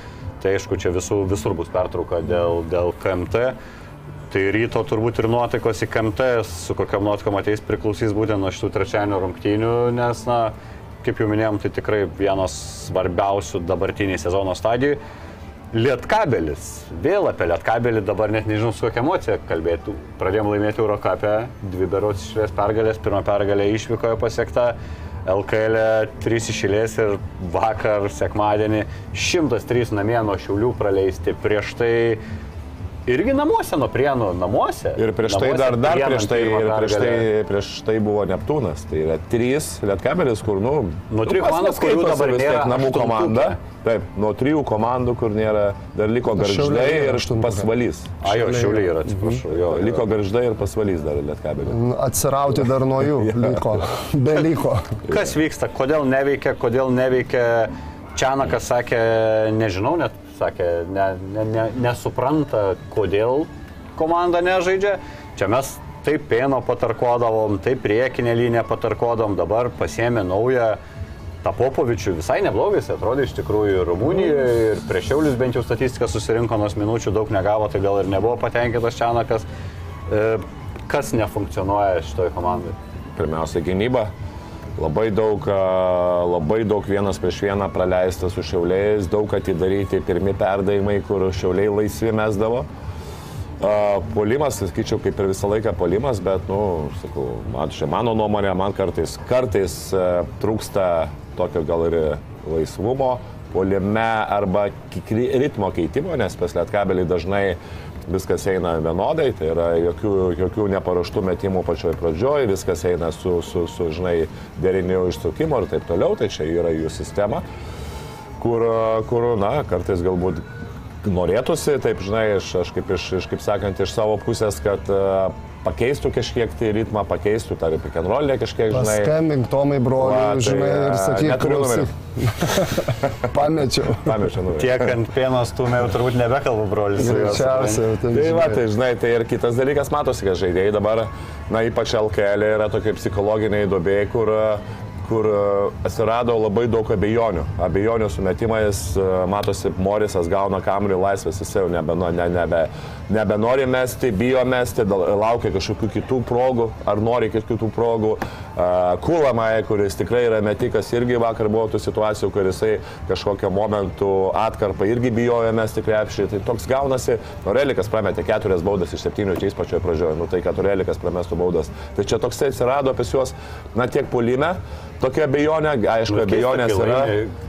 Tai aišku, čia visų, visur bus pertrauka dėl, dėl KMT. Tai ryto turbūt ir nuotaikos į KMT, su kokiam nuotaikom ateis priklausys būtent nuo šitų trečiadienio rungtynių, nes, na, kaip jau minėjom, tai tikrai vienos svarbiausių dabartiniai sezono stadijų. Lietkabelis. Vėl apie Lietkabelį dabar net nežinau su kokia emocija kalbėtų. Pradėjom laimėti Eurocapę, dvi berots išvės pergalės, pirmą pergalę išvykoje pasiekta, LKL 3 išėlės ir vakar, sekmadienį, 103 namie nuo Šiaulių praleisti. Prieš tai irgi namuose, nuo Prienų namuose. Ir prieš tai Namuose dar, dar prieš tai, ir prieš tai, prieš tai buvo Neptūnas. Tai yra trys lietkabelis, kur, nu, Nuo trijų komandų, neskaitosi dabar vis tiek nėra namų komanda. Taip, nuo trijų komandų, kur nėra, dar liko garždai ir pasvalys. A, jo, Šiauliai yra, atsiprašau. Jo, Jo, liko garždai ir pasvalys dar lietkabelį. Atsirauti dar nuo jų liko. Beliko. Kas vyksta, kodėl neveikia, kodėl neveikia. Čianakas sakė, nežinau, net sakė, ne, ne, ne, nesupranta, kodėl komanda nežaidžia. Čia mes taip pėno patarkodavom, taip priekinę liniją patarkodavom, dabar pasėmė naują. Ta Popovičių visai neblogai, jis atrodė iš tikrųjų ir Rumunijoje, ir prieš Šiaulius bent jau statistika susirinko, nors minučių daug negavo, tai gal ir nebuvo patenkintas Čianakas. E, Kas nefunkcionuoja šitoje komandoje? Pirmiausia, gynyba. Labai daug, labai daug vienas prieš vieną praleista su šiauliais, daug atidaryti pirmi perdavimai, kur šiauliai laisvi mesdavo. Polimas, sakyčiau, kaip ir visą laiką polimas, bet, nu, sakau, man čia mano nuomonė, man kartais, kartais trūksta tokio gal ir laisvumo, polime arba ritmo keitimo, nes pas lietkabelį dažnai viskas eina vienodai, tai yra jokių, jokių neparuoštų metimų pačioj pradžioj, viskas eina su, su, su žinai, deriniu išsukimo ir taip toliau, tai čia yra jų sistema, kur, kur na, kartais galbūt norėtųsi, taip žinai, aš, aš kaip, iš, iš, kaip sakant, iš savo pusės, kad uh, pakeistų kažkiek tai ritmą, pakeistų tą rollę kažkiek, žinai. Paskambink Tomai broliui, Va, tai, žinai, ir sakyk, neturiu klausyk. Pamečiau. Pamiršau, nu. Tiek ant pieno stumė, jau turbūt su juo, Greičiausiai, ten Tai va, tai žinai, tai ir kitas dalykas matosi, kad žaidėjai dabar, na ypač LKL yra tokie psichologiniai duobėjai, kur, kur atsirado labai daug abejonių. Abejonių sumetimais, matosi, Morisas gauna kamuolį laisvės, jis jau nebe, ne, nebe, nebenori mesti, bijo mesti, laukia kažkokių kitų progų, ar nori kitų progų. Kulamai, kuris tikrai yra metikas, irgi vakar buvo tų situacijų, kur jisai kažkokiu momentu atkarpą irgi bijojo mesti krepšį. Tai toks gaunasi, Norelikas prametė keturias baudas iš septynių čia pačioje pradžioje, nu tai kad Norelikas pramestų baudas. Tai čia toksai atsirado pas juos, na tiek polime, tokia abejonė, aišku, Nu, abejonės yra.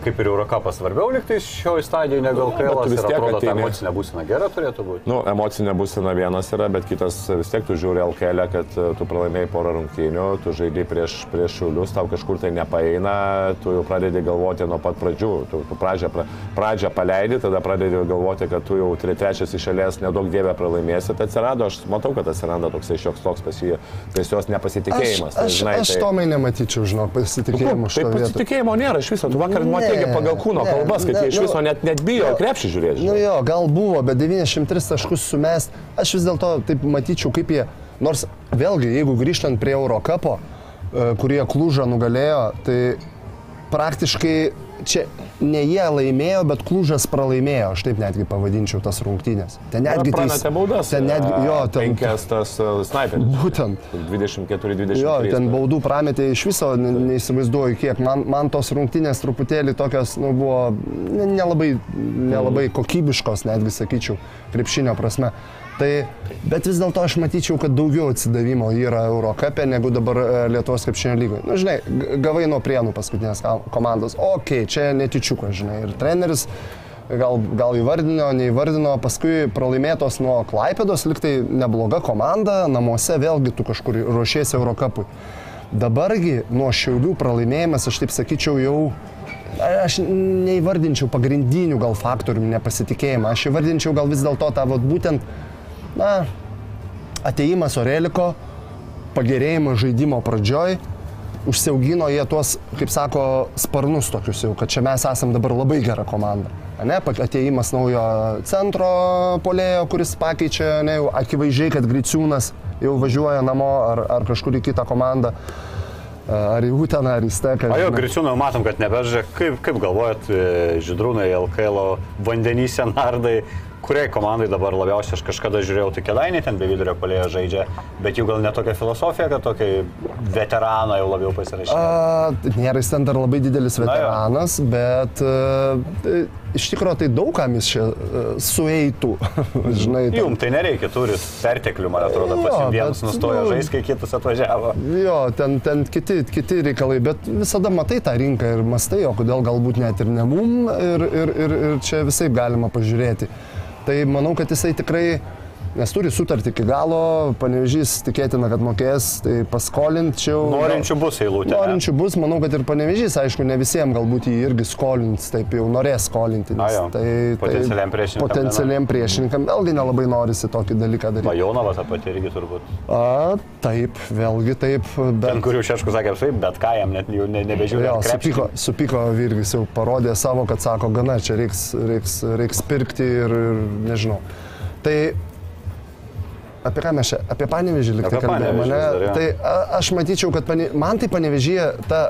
Kaip ir Eurocapas svarbiau liktais šioje stadijoje negu Nu, LKL. vis tiek atrodo, ta ateini- emocinė būsena gera turėtų būti. Nu, emocinė būsena vienas yra, bet kitas vis tiek tu žiūri LKL, kad e, tu pralaimėjai porą rungtynių, tu žaidai prieš, prieš šiulius, tau kažkur tai nepaeina, tu jau pradedi galvoti nuo pat pradžių. Tu, tu pradžią, pra- pradžią paleidi, tada pradedi galvoti, kad tu jau tre- trečias iš eilės nedaug dievę pralaimėsi. Tai atsirado, aš matau, kad atsiranda toksai šioks toks pas jį, pas jos Aš, nepasitikėjimas. Tai, aš, žinai, aš tai- tomai nematyčiau, žinok, Nu, pasitikėjimo Tai šito vietoj. pasitikėjimo nėra iš viso. Tu vakar Ne, matėgi pagal kūno ne, kalbas, kad ne, jie iš nu, viso net, net bijo jo. krepšį žiūrėti. Nu jo, gal buvo, bet 93 taškus sumest, aš vis dėlto taip matyčiau, kaip jie, nors vėlgi, jeigu grįžtant prie Eurocapo, e, kurie Klužą nugalėjo, tai praktiškai čia ne jie laimėjo, bet Klužas pralaimėjo, aš taip netgi pavadinčiau tas rungtynės. Ten netgi Prametė baudas. Ten netgi, jo, ten Penkias tas uh, sniperis. būtent. 24-23. Jo, ten baudų prametė iš viso, ne- neįsivaizduoju kiek. Man, man tos rungtynės truputėlį tokios, nu, buvo ne- nelabai, nelabai kokybiškos, netgi sakyčiau, krepšinio prasme. Tai, bet vis dėlto aš matyčiau, kad daugiau atsidavimo yra Eurocapė negu dabar e, Lietuvos krepšinio lygoje. Na, žinai, g- gavai nuo prienų paskutinės komandos. Ok, čia netičiukas, žinai. Ir treneris gal, gal įvardino, neįvardino, paskui pralaimėtos nuo Klaipėdos, liktai nebloga komanda, namuose vėlgi tu kažkur ruošiesi Eurocapui. Dabargi nuo šiaulių pralaimėjimas, aš taip sakyčiau, jau aš neįvardinčiau pagrindinių gal faktorių nepasitikėjimą, aš įvardinčiau gal vis dėlto tą vat, būtent, na, ateimas Oreliko, pagerėjimas žaidimo pradžioj, užsiaugino jie tuos, kaip sako, sparnus tokius jau, kad čia mes esam dabar labai gera komanda. Ne, ateimas naujo centro polėjo, kuris pakeičia, ne, jau akivaizdžiai, kad Griciūnas jau važiuoja namo ar, ar kažkur į kitą komandą, ar į Uteną, ar į Steką. O jo. Griciūną matom, kad nebeža. Kaip, kaip galvojat, e, Židrūnai, LKL vandenyse nardai, kuriai komandai dabar labiausiai aš kažkada žiūrėjau, tai kėdainiai ten be vidurio polėjo žaidžia, bet jų gal netokia filosofija, kad tokia veteraną jau labiau pasirašė. Nėra jis ten dar labai didelis veteranas, bet a, tai, iš tikrųjų tai daugam jis čia a, sueitų. Žinai, ten- Jum tai nereikia, turit perteklių, man atrodo, pas vienas nustojo nu, žaisti, kai kitas atvažiavo. Jo, ten, ten kiti, kiti reikalai, bet visada matai tą rinką ir mastai, o kodėl galbūt net ir ne mum ir, ir, ir, ir čia visai galima pažiūrėti. Tai manau, kad jisai tikrai, nes turi sutartį iki galo, panevežys tikėtina, kad mokės, tai paskolinčiau. Norinčių bus eilutė. Norinčių bus, manau, kad ir panevežys, aišku, ne visiems galbūt jį irgi skolins, taip jau norės skolinti. A, jo. tai, Potencialiam priešininkam Potencialiam priešininkam vėlgi nelabai norisi tokį dalyką daryti. Bajonova ta pati irgi turbūt. A, taip, vėlgi taip, bet... Ten, kur jau Šeškus sakė, taip, bet ką jam net jau ne, nebežiūrėjo. Jo, supyko, supyko Virgis jau parodė savo, kad sako, gana, čia reiks, reiks, reiks pirkti ir, ir nežinau. Tai apie ką mes čia, apie panevežį liktai kalbėjome, ne? dar. Tai a, aš matyčiau, kad pane, man tai panevežyje ta,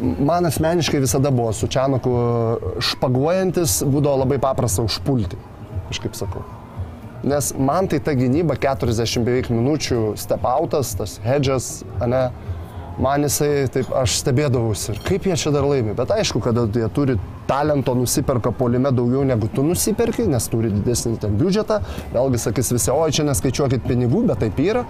man asmeniškai visada buvo su Čianaku špaguojantis, būdavo labai paprasta užpulti, aš kaip sakau. Nes man tai ta gynyba 40 beveik minučių stepautas, tas hedžas, ne, man jisai, taip, aš stebėdavausi ir kaip jie čia dar laimi. Bet aišku, kada jie turi talento, nusiperka polime daugiau negu tu nusiperki, nes turi didesnį ten biudžetą, vėlgi sakys visi, oi čia neskaičiuokit pinigų, bet taip yra.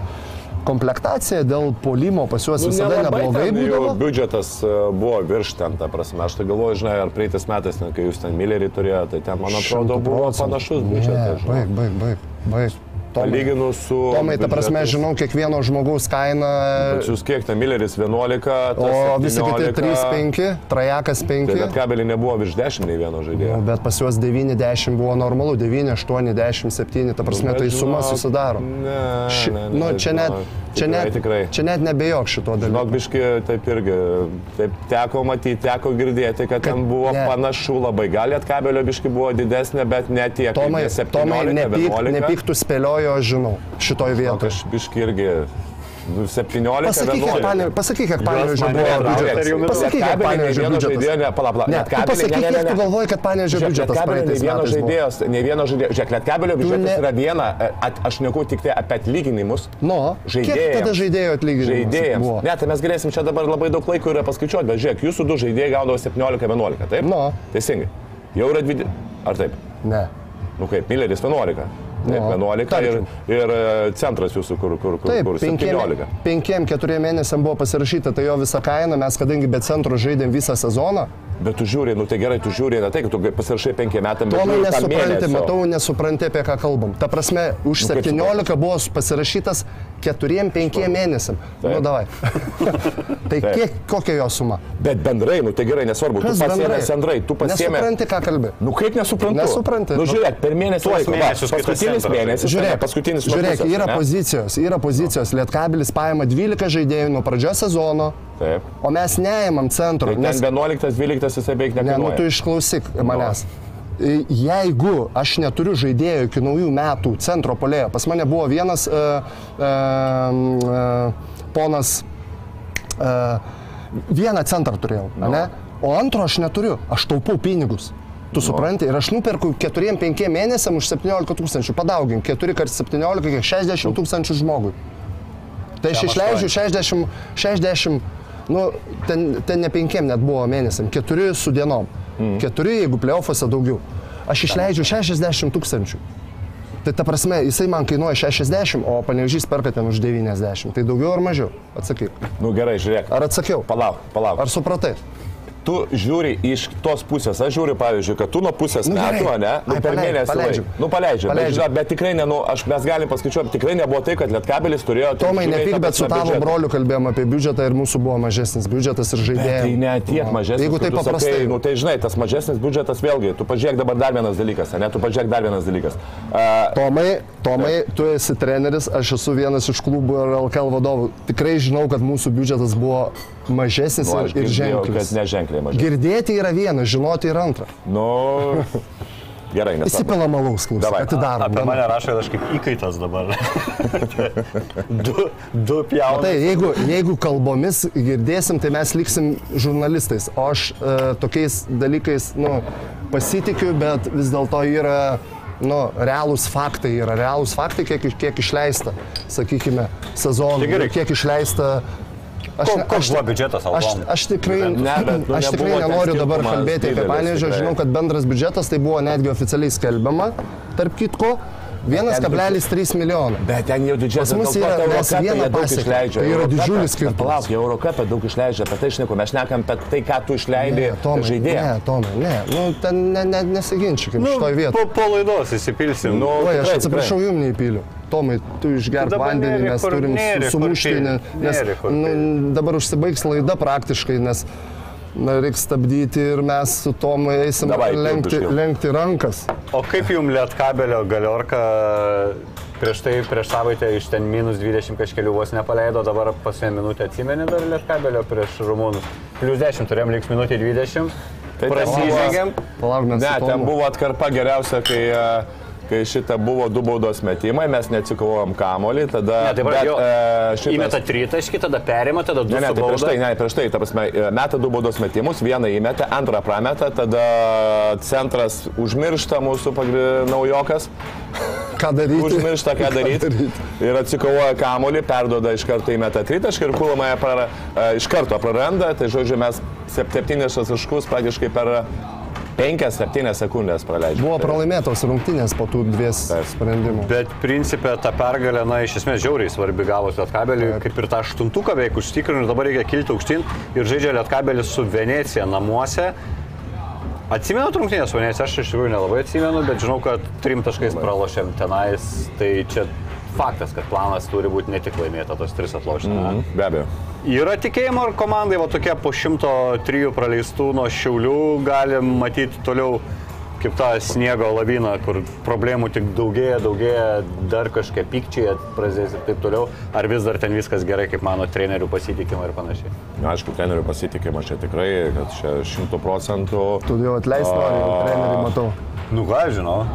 Komplektacija dėl polimo pas juos Nu, visada neblogai būdavo. Biudžetas e, buvo virš ten, ta prasme. Aš tai galvoju, žinai, ar praeitais metais, ten, kai jūs ten Millerį turėjote, tai ten, man atrodo, buvo panašus biudžetas. Baig, baig, baig, baig. Tomai, Palyginus su... Tomai, ta prasme, biudžetais. žinau kiekvieno žmogaus kainą. Bet jūs kiek ten Milleris 11, O visi kiti 17. 3-5, trajekas 5. Tai net kabelį nebuvo virš 10 nei vieno žaidėjo. Nu, bet pas juos 90 buvo normalu, 9, 8, 10, 7, ta prasme, Bet tai suma žinok, susidaro. Ne, Ši, ne, ne, nu, čia net, žinok, čia tikrai, net, Tikrai. čia net nebejok šito dalyko. biški, taip irgi, taip teko matyti, teko girdėti, kad ten buvo ne. panašu labai. Gal net kabelio biški buvo didesnė, bet ne tiek. Tomai, tie 17, Tomai nepyk, 11. nepyk aš žinau, šitoj Žinok, vietoj. Aš biški irgi nu, 17, Pasakyk, kiek 11. panė- pasakyk, kiek panėžio buvo biudžetas. Pasakyk, kiek panėžio biudžetas. ne, pala, pala, Ne, pasakyk, ne, ne, kiek ne. tu galvoji, kad panėžio biudžetas praeitais vieno metais žaidėjo, nei vieno žaidėjo. Žiūrėk, Lietkabelio biudžetas ne- yra viena, e, at, aš neku tik tai apie atlyginimus. Nu, kiek Žaidėjams. tada žaidėjo atlyginimas Žaidėjams. buvo? Ne, tai mes galėsim čia dabar labai daug laiko yra paskaičiuoti, bet žiūrėk, jūsų du žaidėjai gaudavo 17-11, taip? Nu. Teisingai. Jau yra 20. Ar taip? Ne. Nu kaip, Milleris 11. Taip, Nu, 11 ir, tarkim. ir e, centras jūsų, kur, kur, kur, Taip, kur penkiem, 17. penkiem, keturiem mėnesiam buvo pasirašyta, tai jo visa kaina, mes kadangi be centro žaidėm visą sezoną, Bet tu žiūri, nu tai gerai, tu žiūri, ne tai, kad tu pasirašai penkiem metam, bet Tomai nesupranti, matau, nesupranti, apie ką kalbam. Ta prasme, už Nu, kaip 17 buvo pasirašytas 4-5 mėnesiam. Nu, davai. tai Taip. kiek, kokia jo suma? Bet bendrai, nu tai gerai, nesvarbu, Kas tu pasiėmė bendrai? tu pasiėmė. Nesupranti, ką kalbi. Nu kaip nesuprantu? Nesupranti. Nu žiūrėk, per mėnesį Tuos mėnesius, Paskutinis centras mėnesis, Žiūrėk, paskutinis žiūrėk pusės, yra ne? pozicijos, yra pozicijos. Lietkabelis paima 12 žaidėjų nuo pradžios sezono, Taip. o mes neėmam centro. Tai ten 11-12 jisai beveik Ne, nu nekainuoja. tu išklausyk manęs. I- Jeigu aš neturiu žaidėjų iki naujų metų centro polėjo, pas mane buvo vienas uh, uh, uh, ponas, uh, vieną centrą turėjau, no. ne? o antro aš neturiu, aš taupau pinigus. Tu supranti, ir aš nuperku 4-5 mėnesiam už 17 tūkstančių, padaugink, 4 kart 17, kiek 60 tūkstančių žmogui. Tai aš išleidžiu 60, 60 nu, ten, ten ne penkiem net buvo mėnesiam, keturi su dienom. Mm. Keturi, jeigu playoffuose daugiau. Aš išleidžiu 60 tūkstančių. Tai ta prasme, jisai man kainuoja 60, o panevežys perka ten už 90. Tai daugiau ar mažiau? Atsakyk. Nu gerai, žiūrėk. Ar atsakiau? Palauk, palauk. Ar supratai? Tu žiūri iš tos pusės, aš žiūriu, pavyzdžiui, kad tu nuo pusės Nu, metų, gerai. ne, nu, Ai, per paleidžiu, mėnesį. paleidžiu. Nu, paleidžiu. Bet, Paleidžiu. žinot, bet tikrai, ne, nu, aš, mes galim paskaičiuoti, tikrai nebuvo tai, kad Lietkabelis turėjo... Tomai, nepyk, bet su tavo broliu kalbėjom apie biudžetą ir mūsų buvo mažesnis biudžetas ir žaidėjai. Tai ne tiek mažesnis. Jeigu tai paprastai. Sakai, nu, tai žinai, tas mažesnis biudžetas vėlgi, tu pažiūrėk dabar dar vienas dalykas, ne, tu pažiūrėk dar vienas dalykas. Uh, Tomai, Tomai, tu esi treneris, aš esu vienas iš klubų ir LKL vadovų. Tikrai žinau, kad mūsų biudžetas buvo mažesnis nu, ir, aš ir girdėjau, ženklis. kad neženkliai mažesnis. Girdėti yra viena, žinoti yra antra. Nu, gerai, nes. Įsipila malaus, klausyk, Davai. atidarom. Apie bendrai. mane rašo, kad aš kaip įkaitas dabar. du, du pjaunai. Tai jeigu, jeigu kalbomis girdėsim, tai mes liksim žurnalistais. O aš e, tokiais dalykais nu, pasitikiu, bet vis dėlto yra nu, realūs faktai. Yra realūs faktai, kiek, kiek išleista, sakykime, sezonų. Tai gerai. Kiek išleista. Aš, Ko- koks buvo biudžetas aš, albumui? aš tikrai, Ne, bet, nu, aš tikrai nenoriu dabar kalbėti apie Panežą. Žinau, kad bendras biudžetas tai buvo netgi oficialiai skelbiama, tarp kitko, 1,3 milijono. Bet ten jau didžiausias Pas mus yra- mes vieną pasiekėm. Tai yra didžiulis skirtumas. Palauk, Eurocapė daug išleidžia, apie tai šneku, mes šnekam apie tai, ką tu išleidai žaidėjai. Ne, Tomai, ne. Nu, ten ne, ne, nesiginčiakim nu, šitoj vietoj. po, po laidos įsipilsim. Nu, Oi, aš atsiprašau, jum neįpyliu. Tomai, tu išgerk vandenį, mes turim sumušti, nes nu, dabar užsibaigs laida praktiškai, nes na, reikia stabdyti ir mes su Tomu eisim Davai, lenkti, lenkti rankas. O kaip jums lietkabelio galiorka prieš tai, prieš savaitę iš ten minus 20 kažkelių vos nepaleido, dabar pasė minutę atsimeni dar lietkabelio prieš rumūnus. Plius 10 turėjom liks minutė 20. Tai ten Prasižengėm. Palauk, mes Ne, ten buvo atkarpa geriausia, kai, e, kai šita buvo du baudos metimai, mes neatsikovojom kamolį, tada... Ne, tai bet, e, šitas- įmeta tritaškį, tada perima, tada du Ne, ne, tai prieš tai, ne, prieš tai, ta prasme, e, meta du baudos metimus, vieną įmetė, antrą prameta, tada centras užmiršta mūsų pagri... naujokas, Ką daryti? užmiršta, ką daryti? Ir atsikovoja kamolį, perdoda iš karto įmeta tritaškį ir kulmąją prara... e, iš karto praranda, tai žodžiu mes sep- septynis taškus praktiškai per 5-7 sekundės praleidžiame. Buvo pralaimėtos rungtynės po tų dvies Taip. sprendimų. Bet principė ta pergalė, na, iš esmės žiauriai svarbi gavus Lietkabelį, kaip ir tą aštuntuką beveik užtikrinu ir dabar reikia kilti aukštyn ir žaidžia Lietkabelis su Venecija namuose. Atsimenu trumtinės su Venecija, aš iš tikrųjų nelabai atsimenu, bet žinau, kad trim taškais pralošėm tenais, tai čia faktas, kad planas turi būti ne tik laimėta tos tris atlošti. Mm -hmm. Be abejo. Yra tikėjimo, ar komandai va tokie po 103 praleistų nuo Šiaulių gali matyti toliau kaip tą sniego laviną, kur problemų tik daugėja, daugėja, dar kažkokie pykčiai pradės ir taip toliau. Ar vis dar ten viskas gerai, kaip mano trenerių pasitikimą ir panašiai. Na, aišku, trenerių pasitikima čia tikrai, kad čia šimtų procentų. Tu jau atleis nori, jau trenerių matau. Nu ką, žinau.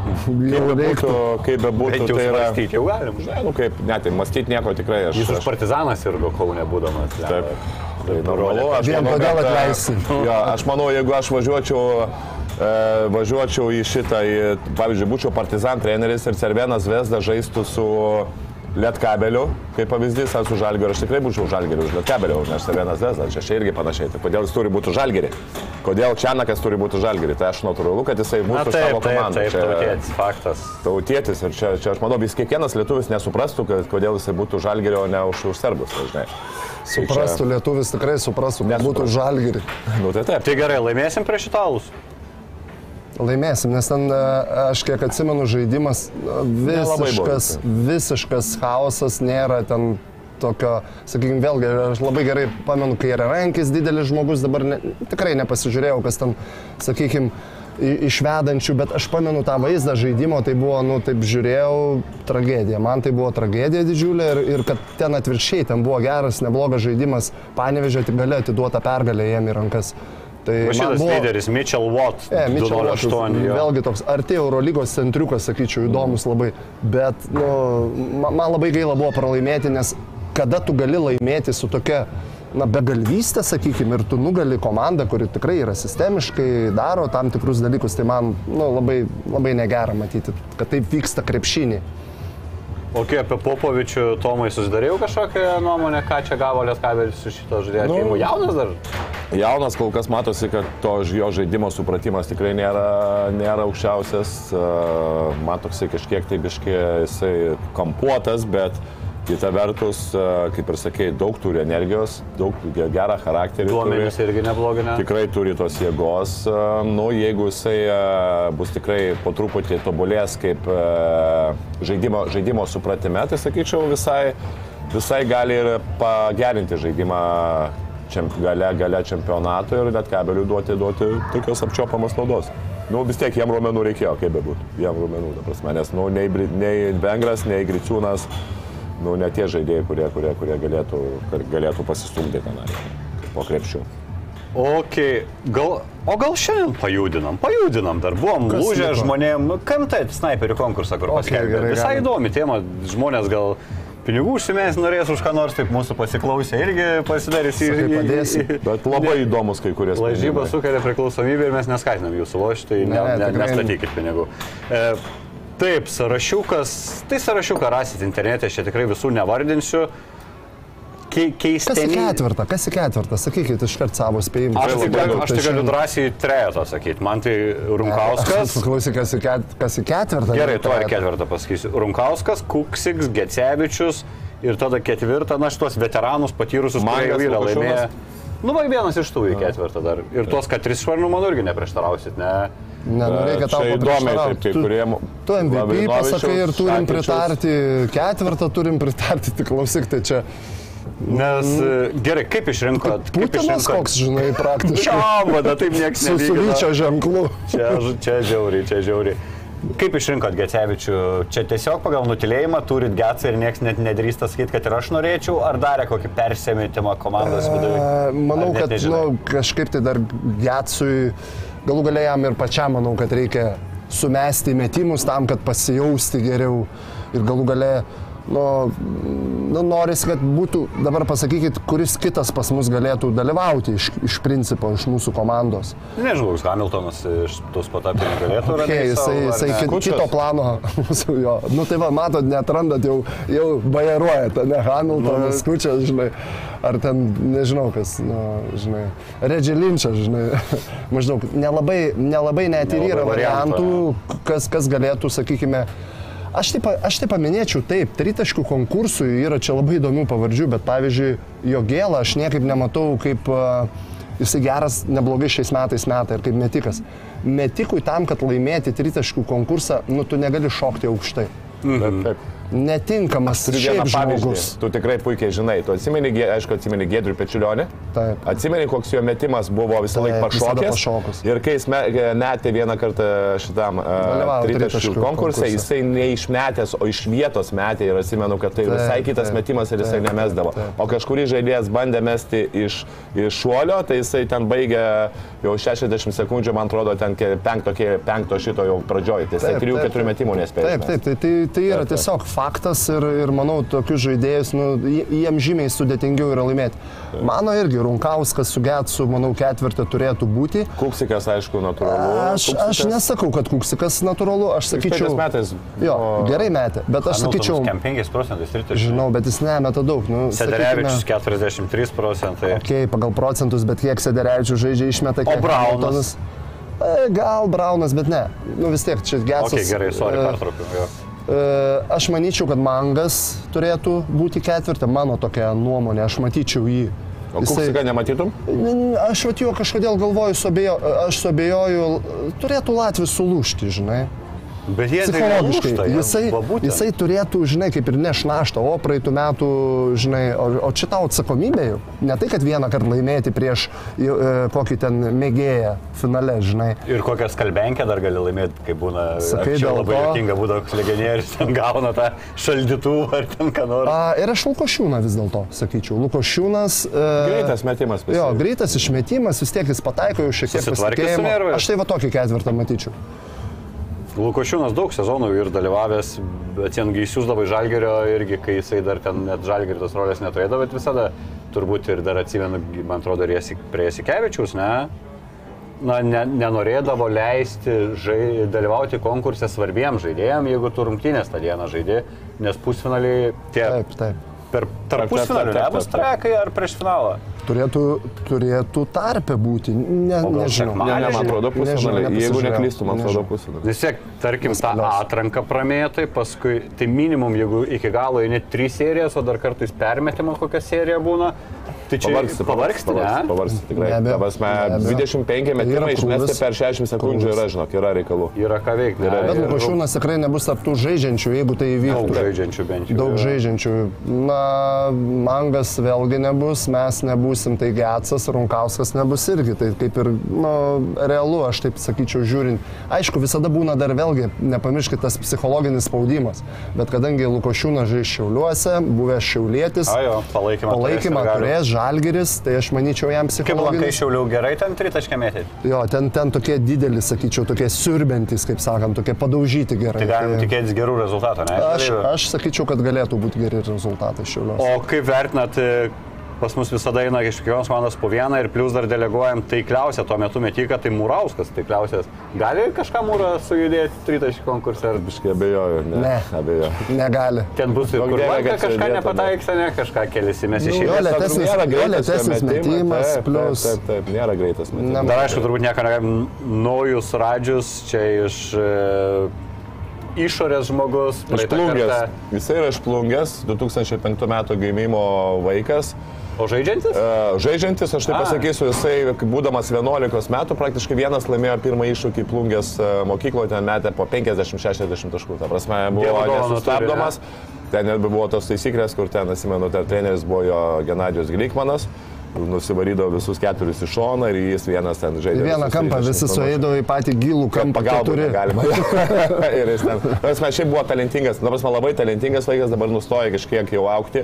Jau reiktų. Kaip bebūtų, tai yra... svarstyti jau galim. Ne, nu kaip, net tai mąstyti nieko tikrai aš. Jis už partizanas ir Kaune būdamas. Taip. Tai normalu, aš Vien manau, kad, e, atleisi. Jo, aš manau, jeigu aš važiuočiau, e, važiuočiau į šitą, į, pavyzdžiui, būčiau partizan treneris ir Cervenas Vesda žaistų su Lietkabeliu, kaip pavyzdys, ar su Žalgiriu, aš tikrai būčiau Žalgiriu už Lietkabeliu, nes tai vienas desas, čia, čia irgi panašiai. Tai kodėl jis turi būti Žalgirį? Kodėl Čianakas turi būti Žalgirį? Tai aš natūralu, kad jisai Na būtų taip, savo taip, komandą. taip, tautietis, faktas. tautietis ir čia, čia aš manau, vis kiekvienas lietuvis nesuprastų, kad, kodėl jisai būtų Žalgirio, o ne už, už serbus, tai žinai. Tai čia- Suprastų, lietuvis tikrai suprastų, kad Nesuprastų. būtų žalgiri. Nu tai taip. Tai gerai, laimėsim prieš italus. Laimėsim, nes ten, e, aš kiek atsimenu, žaidimas e, visiškas, visiškas chaosas, nėra ten tokio, sakykime, vėlgi, aš labai gerai pamenu, kai yra rankis didelis žmogus, dabar ne, tikrai nepasižiūrėjau, kas ten, sakykime, išvedančių, bet aš pamenu tą vaizdą žaidimo, tai buvo, nu, taip žiūrėjau, tragedija. Man tai buvo tragedija didžiulė ir, ir kad ten atvirkščiai, ten buvo geras, neblogas žaidimas, panevežė tik gale atiduota pergalė jiem į rankas. Tai šitas buvo- lyderis, Mitchell Watt, E, Mitchell Wattas, 208. jo. Vėlgi toks arti Eurolygos centriukas, sakyčiau, įdomus labai. Bet nu, ma- man labai gaila buvo pralaimėti, nes kada tu gali laimėti su tokia na, begalvystė, sakykime, ir tu nugali komandą, kuri tikrai yra sistemiškai, daro tam tikrus dalykus, tai man nu, labai, labai negera matyti, kad taip vyksta krepšinį. O kai apie Popovičių Tomai susidarėjau kažkokią nuomonę, ką čia gavo Lietkabelis su šito žaidėjo Nu. Jaunas dar? Jaunas kol kas matosi, kad to jo žaidimo supratimas tikrai nėra, nėra aukščiausias. Uh, Man toksai kažkiek tai biški jisai kampuotas, bet kita vertus, uh, kaip ir sakėjai, daug turi energijos, daug ge- gerą charakterį. Duomenys turi. irgi neblogi, ne? Tikrai turi tos jėgos. a, Nu, jeigu jisai a, bus tikrai po truputį tobulės kaip žaidimo, žaidimo supratime, tai sakyčiau visai, visai gali ir pagerinti žaidimą čemp, gale, gale čempionato ir net kabeliui duoti, duoti tokios apčiopamos naudos. Nu, vis tiek jam rumenų reikėjo, kaip bebūtų. Jam rumenų, ta prasme, nes nu, nei, nei Vengras, nei Griciūnas, nu, ne tie žaidėjai, kurie, kurie, kurie galėtų, galėtų pasistumdyti tenai po krepšių. Ok, gal, o gal šiandien pajudinam, pajudinam, dar buvom lūžę žmonėm, nu, kam tai snaiperių konkursą, kur Ok, paskelbė. gerai, Visai galim. įdomi tema, žmonės gal pinigų užsimės norės už ką nors, taip mūsų pasiklausė irgi pasidarys padėsi. į- Bet labai įdomus kai kurie Lažybą sprendimai. sukelia priklausomybę ir mes neskatinam jūsų lošti, tai ne, Ne, ne, ne. nestatykit pinigų. E, taip, sąrašiukas, tai sąrašiuką rasit internete, aš čia tikrai visų nevardinsiu. Ke, Kas į keisteni- ketvirtą, kas į ketvirtą, sakykit iškart savo spėjimą. Aš tik, galiu, aš tik galiu drąsiai trejetą sakyti. Man tai Runkauskas. Klausyk, kas, į ket- kas į ketvirtą. Gerai, to ir ketvirtą pasakysiu. Runkauskas, Kuksiks, Gecevičius ir tada ketvirtą, na, šitos veteranus patyrusius, kurie jau yra laimėję. Nu, va, vienas iš tų į ketvirtą dar. Ir tuos, kad tris švarnų, manau, irgi neprieštarausit, ne? Ne, reikia tau įdomiai, taip, kai kurie... Tu MVP pasakai ir turim pritarti, ketvirtą turim pritarti, tik klausyk, tai čia Nes e, gerai, kaip išrinkot? kaip Putinas išrinkot- koks, žinai, praktiškai. Čiamba, da taip niekas Su suvyčio ženklu. Čia, čia žiauriai, čia žiauriai. Kaip išrinkot Gecevičių? Čia tiesiog pagal nutilėjimą turit Getsą ir niekas net nedrįsta sakyti, kad ir aš norėčiau, ar darė kokį persėmėtimą komandos viduje? E, Manau, Ar net kad nu, kažkaip tai dar Getsui, galų galia jam ir pačiam manau, kad reikia sumesti metimus tam, kad pasijausti geriau ir galų galia nu, nu, noris, kad būtų, dabar pasakykit, kuris kitas pas mus galėtų dalyvauti iš, iš principo, iš mūsų komandos. Nežinau, koks Hamiltonas iš tos patapinių galėtų Okay, jisai, jisai kit, kito plano. mūsų jo. Nu tai va, matot, netrandat, jau, jau bajeruojate, ne Hamiltonas, nu, Kučias, žinai. Ar ten, nežinau kas, nu, žinai, Redžilinčia, žinai. Maždaug, nelabai, nelabai net ir yra variantų, kas, kas galėtų, sakykime, Aš taip, aš taip paminėčiau, taip, tritaškių konkursui yra čia labai įdomių pavardžių, bet pavyzdžiui, jo gėlą aš niekaip nematau kaip uh, jisai geras, neblogai šiais metais metai ir kaip metikas. Metikui tam, kad laimėti tritaškių konkursą, nu tu negali šokti aukštai. Taip, taip. Netinkamas šiaip žmogus. Tu tikrai puikiai žinai. Tu atsimeni, aišku, atsimeni Gedrių Pečilionį. Taip. Atsimeni, koks jo metimas buvo visą laiką pašokęs. pašokus. Ir kai jis me- metė vieną kartą šitam uh, tritaškių konkursai, jisai neišmetęs, o iš vietos metė ir atsimenu, kad tai Taip, visai kitas taip, metimas ir jisai taip, nemesdavo. taip, taip. O kažkurį žaidėjas bandė mesti iš, iš šuolio, tai jisai ten baigė jau 60 sekundžių, man atrodo, ten penkto, penkto šito jau pradžioj. Tai jisai Taip, 3-4 taip. metimų nespėjo. Taip, taip, tai, tai, tai yra Taip, taip. tiesiog faktas ir, ir manau, tokius žaidėjus, nu, jie- jiems žymiai sudėtingiau yra laimėti. Mano irgi Runkauskas su Getsu, manau, ketvirtį turėtų būti. Kuksikas, aišku, natūralu. Aš, aš nesakau, kad Kuksikas natūralu, aš Sakyčiau, metais. Jo, o- gerai metė, bet aš sakyčiau, Kem 5 procentais tritaškių. žinau, bet jis nemeta daug. Nu, Sederevičius sakykime, 43 procentai. Ok, pagal procentus, bet kiek Sederevičius žaidžia išmeta, kiek Braunas? E, Gal Braunas, bet ne. Nu vis tiek čia Getsas. Ok, gerai, sorry, e. E, Aš manyčiau, kad Mangas turėtų būti ketvirtą, mano tokia nuomonė, aš matyčiau jį. O Kuksiką nematytum? N- n- Aš vat juo kažkodėl galvoju, suabejo, aš suabejoju, turėtų Latvijas sulūšti, žinai. Bet jie tai Psichologiškai. jie- Jisai, jisai turėtų, žinai, kaip ir nešnaštą, o praeitų metų, žinai, o, o čia tau atsakomybė jau. Ne tai, kad vieną kartą laimėti prieš e, kokį ten mėgėją finale, žinai. Ir kokią skalbenkę dar gali laimėti, kai būna. Sakai, čia dėl labai to- juokinga būdavo, koks legionierius ten gauna tą šaldytuvą ar ten ką nors. A, ir aš Lukošiūną vis dėlto sakyčiau. Lukošiūnas. E, Greitas metimas. visi. Jo, greitas išmetimas, vis tiek jis pataiko jau šiek tiek pasitikėjimo. Aš tai va tokį ketvirtą matyčiau. Lukošiūnas daug sezonų ir dalyvavęs, bet tengi įsiūsdavo į Žalgerio irgi, kai jisai dar ten net Žalgerio tos rolės neturėdavo, bet visada turbūt ir dar atsimenu, man atrodo, prie Jasikevičiaus, ne? Na, ne, nenorėdavo leisti žai, dalyvauti konkurse svarbiems žaidėjams, jeigu tu rungtynės tą dieną žaidži, nes pusfinaliai tie Taip, taip. Per tarp taip, pusfinalių taip, taip, nebus trekai ar prieš finalą. Turėtų, turėtų tarpę būti. Ne, nežinau. Ne, ne, man atrodo pusfinalį. Jeigu neklystu, man atrodo pusfinalį. Vis tiek, tarkim, tą atranką pramėtai, paskui, tai minimum, jeigu iki galo eini trys serijas, o dar kartais permetimas kokia serija būna, tai čia Pavargsti, pavargsti, ne? Pavargsti tikrai. Be abejo, Ta prasme, be abejo. 25 metimai Yra išmesti per 60 sekundžių yra, žinok, yra reikalų. Yra ką veikti. ne? Bet Ir Lukošiūnas tikrai nebus taptų žaidžiančių, jeigu tai Daug įvyktų. žaidžiančių bent jau. Daug yra. žaidžiančių. Na, Mangas vėlgi nebus, mes nebūsim, tai Getsas, Runkauskas nebus irgi. Tai kaip ir, nu, realu, aš taip sakyčiau, žiūrint. Aišku, visada būna dar vėlgi, nepamirškite tas psichologinis spaudimas. Bet kadangi Lukošiūnas žais šiauliuose, buvęs šiaulėtis, A, jo, palaikymą. palaikymą turės, turės Žalgeris, tai aš manyčiau jam Kaip lankai šiauliau gerai ten tritaškė mėtyti? Jo, ten, ten tokie dideli, sakyčiau, tokie siurbentys, kaip sakant, tokie padaužyti gerai. Tai galim tikėtis gerų rezultatų, ne? Aš, aš sakyčiau, kad galėtų būti geri rezultatai šiauliuose. O kaip vertinat, e, pas mus visada eina iš kiekvienos komandos po vieną ir plus dar deleguojam taikliausią tuo metu metiką, tai Mūrauskas taikliausias. Gali kažką Mūrą sujudėti tritaškį konkursą? Ar Biškai abejoju, ne. Ne. Abejoju. Negali. ten bus ir kur kad kažką nepataiks, ne? Kažką kelisimės iš jo, eilės. lėtesnis- Nėra lėtesnis metimas, metimas, taip, Taip, taip, taip, nėra greitas metimas. Ne- Dar aišku, turbūt nieko negalim. Naujus radžius čia iš e, išorės žmogus. Išplungęs. kartą. Jisai yra išplungęs, 2005 metų gimimo vaikas. O žaidžiantis? E, Žaidžiantis, aš tai pasakysiu, jisai, būdamas 11 metų, praktiškai vienas laimėjo pirmą iššūkį plungės e, mokykloje, ten metė po 50-60 taškų. Ta prasme, buvo nesustabdomas. Ten net buvo tos taisyklės, kur ten, atsimenu, ten treneris buvo jo Genadijos Glikmanas. Nusivarydavo visus keturis į šoną ir jis vienas ten žaidė. Vieną kampą 30 visi suėdavo į patį gilų kampą, Pagalbą galima. ir jis ten, prasme, šiaip buvo talentingas, na, prasme, labai talentingas vaikas, dabar nustoja kažkiek jau aukti.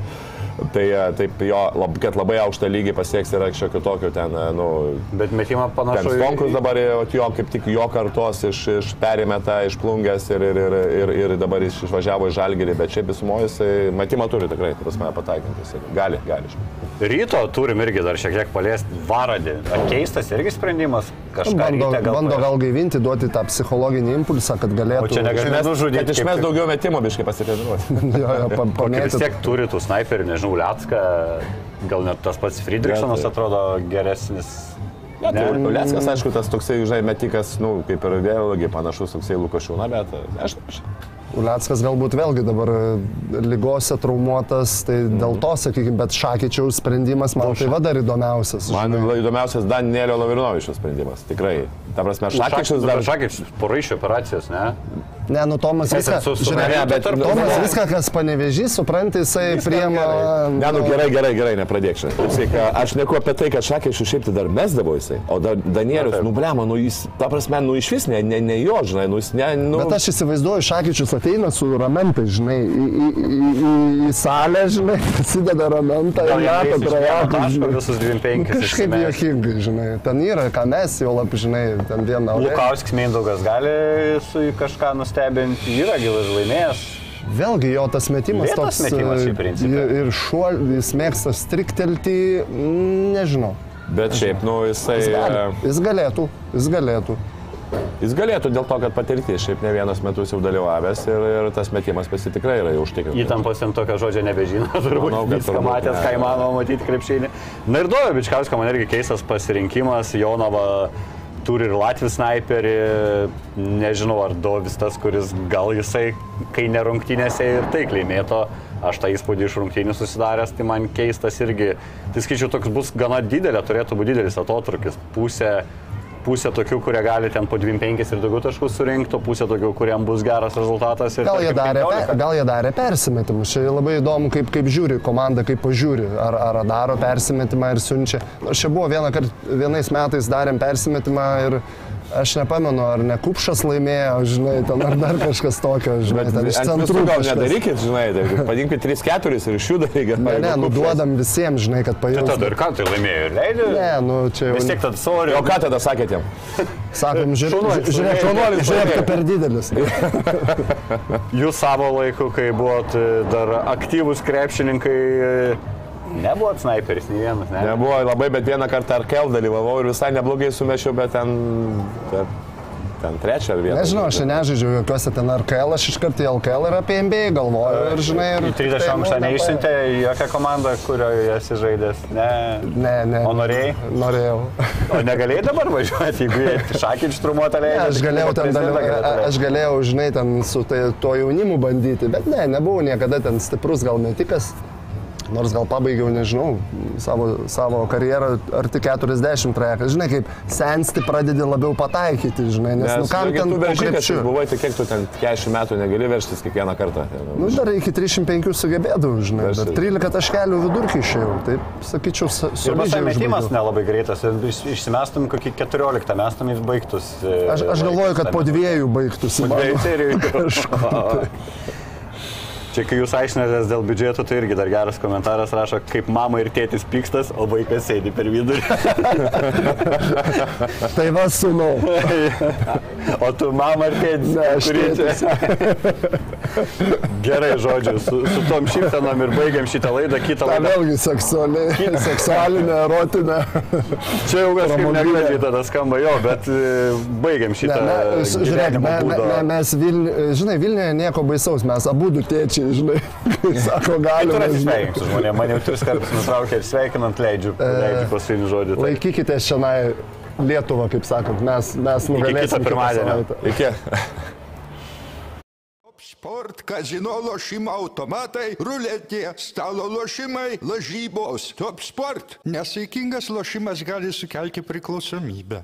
Tai e, taip jo, lab, kad labai aukštą lygį pasieks yra kažkokio tokio ten, e, nu, Bet metimą ten panašu. Stonkus dabar e, jo, kaip tik jo kartos iš, iš perimeta, išplungęs ir, ir, ir, ir, ir dabar jis išvažiavo į Žalgirį, bet šiaip visumoje jisai matimą turi tikrai, ta prasme, pataikantis. ir Gali, gali. Ryto turim irgi dar šiek tiek paliesti varadį. Ar keistas irgi sprendimas? Kažką Bando, gal bando gal gaivinti, duoti tą psichologinį impulsą, kad galėtų. O čia negali nužudyti. Kad išmes daugiau metimų, biškai pasitreniruoti. Jo, jo, pa- Vis tiek turi tų snaiperių, nežinau, Liacką, gal net tas pats Friedrichsonas atrodo geresnis. Ne, tai Ne? Uleckas, aišku, tas toksai, žinai, metikas, nu, kaip ir vėlgi panašus toksai Lukošiūna, bet aš, aš Uleckas galbūt vėlgi dabar e, lygose traumuotas, tai Mhm. dėl to, sakykime, bet Šakyčiaus sprendimas man tai va dar įdomiausias. Man įdomiausias Danielio Lavrinovičiaus sprendimas, tikrai. Ta prasme, Šakyčius dar... Šakičius poraišio operacijos, ne? Ne, nu Tomas viską, žiūrėk, Marija, bet- Tomas Ne. viską, kas panevežys, supranti, jisai priema... Ne, nu gerai, gerai, gerai, nepradėk šiandien. Aš neku apie tai, kad Šakyčius šiaip tai dar mesdavo jisai, o dar Danielius, nu blema, nu jis, ta prasme, nu iš vis ne, ne, ne jo, žinai, nu jis ne, nu... Bet aš įsivaizduoju, Šakyčius ateina su ramentai, žinai, į, į, į, į, į salę, žinai, atsideda ramentą ir meta trajeką. žinai. visus 25. Kažkaip juokingai, žinai, ten yra, ką mes jau lab, žinai, ten vieną. Lukauskis Mindaugas gali su jį kažką nustebinti, yra gilas laimėjęs. Vėlgi jo tas metimas Lėtas toks. metimas e, ir- Ir šuo, jis mėgsta striktelti, nežinau. Bet šiaip, nu, jisai... Jis, gali, e, jis galėtų, jis galėtų. Jis galėtų dėl to, kad patirtis šiaip ne vienas metus jau dalyvavęs ir, ir tas metimas pas jį tikrai yra jau užtikrintas. Įtampos ten tokio žodžio nebežino, turbūt Manau, viską matęs, ką įmanoma matyti krepšinį. Na ir duoda Bičkausko, man irgi keistas pasirinkimas, Jonava turi ir Latvijos sniperį, nežinau ar Dovis tas, kuris gal jisai, kai nerungtynėse ir taikliai mėto, aš tą įspūdį iš rungtynių susidaręs, tai man keistas irgi, tai skaičiu, toks bus gana didelė, turėtų būti didelis atotrukis, pusė pusė tokių, kurie gali ten po 25 ir daugiau taškų surinkti, o pusė tokių, kuriem bus geras rezultatas. Ir Gal jie, tarkim, darė, 15. pe- gal jie darė persimetimus. Čia labai įdomu, kaip, kaip žiūri komanda, kaip pažiūri. Ar, ar daro persimetimą ir siunčia. Čia buvo vieną kart, vienais metais darėm persimetimą ir aš nepamenu, ar ne Kupšas laimėjo, žinai, ten ar dar kažkas tokio, žinai, ten iš centrų. gal nedarykit, žinai, tai padinkit 3-4 ir iš jų darykit. Ne, ne, nu duodam visiems, žinai, kad Tai tada pajaustų. ir ką tai laimėjo ir leidė? Ne, nu čia jau. Vis tiek tada sorry. O ką tada sakėt jam? Sakom, žiūrėk, žiūrėk, žiūrėk, kad per didelis. Jūs savo laiku, kai buvot e, dar aktyvūs krepšininkai, nebuvot sniperis, nei vienas, ne? Nebuvo labai, bet vieną kartą Arkel dalyvavau ir visai neblogai sumešiau, bet ten, ten, ten trečią vietą. Nežinau, aš nežaidžiu jokiuose ten RKL, aš iš karto į LKL ir apie NBA galvoju ir žinai. Ir, Į 30 tai, aukštą nu, neišsintė į jokią komandą, kurioje esi žaidęs. Ne. Ne, ne. O norėjai? Norėjau. O negalėjai dabar važiuoti, jeigu jie šakį ištrumuotą Ne, leidžia. aš galėjau ten dalyvauti, aš galėjau, žinai, ten su tai, tuo jaunimu bandyti, bet ne, nebuvau niekada ten stiprus gal metikas. Nors gal pabaigiau, nežinau, savo, savo karjerą arti 40 trajekas. Žinai, kaip sensti pradedi labiau pataikyti, žinai, nes, nes nu kam ten krepšiu? buvai, tai kiek tu ten 40 metų negali verštis kiekvieną kartą. Nu, dar iki 305 sugebėdavau, žinai, Verštis. 13 taškelių vidurkį išėjau, taip sakyčiau, su- Ir visai metimas nelabai greitas. ir iš- Išsimestum kokį 14, mestum į baigtus. e, Aš, aš galvoju, kad po dviejų baigtųsi. Po dviejų serijų. Čia kai jūs aiškinatės dėl biudžeto, tai irgi dar geras komentaras rašo, kaip mama ir tėtis pykstas, o vaikas sėdi per vidurį. Tai va, sunau. o tu mama ir tėtis. Ne, aš tėtis. Gerai, žodžiu, su, su tom šypsenom ir baigiam šitą laidą, kitą Ta laidą. vėlgi seksuali, seksualinė, erotinė. Čia jau kažkaip negražiai tada skamba jo, bet e, baigiam Ne, šitą ne, s- žiūrėk, me, me, mes, Vil, žinai, Vilniuje nieko baisaus, mes abu du tėčiai, žinai, sako, Tu galime. žinai. atsisveikink su žmonėmis, man jau tris kartus nutraukė ir sveikinant leidžiu, E, leidžiu paskutinį žodį. Tai. Laikykite šiandien Lietuvą, kaip sakot, mes, mes nugalėsime. kito pirmadienio. Iki. Sport, kazino lošimo automatai, ruletė, stalo lošimai, lažybos. Top sport. Nesaikingas lošimas gali sukelti priklausomybę.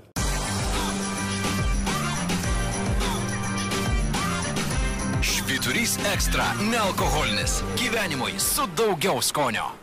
Švyturys ekstra - nealkoholinis. Gyvenimui su daugiau skonio.